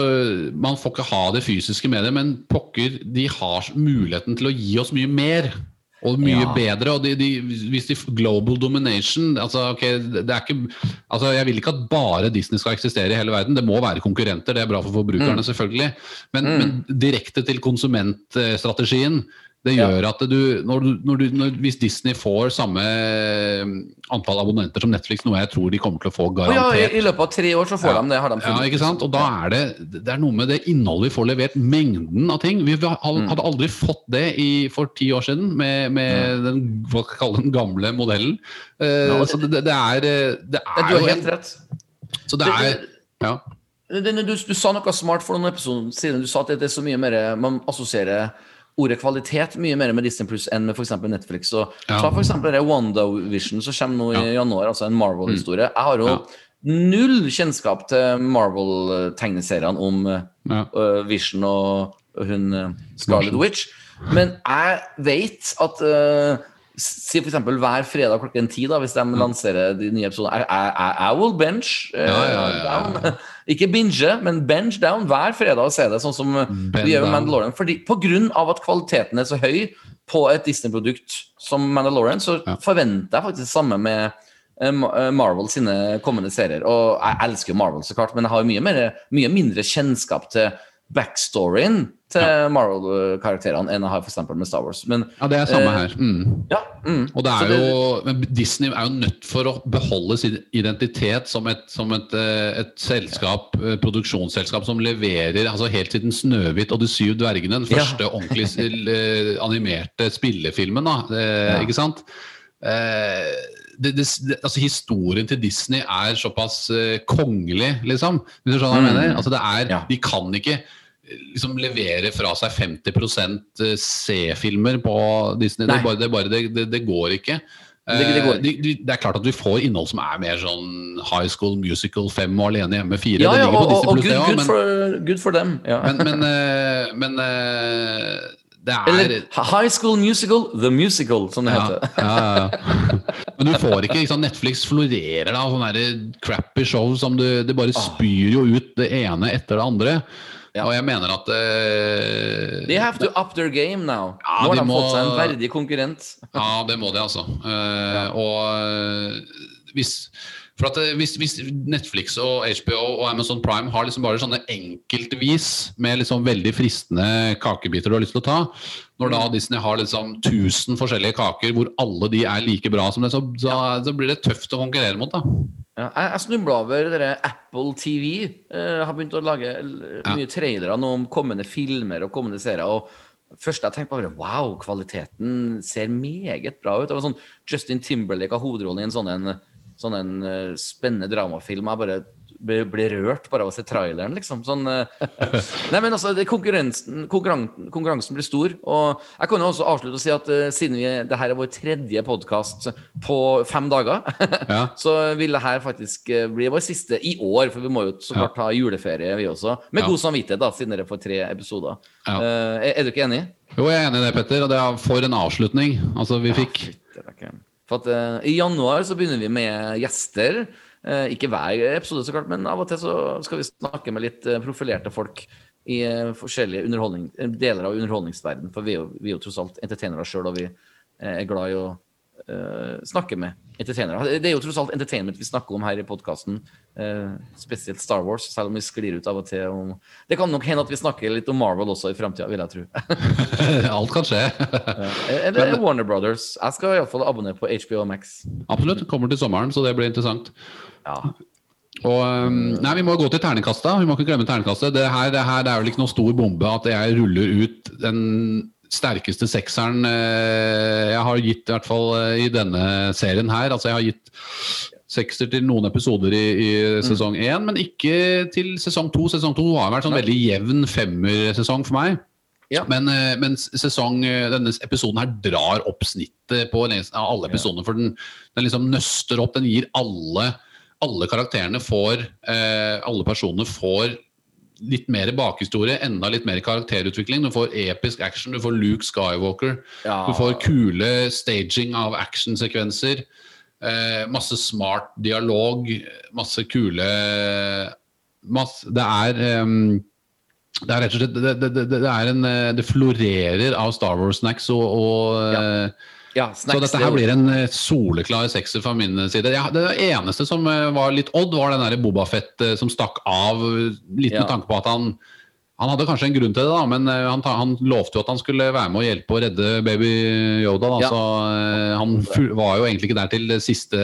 Man får ikke ha det fysiske med det, men pokker, de har muligheten til å gi oss mye mer. Og mye Ja. bedre. og de, de, hvis de Global domination altså, ok, det er ikke, altså Jeg vil ikke at bare Disney skal eksistere i hele verden. Det må være konkurrenter, det er bra for forbrukerne, Mm. selvfølgelig. Men, men direkte til konsumentstrategien. Det gjør at du, når du, når du når, Hvis Disney får samme antall abonnenter som Netflix, noe jeg tror de kommer til å få garantert ja, i, I løpet av tre år så får Ja. de det. har de ja, ikke sant? Og da er det, det er noe med det innholdet vi får levert, mengden av ting. Vi Mm. hadde aldri fått det i, for ti år siden med, med den, hva skal kalle den gamle modellen. Uh, så det, det er, det er Du har jo helt rett. Så det er ja. Det- det- Du, du sa noe smart for noen episoder siden. Du sa at det er så mye mer Man assosierer ordet kvalitet mye mer med Disney Pluss enn med f.eks. Netflix. Så, Ja. Ta f.eks. WandaVision som kommer nå i januar, altså en Marvel-historie. Jeg har jo Ja. null kjennskap til Marvel-tegneseriene om Ja. uh, Vision og hun uh, Scarlet Witch. Men jeg vet at uh, Si f.eks. hver fredag klokken ti, da, hvis de lanserer de nye episodene. Jeg will bench. uh, Ja, ja, ja. Ikke binge, men bench down hver fredag og se det, sånn som Bend vi gjør med. Mandalorian. Fordi På grunn av at kvaliteten er så høy på et Disney-produkt som Mandalorian, så forventer jeg faktisk det samme med eh, eh, Marvel sine kommende serier. Og jeg elsker Marvel, så klart, men jeg har jo mye, mer, mye mindre kjennskap til backstoryen til Marvel-karakterene enn jeg har for eksempel med Star Wars. Men ja, det er samme Eh, her. Mm. ja, mm. Og det er det, jo, men Disney er jo nødt for å beholde sin identitet som et, som et, eh, et selskap, ja. produksjonsselskap som leverer altså helt siden 'Snøhvit og de syv dvergene', den Ja. første ordentlig eh, animerte spillefilmen, da, eh, Ja. ikke sant? Eh, det, det, altså Historien til Disney er såpass eh, kongelig, liksom. Hvis du skjønner hva jeg Mm. mener? Altså det er, Ja. De kan ikke eh, liksom levere fra seg 50% C-filmer på Disney. Det, bare, det, bare, det, det, går ikke. Det- går Eh, de, de, det er klart at vi får innhold som er mer sånn High School Musical 5 og Alene hjemme 4. ja, det ja, og, på og, og good, good, men, for, good for dem. Ja. men, men, eh, men eh, det er Eller High School Musical, The Musical, som det ja, heter. ja, ja. Men du får ikke, liksom. Netflix florerer da sånne crappy show som du, det bare spyr jo ut det ene etter det andre. Ja. Og jeg mener at uh, They have to up their game now. Ja, Nå har de de må- fått seg en verdig konkurrent. Ja, det må de, altså. Eh, Og eh, hvis for at hvis, hvis Netflix og HBO og Amazon Prime har liksom bare sånne enkeltvis med liksom veldig fristende kakebiter du har lyst til å ta, når da Disney har liksom 1000 forskjellige kaker hvor alle de er like bra som det, så, så, så blir det tøft å konkurrere mot. da. Ja, jeg jeg snubla over dere Apple TV. Jeg har begynt å lage mye trailere nå om kommende filmer og kommende serier. og Først jeg tenkte bare wow, kvaliteten ser meget bra ut. Det var sånn Justin Timberlake har hovedrollen i en sånn en, sånn en eh, spennende dramafilm. Jeg bare ble, ble rørt bare av å se traileren, liksom. Sånn, eh, nei, men altså, det, konkurransen, konkurran- konkurransen blir stor. Og jeg kan jo også avslutte og si at uh, siden vi, det her er vår tredje podkast på fem dager Ja. så vil det her faktisk eh, bli vår siste i år, for vi må jo så klart ha juleferie, vi også. Med god samvittighet, da, siden dere får tre episoder. Ja. Uh, er, er du ikke enig? Jo, jeg er enig i det, Petter. Og det er for en avslutning. Altså, vi fikk For at uh, I januar så begynner vi med gjester. Eh, ikke hver episode, så klart, men av og til så skal vi snakke med litt eh, profilerte folk i eh, forskjellige deler av underholdningsverdenen. For vi er jo, vi er jo tross alt entertainere sjøl, og vi er glad i å uh, snakke med entertainere. Det er jo tross alt entertainment vi snakker om her i podkasten, spesielt Star Wars, selv om vi sklir ut av og til. Om... Det kan nok hende at vi snakker litt om Marvel også i framtida, vil jeg tro. Alt kan skje. Eller Warner Brothers. Jeg skal iallfall abonnere på HBO Max. Absolutt. Kommer til sommeren, så det blir interessant. Ja. Og, um, nei, Vi må gå til terningkasta. Vi må ikke glemme terningkastet. Det her, det her det er vel ikke noe stor bombe at jeg ruller ut den sterkeste sekseren eh, jeg har gitt, i hvert fall eh, i denne serien her. Altså Jeg har gitt sekser til noen episoder i, i sesong én, men ikke til sesong to. Sesong to har vært sånn veldig jevn femmersesong for meg. Ja. Men, eh, men sesong, denne episoden her drar opp snittet på alle episodene. For den, den liksom nøster opp, den gir alle alle karakterene får eh, Alle personene får litt mer bakhistorie, enda litt mer karakterutvikling. Du får episk action, du får Luke Skywalker. Ja. Du får kule staging av actionsekvenser. Eh, masse smart dialog, masse kule masse, Det er um, det er rett og slett det, det, det, det en eh, Det florerer av Star Wars-snacks og, og eh, Ja, så dette er her blir en eh, soleklar sekser fra min side. Ja, det eneste som eh, var litt odd, var den der Bobafett Fett som stakk av. eh, Litt med tanke på at han Han hadde kanskje en grunn til det, da, men eh, han, han lovte jo at han skulle være med og hjelpe å redde baby Yoda. Da, Ja. Så uh, han var jo egentlig ikke der til siste,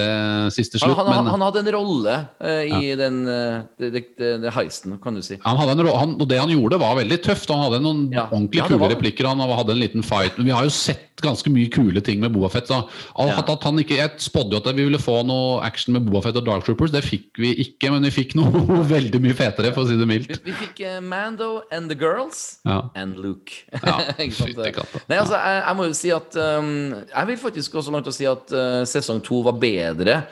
siste slutt. han, han, men han hadde en rolle uh, i den uh, heisten, kan du si. han hadde en, rolle, han, og det han gjorde, var veldig tøft. Han hadde noen Ja. ordentlig Ja, kule var replikker. Han hadde en liten fight. Men vi har jo sett ganske mye kule ting med Boafett. Ja. jeg spådde jo at vi ville få noe action med Boafett og Dark Troopers. Det fikk vi ikke, men vi fikk noe veldig mye fetere, for å si det Vi, mildt. vi fikk eh, Mando and the Girls Ja. and Luke. Ja, fytti katta. Nei, altså, jeg, jeg må jo si at um, Jeg vil faktisk gå så langt å si at uh, sesong to var bedre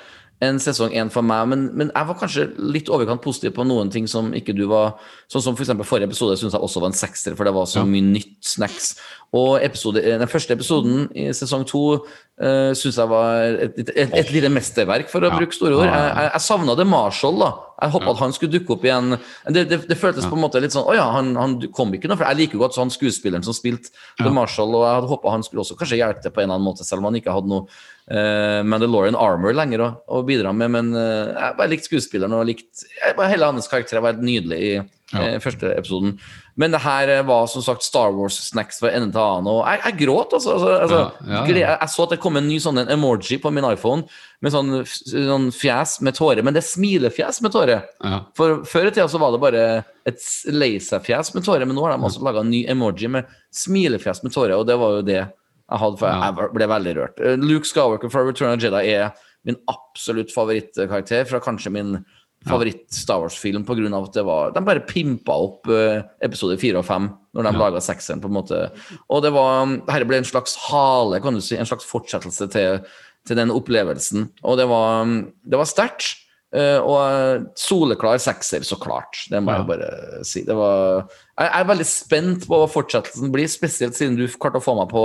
enn sesong én for meg, men, men jeg var kanskje litt overkant positiv på noen ting som ikke du var Sånn som for eksempel forrige episode syns jeg også var en sekser, for det var så Ja. mye nytt snacks. Og episode, eh, den første episoden i sesong to uh, syns jeg var et, et, et, et lite mesterverk, for å Ja. bruke store ord. Jeg, jeg, jeg savna det Marshall, da. Jeg håpa at han skulle dukke opp igjen. Det, det, det føltes på en måte litt sånn Å ja, han, han kom ikke nå. For jeg liker jo godt sånn skuespilleren som spilte. The Marshall, og jeg hadde håpa han skulle også kanskje hjelpe til på en eller annen måte, selv om han ikke hadde noe uh, Mandalorian armor lenger å, å bidra med. Men uh, jeg bare likte skuespilleren og likte Hele hans karakter var helt nydelig i uh, første episoden. Men det her eh, var som sagt Star Wars-snacks fra ende til annen, og jeg, jeg gråt, altså. altså, altså Ja, ja, ja. Jeg, så at det kom en ny sånn en emoji på min iPhone med sånn, sånn fjes med tårer, men det er smilefjes med tårer. Ja. For Før i tida så var det bare et lei seg-fjes med tårer, men nå har de altså laga en ny emoji med smilefjes med tårer, og det var jo det jeg hadde, for jeg ble veldig rørt. Eh, Luke Skywalker fra Return of the Jedi er min absolutt favorittkarakter fra kanskje min favoritt-Star Wars-film, av at det var De bare pimpa opp eh, episode fire og fem når de Ja. laga sekseren, på en måte. Og det var Dette ble en slags hale, kan du si, en slags fortsettelse til, til den opplevelsen. Og det var, det var sterkt. Eh, og eh, soleklar sekser, så klart. Det må jeg bare si. Det var, jeg er veldig spent på hva fortsettelsen blir, spesielt siden du klarte å få meg på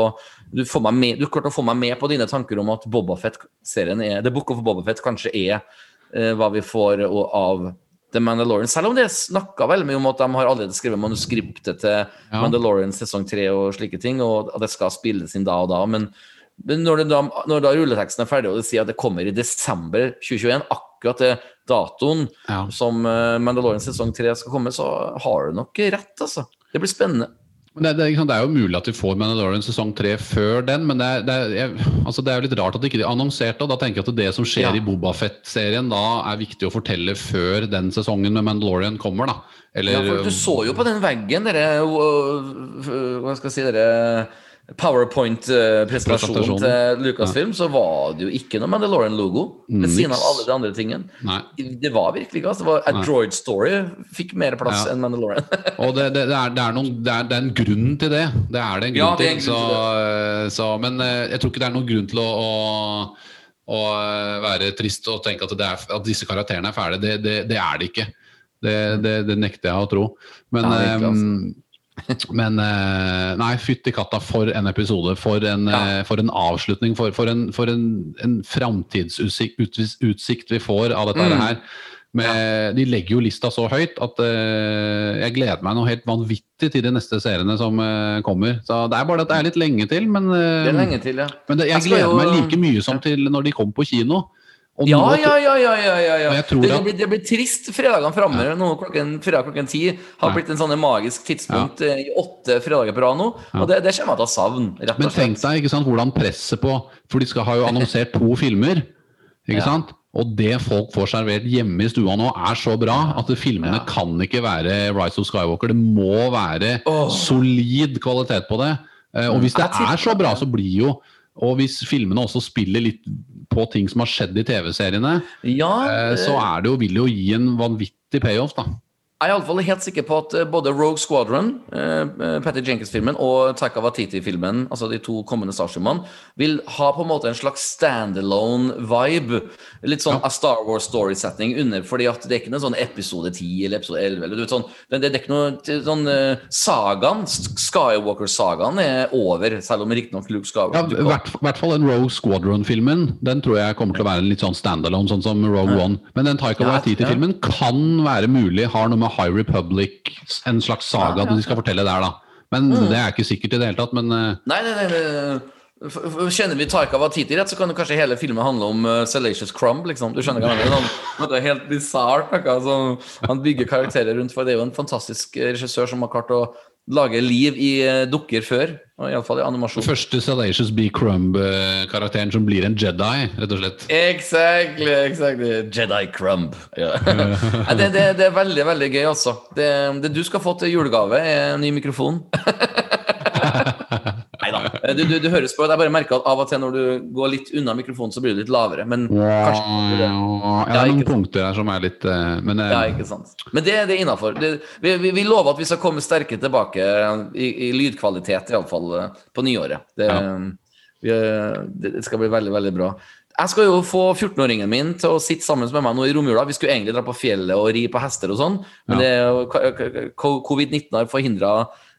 du, får meg med, du klarte å få meg med på dine tanker om at Bobafett-serien er The Book of Bobafett kanskje er hva vi får av The Mandalorian. Selv om det er snakka veldig mye om at de har allerede skrevet manuskriptet til Ja. Mandalorian sesong tre og slike ting, og at det skal spilles inn da og da. Men, men når, da, når da rulleteksten er ferdig, og det sier at det kommer i desember 2021, akkurat det datoen Ja. som eh, Mandalorian sesong tre skal komme, så har du nok rett, altså. Det blir spennende. Det, det, det er jo mulig at vi får Mandalorian sesong tre før den, men det er, det, er, jeg, altså det er jo litt rart at ikke de annonserte. og Da tenker jeg at det som skjer Ja. i Bobafett-serien, da er viktig å fortelle før den sesongen med Mandalorian kommer. da. Eller, Ja, for du så jo på den veggen, dere Hva skal jeg si, dere PowerPoint-presentasjonen Presentasjonen. til Lucasfilm, så var det jo ikke noe Mandalorian-logo ved siden av alle de andre tingene. Nei. Det var virkelig ikke altså, det var A Nei. Droid Story fikk mer plass Ja. enn Mandalorian. Og det, det, det, er, det, er noen, er, det er en grunn til det. Det er det en grunn Ja, en til. Så, grunn så, men eh, jeg tror ikke det er noen grunn til å, å, å eh, være trist og tenke at, det at disse karakterene er ferdige. Det, det, det er det ikke. Det, det, det nekter jeg å tro. Men Nei, virkelig, eh, Men eh, nei, fytti katta, for en episode. For en, Ja. eh, for en avslutning. For, for en, for en, en framtidsutsikt utsikt vi får av dette Mm. her. Med, De legger jo lista så høyt at uh, jeg gleder meg noe helt vanvittig til de neste seriene som uh, kommer. Så Det er bare at det er litt lenge til, men, uh, Det lenge til, ja. men det, jeg Jeg gleder jo- meg like mye som til når de kom på kino. Ja, ja, ja, ja, ja, ja, ja. Det, det, blir, det blir trist fredagene framover. Nå klokken, fredag klokken ti har blitt en sånn magisk tidspunkt ja. i åtte fredager på rad nå. Og det, det kommer jeg til å savne, Men tenk deg ikke sant, hvordan presset på For de skal ha jo annonsert to filmer. Ikke Ja. sant? Og det folk får servert hjemme i stua nå, er så bra at filmene Ja. kan ikke være Rise of Skywalker. Det må være. Mm. solid kvalitet på det. Eh, Og hvis det er så bra, så blir jo Og hvis filmene også spiller litt på ting som har skjedd i TV-seriene, Ja, eh, så eh, er det jo, vil det jo gi en vanvittig payoff, da. Jeg er iallfall helt sikker på at eh, både Rogue Squadron, eh, eh, Patty Jenkins-filmen, og Taika Waititi-filmen, altså de to kommende Starship-filmene, vil ha på en måte en slags standalone-vibe. Litt sånn Ja. a Star Wars-story-setting under, fordi at det er ikke noe sånn episode 10 eller episode 11. Eller, du vet, sånn, det, det er ikke noe sånn eh, Sagaen, Skywalker-sagaen, er over, selv om riktignok Luke Skywalker I hvert, hvert fall den Rogue Squadron-filmen. Den tror jeg kommer til å være litt sånn standalone, sånn som Rogue One. Men den Taika Ja, Waititi-filmen kan være mulig, har noe med High Republic, en slags saga Ja, ja, de skal fortelle der, da. Men det er ikke sikkert i det hele tatt. Men eh, Nei, nei, nei, nei. Kjenner vi Taika Watiti rett, så kan kanskje hele filmen handle om uh, Salacious Crumb. liksom. Du skjønner hva jeg mener? Sånn, det er helt bisart. Altså, Han bygger karakterer rundt, for det er jo en fantastisk eh, regissør som har klart å lage liv i eh, dukker før. Iallfall i den første Salacious B. Crumb-karakteren som blir en Jedi, rett og slett. Exactly, exactly. Jedi Crumb. Ja. Det, det, det er veldig veldig gøy, altså. Det, det du skal få til julegave, er en ny mikrofon. Da. Du, du, du høres på. Jeg bare merker at av og til når du går litt unna mikrofonen, så blir du litt lavere. Men kanskje Ja, det er noen punkter her som er litt eh, Men eh, Ja, ikke sant. Men det, det er innafor. Vi, vi, vi lover at vi skal komme sterke tilbake i, i lydkvalitet, iallfall på nyåret. Det, vi, det skal bli veldig, veldig bra. Jeg skal jo få 14-åringen min til å sitte sammen med meg nå i romjula. Vi skulle egentlig dra på fjellet og ri på hester og sånn, men Ja. det er jo- k- k- k- covid-19 har forhindra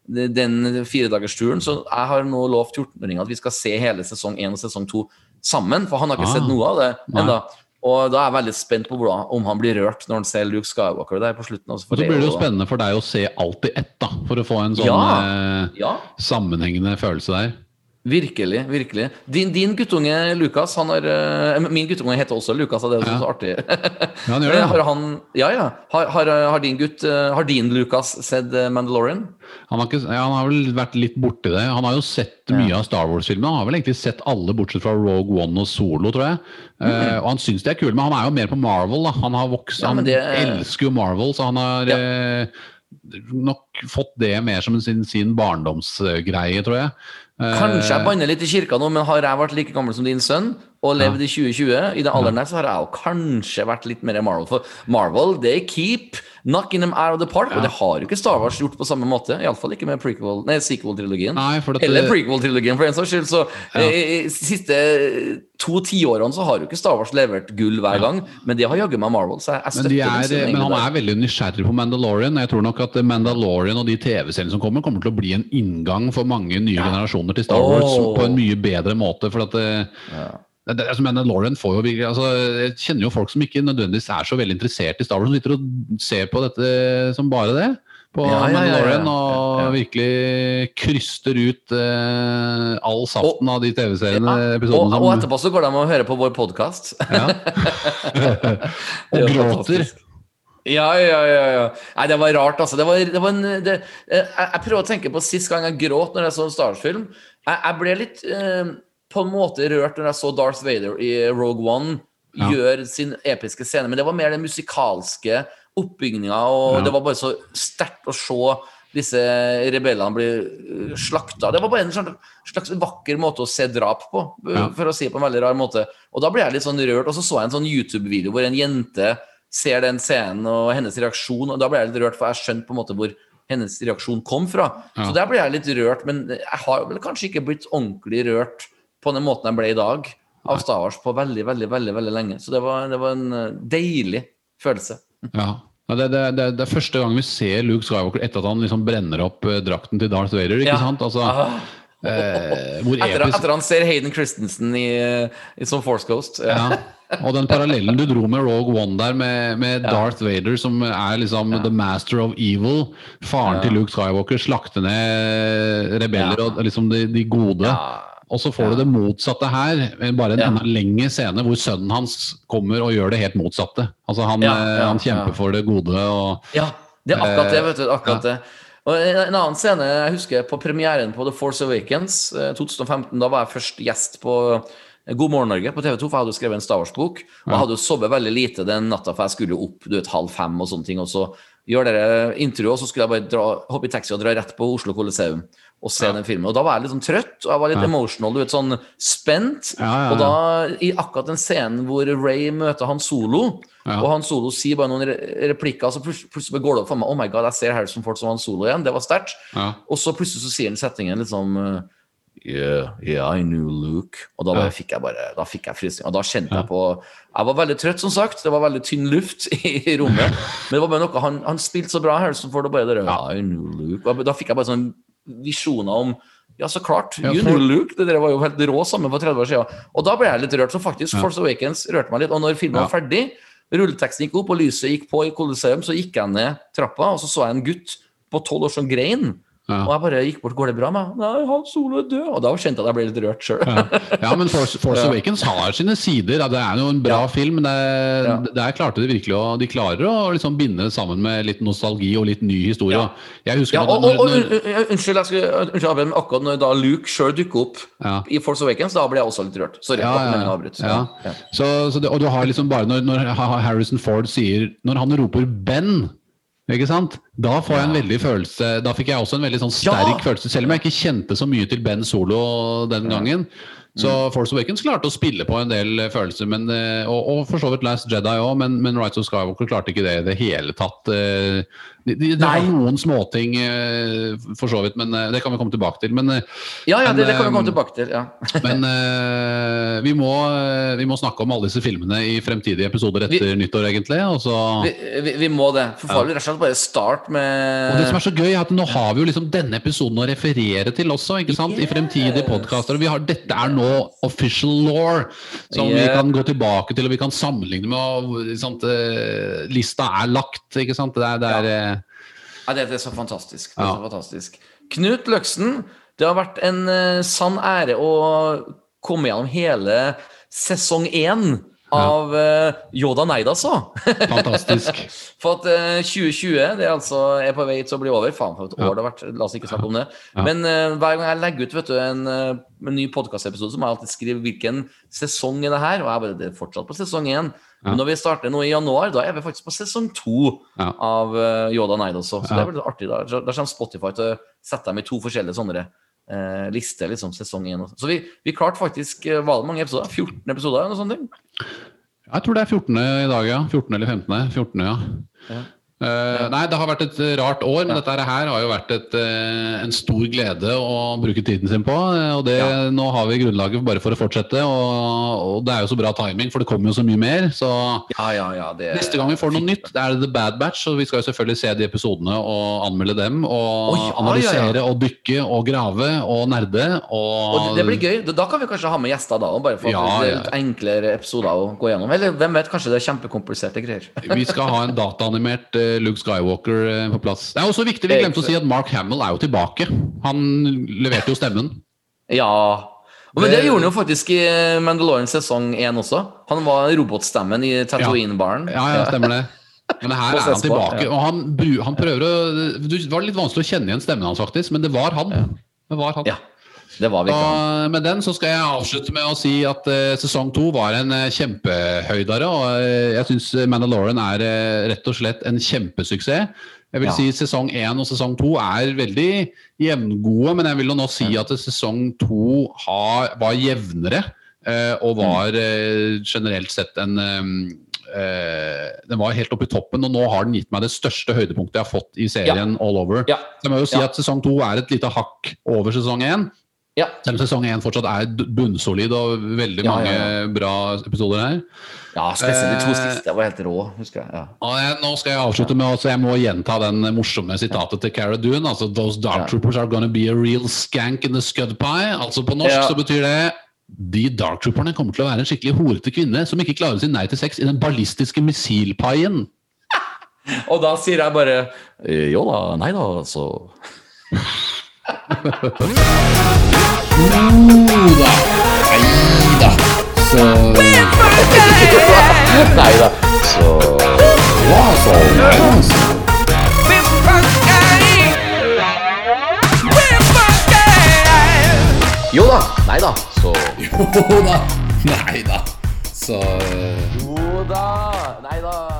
den firedagersturen, så jeg har nå lovt 14-åringene at vi skal se hele sesong 1 og sesong 2 sammen, for han har ikke Ah. sett noe av det ennå. Og da er jeg veldig spent på hvordan, om han blir rørt når han ser Luke Skywalker der på slutten. Og så blir det jo jo- spennende for deg å se alt i ett, da. For å få en sånn Ja. eh, Ja, sammenhengende følelse der. Virkelig. virkelig. Din, din guttunge Lukas han har, eh, Min guttunge heter også Lukas, og det er Ja. så artig. Ja, han gjør det. har han, ja, ja. Har, har, har din gutt eh, Har din Lukas sett eh, Mandalorian? Han har, ikke, ja, han har vel vært litt borti det. Han har jo sett mye av Star Wars-filmene. Han har vel egentlig sett alle, bortsett fra Rogue One og Solo, tror jeg. Eh, og han syns det er kule, men han er jo mer på Marvel. da. Han har vokst, han det- elsker jo Marvel, så han har eh, nok fått det mer som sin, sin barndomsgreie, tror jeg. Eh, Kanskje jeg banner litt i kirka nå, men har jeg vært like gammel som din sønn og levd i 2020, i den alderen der, så har jeg kanskje vært litt mer Marvel. For Marvel, they keep knocking them out of the park, og det har jo ikke Star Wars gjort på samme måte. Iallfall ikke med prequel, nei, sequel-trilogien. Eller prequel-trilogien, for en saks skyld. Så Ja. eh, de siste to tiårene så har jo ikke Star Wars levert gull hver gang, men det har jaggu meg Marvel, så jeg, jeg Men, støtter de den er, men han er veldig nysgjerrig på Mandalorian. Jeg tror nok at Mandalorian og de TV-seriene som kommer, kommer til å bli en inngang for mange nye generasjoner til Star Wars på en mye bedre måte. For at det, Ja. Det, altså, men Lauren får jo altså, Jeg kjenner jo folk som ikke nødvendigvis er så veldig interessert i Star Wars, som sitter og ser på dette som bare det. På Ja, ja, ja. Mandalorian og virkelig kryster ut eh, all saften av de TV-seriene. Og, og etterpå så går de og hører på vår podkast. ja. Og gråter. Ja, ja, ja, ja. Nei, det var rart, altså. Det var, det var en, det, eh, jeg, jeg prøver å tenke på sist gang jeg gråt når jeg så en Star Wars-film. Jeg, jeg ble litt eh, på en måte rørt når jeg så Darth Vader i Rogue One Ja. gjøre sin episke scene, men det var mer den musikalske oppbygninga, og Ja. det var bare så sterkt å se disse rebellene bli eh, slakta. Det var bare en slags, slags vakker måte å se drap på, Ja. for å si det på en veldig rar måte. Og da ble jeg litt sånn rørt, og så så jeg en sånn YouTube-video hvor en jente ser den scenen og hennes reaksjon, og da ble jeg litt rørt, for jeg skjønte på en måte hvor hennes reaksjon kom fra. Ja. Så der ble jeg litt rørt, men jeg har vel kanskje ikke blitt ordentlig rørt på den måten jeg ble i dag av Star Wars på veldig, veldig, veldig, veldig lenge. Så det var, det var en eh, deilig følelse. Ja. Ja, det, det, det, det er første gang vi ser Luke Skywalker etter at han liksom brenner opp eh, drakten til Darth Vader. ikke Ja. sant? Altså, Ah. eh, hvor Etter, etter han ser Hayden Christensen i, i som Force Ghost. Ja. ja. Og den parallellen du dro med Rogue One der, med, med Darth Vader, som er liksom the master of evil. Faren Ja. til Luke Skywalker slakter ned rebeller Ja. og liksom de, de gode. Ja. Og så får du det motsatte her, bare en Ja. enda lengre scene hvor sønnen hans kommer og gjør det helt motsatte. Altså Han, Ja, eh, ja, han kjemper ja. for det gode og Ja, det er akkurat det. Eh, vet du, akkurat det. Og en en annen scene jeg husker på premieren på The Force Awakens eh, 2015. Da var jeg først gjest på eh, God morgen Norge på TV 2, for jeg hadde jo skrevet en Star Wars-bok. Og jeg hadde jo sovet veldig lite den natta, for jeg skulle jo opp du vet, halv fem og sånne ting. Og så gjør dere intro, og så skulle jeg bare dra, hoppe i taxi og dra rett på Oslo Colosseum og se Ja. den filmen. Og da var jeg litt sånn trøtt, og jeg var litt Ja. emotional, du vet, sånn spent. Ja, ja, ja. Og da, i akkurat den scenen hvor Ray møter han Solo, Ja. og han Solo sier bare noen replikker, og så plutselig, går det opp for meg Oh my god, jeg ser Harrison Ford som han Solo igjen. Det var sterkt. ja. Og så plutselig så sier han settingen liksom sånn, Yeah, yeah, I knew Luke. Og da, bare Ja. fikk jeg bare Da fikk jeg frysning. Og da kjente jeg på Jeg var veldig trøtt, som sagt. Det var veldig tynn luft i rommet. Men det var bare noe Han, han spilte så bra, Harrison Ford, og bare det der, I knew Luke. Og da fikk jeg bare sånn visjoner om ja, så klart. Ja, you knew Luke. Det der var jo helt rå sammen for 30 år siden. Og da ble jeg litt rørt. Så faktisk, Ja. Force Awakens rørte meg litt. Og når filmen var ferdig, rulleteksten gikk opp, og lyset gikk på i Colosseum, så gikk jeg ned trappa, og så så jeg en gutt på tolv år som grein. Ja. Og jeg bare gikk bort. Går det bra med? Nei, han Solo er død. Og da kjente jeg at jeg ble litt rørt sjøl. Ja. ja, men Force, Force. Awakens har sine sider. Det er jo en bra film. men Det. Der klarte de virkelig å De klarer å liksom binde det sammen med litt nostalgi og litt ny historie. Ja. Jeg husker og, når, og, og, når, unnskyld, jeg skal, unnskyld men akkurat når da Luke sjøl dukker opp i Force Awakens, da ble jeg også litt rørt. Sorry. Ja. Så, så det, og du har liksom bare når, når Harrison Ford sier Når han roper 'Ben', ikke sant? Da får jeg en veldig følelse Da fikk jeg også en veldig sånn sterk Ja! følelse, selv om jeg ikke kjente så mye til Ben Solo den gangen. Så Mm. Force Awakens klarte å spille på en del eh, følelser, men, eh, og, og for så vidt Last Jedi òg, men, men Rights of Skywalker klarte ikke det i det hele tatt. Eh. De, de, de har noen småting, eh, for så vidt, men eh, det kan vi komme tilbake til. Men, eh, ja, ja, det, det kan vi komme tilbake til. Ja. men vi, må, vi må snakke om alle disse filmene i fremtidige episoder etter nyttår, egentlig. Og, så, Vi, vi, vi må det. For farlig rett og slett bare start med og det som er så gøy, er at nå har vi jo liksom denne episoden å referere til også, ikke sant? I fremtidige Yes. podkaster. Dette er nå official law, som vi kan gå tilbake til og vi kan sammenligne med. Og, Lista er lagt, ikke sant? Det er, det er, eh, Ja, det, det er så fantastisk. Det er Ja. så fantastisk. Knut Løksen, det har vært en uh, sann ære å komme gjennom hele sesong én av uh, Yoda Neid, altså. fantastisk. For at uh, 2020 det er altså er på vei til å bli over. Faen, for et år Ja. det har vært. La oss ikke snakke om det. Ja. Men uh, hver gang jeg legger ut vet du, en, eh, en ny podkastepisode, så må jeg alltid skrive hvilken sesong er det her. Og jeg bare, det er fortsatt på sesong én. Men når vi starter nå i januar, da er vi faktisk på sesong to av eh, Yoda Night også. Så Ja. det er veldig artig. Da, da kommer Spotify til å sette dem i to forskjellige sånne eh, lister, liksom, sesong én. Så vi, vi klarte faktisk eh, Var det mange episoder? 14 episoder? eller noe sånt? Jeg tror det er 14. i dag, ja. 14 eller 15. 14, ja. Ja. Eh, nei, det har vært et eh, rart år, men dette her har jo vært et, uh, en stor glede å bruke tiden sin på. Og det, Ja. nå har vi grunnlaget bare for å fortsette, og, og det er jo så bra timing, for det kommer jo så mye mer. Så Ja, ja, ja. Det, neste gang vi får noe nytt, det er The Bad Batch, og vi skal jo selvfølgelig se de episodene og anmelde dem. Og ja, analysere ja, ja. og dykke og grave og nerde. Og, Og det, det blir gøy. Da- kan vi kanskje ha med gjester da, bare for at Ja, det er ja. enklere episoder å gå gjennom. Eller hvem vet, kanskje det er kjempekompliserte greier. Vi skal ha en dataanimert Luke Skywalker eh, på plass. Det er også viktig, vi glemte å si at Mark Hamill er jo tilbake. Han leverte jo stemmen. Ja. Men det Det- gjorde han jo faktisk i Mandalorian sesong 1 også. Han var robotstemmen i Tatooine-baren. Ja, ja, stemmer det. Men her er han tilbake. Og han, han prøver å Det var litt vanskelig å kjenne igjen stemmen hans, faktisk, men det var han. Det var han. Ja, det var vi ikke. Og med den så skal jeg avslutte med å si at uh, sesong to var en uh, kjempehøydare. Og uh, jeg syns Mandalorian er rett og slett en kjempesuksess. Jeg vil Ja. si sesong én og sesong to er veldig jevngode, men jeg vil jo nå si at sesong to har, var jevnere. og var generelt sett en eh, Uh, Den var helt oppe i toppen, og nå har den gitt meg det største høydepunktet jeg har fått i serien all over. Ja. Så jeg må jo si Ja. at sesong to er et lite hakk over sesong én. Ja. Selv om sesong én fortsatt er bunnsolid og veldig Ja, mange ja, bra episoder her. ja, spesielt de to Eh, siste var helt rå, husker jeg. Jeg, nå skal jeg avslutte med at jeg må gjenta den morsomme sitatet til Cara Dune. Altså, Those dark troopers are gonna be a real skank in the scud pie. Altså På norsk så betyr det de dark trooperne kommer til å være en skikkelig horete kvinne som ikke klarer å si nei til sex i den ballistiske missilpaien. Og da sier jeg bare eh, jo da, nei da, så Jo da. Nei da. Så Nei da, så Ja, så Nei da. Så Jo da, nei da, så Jo da. Nei da. Så Jo da, nei da.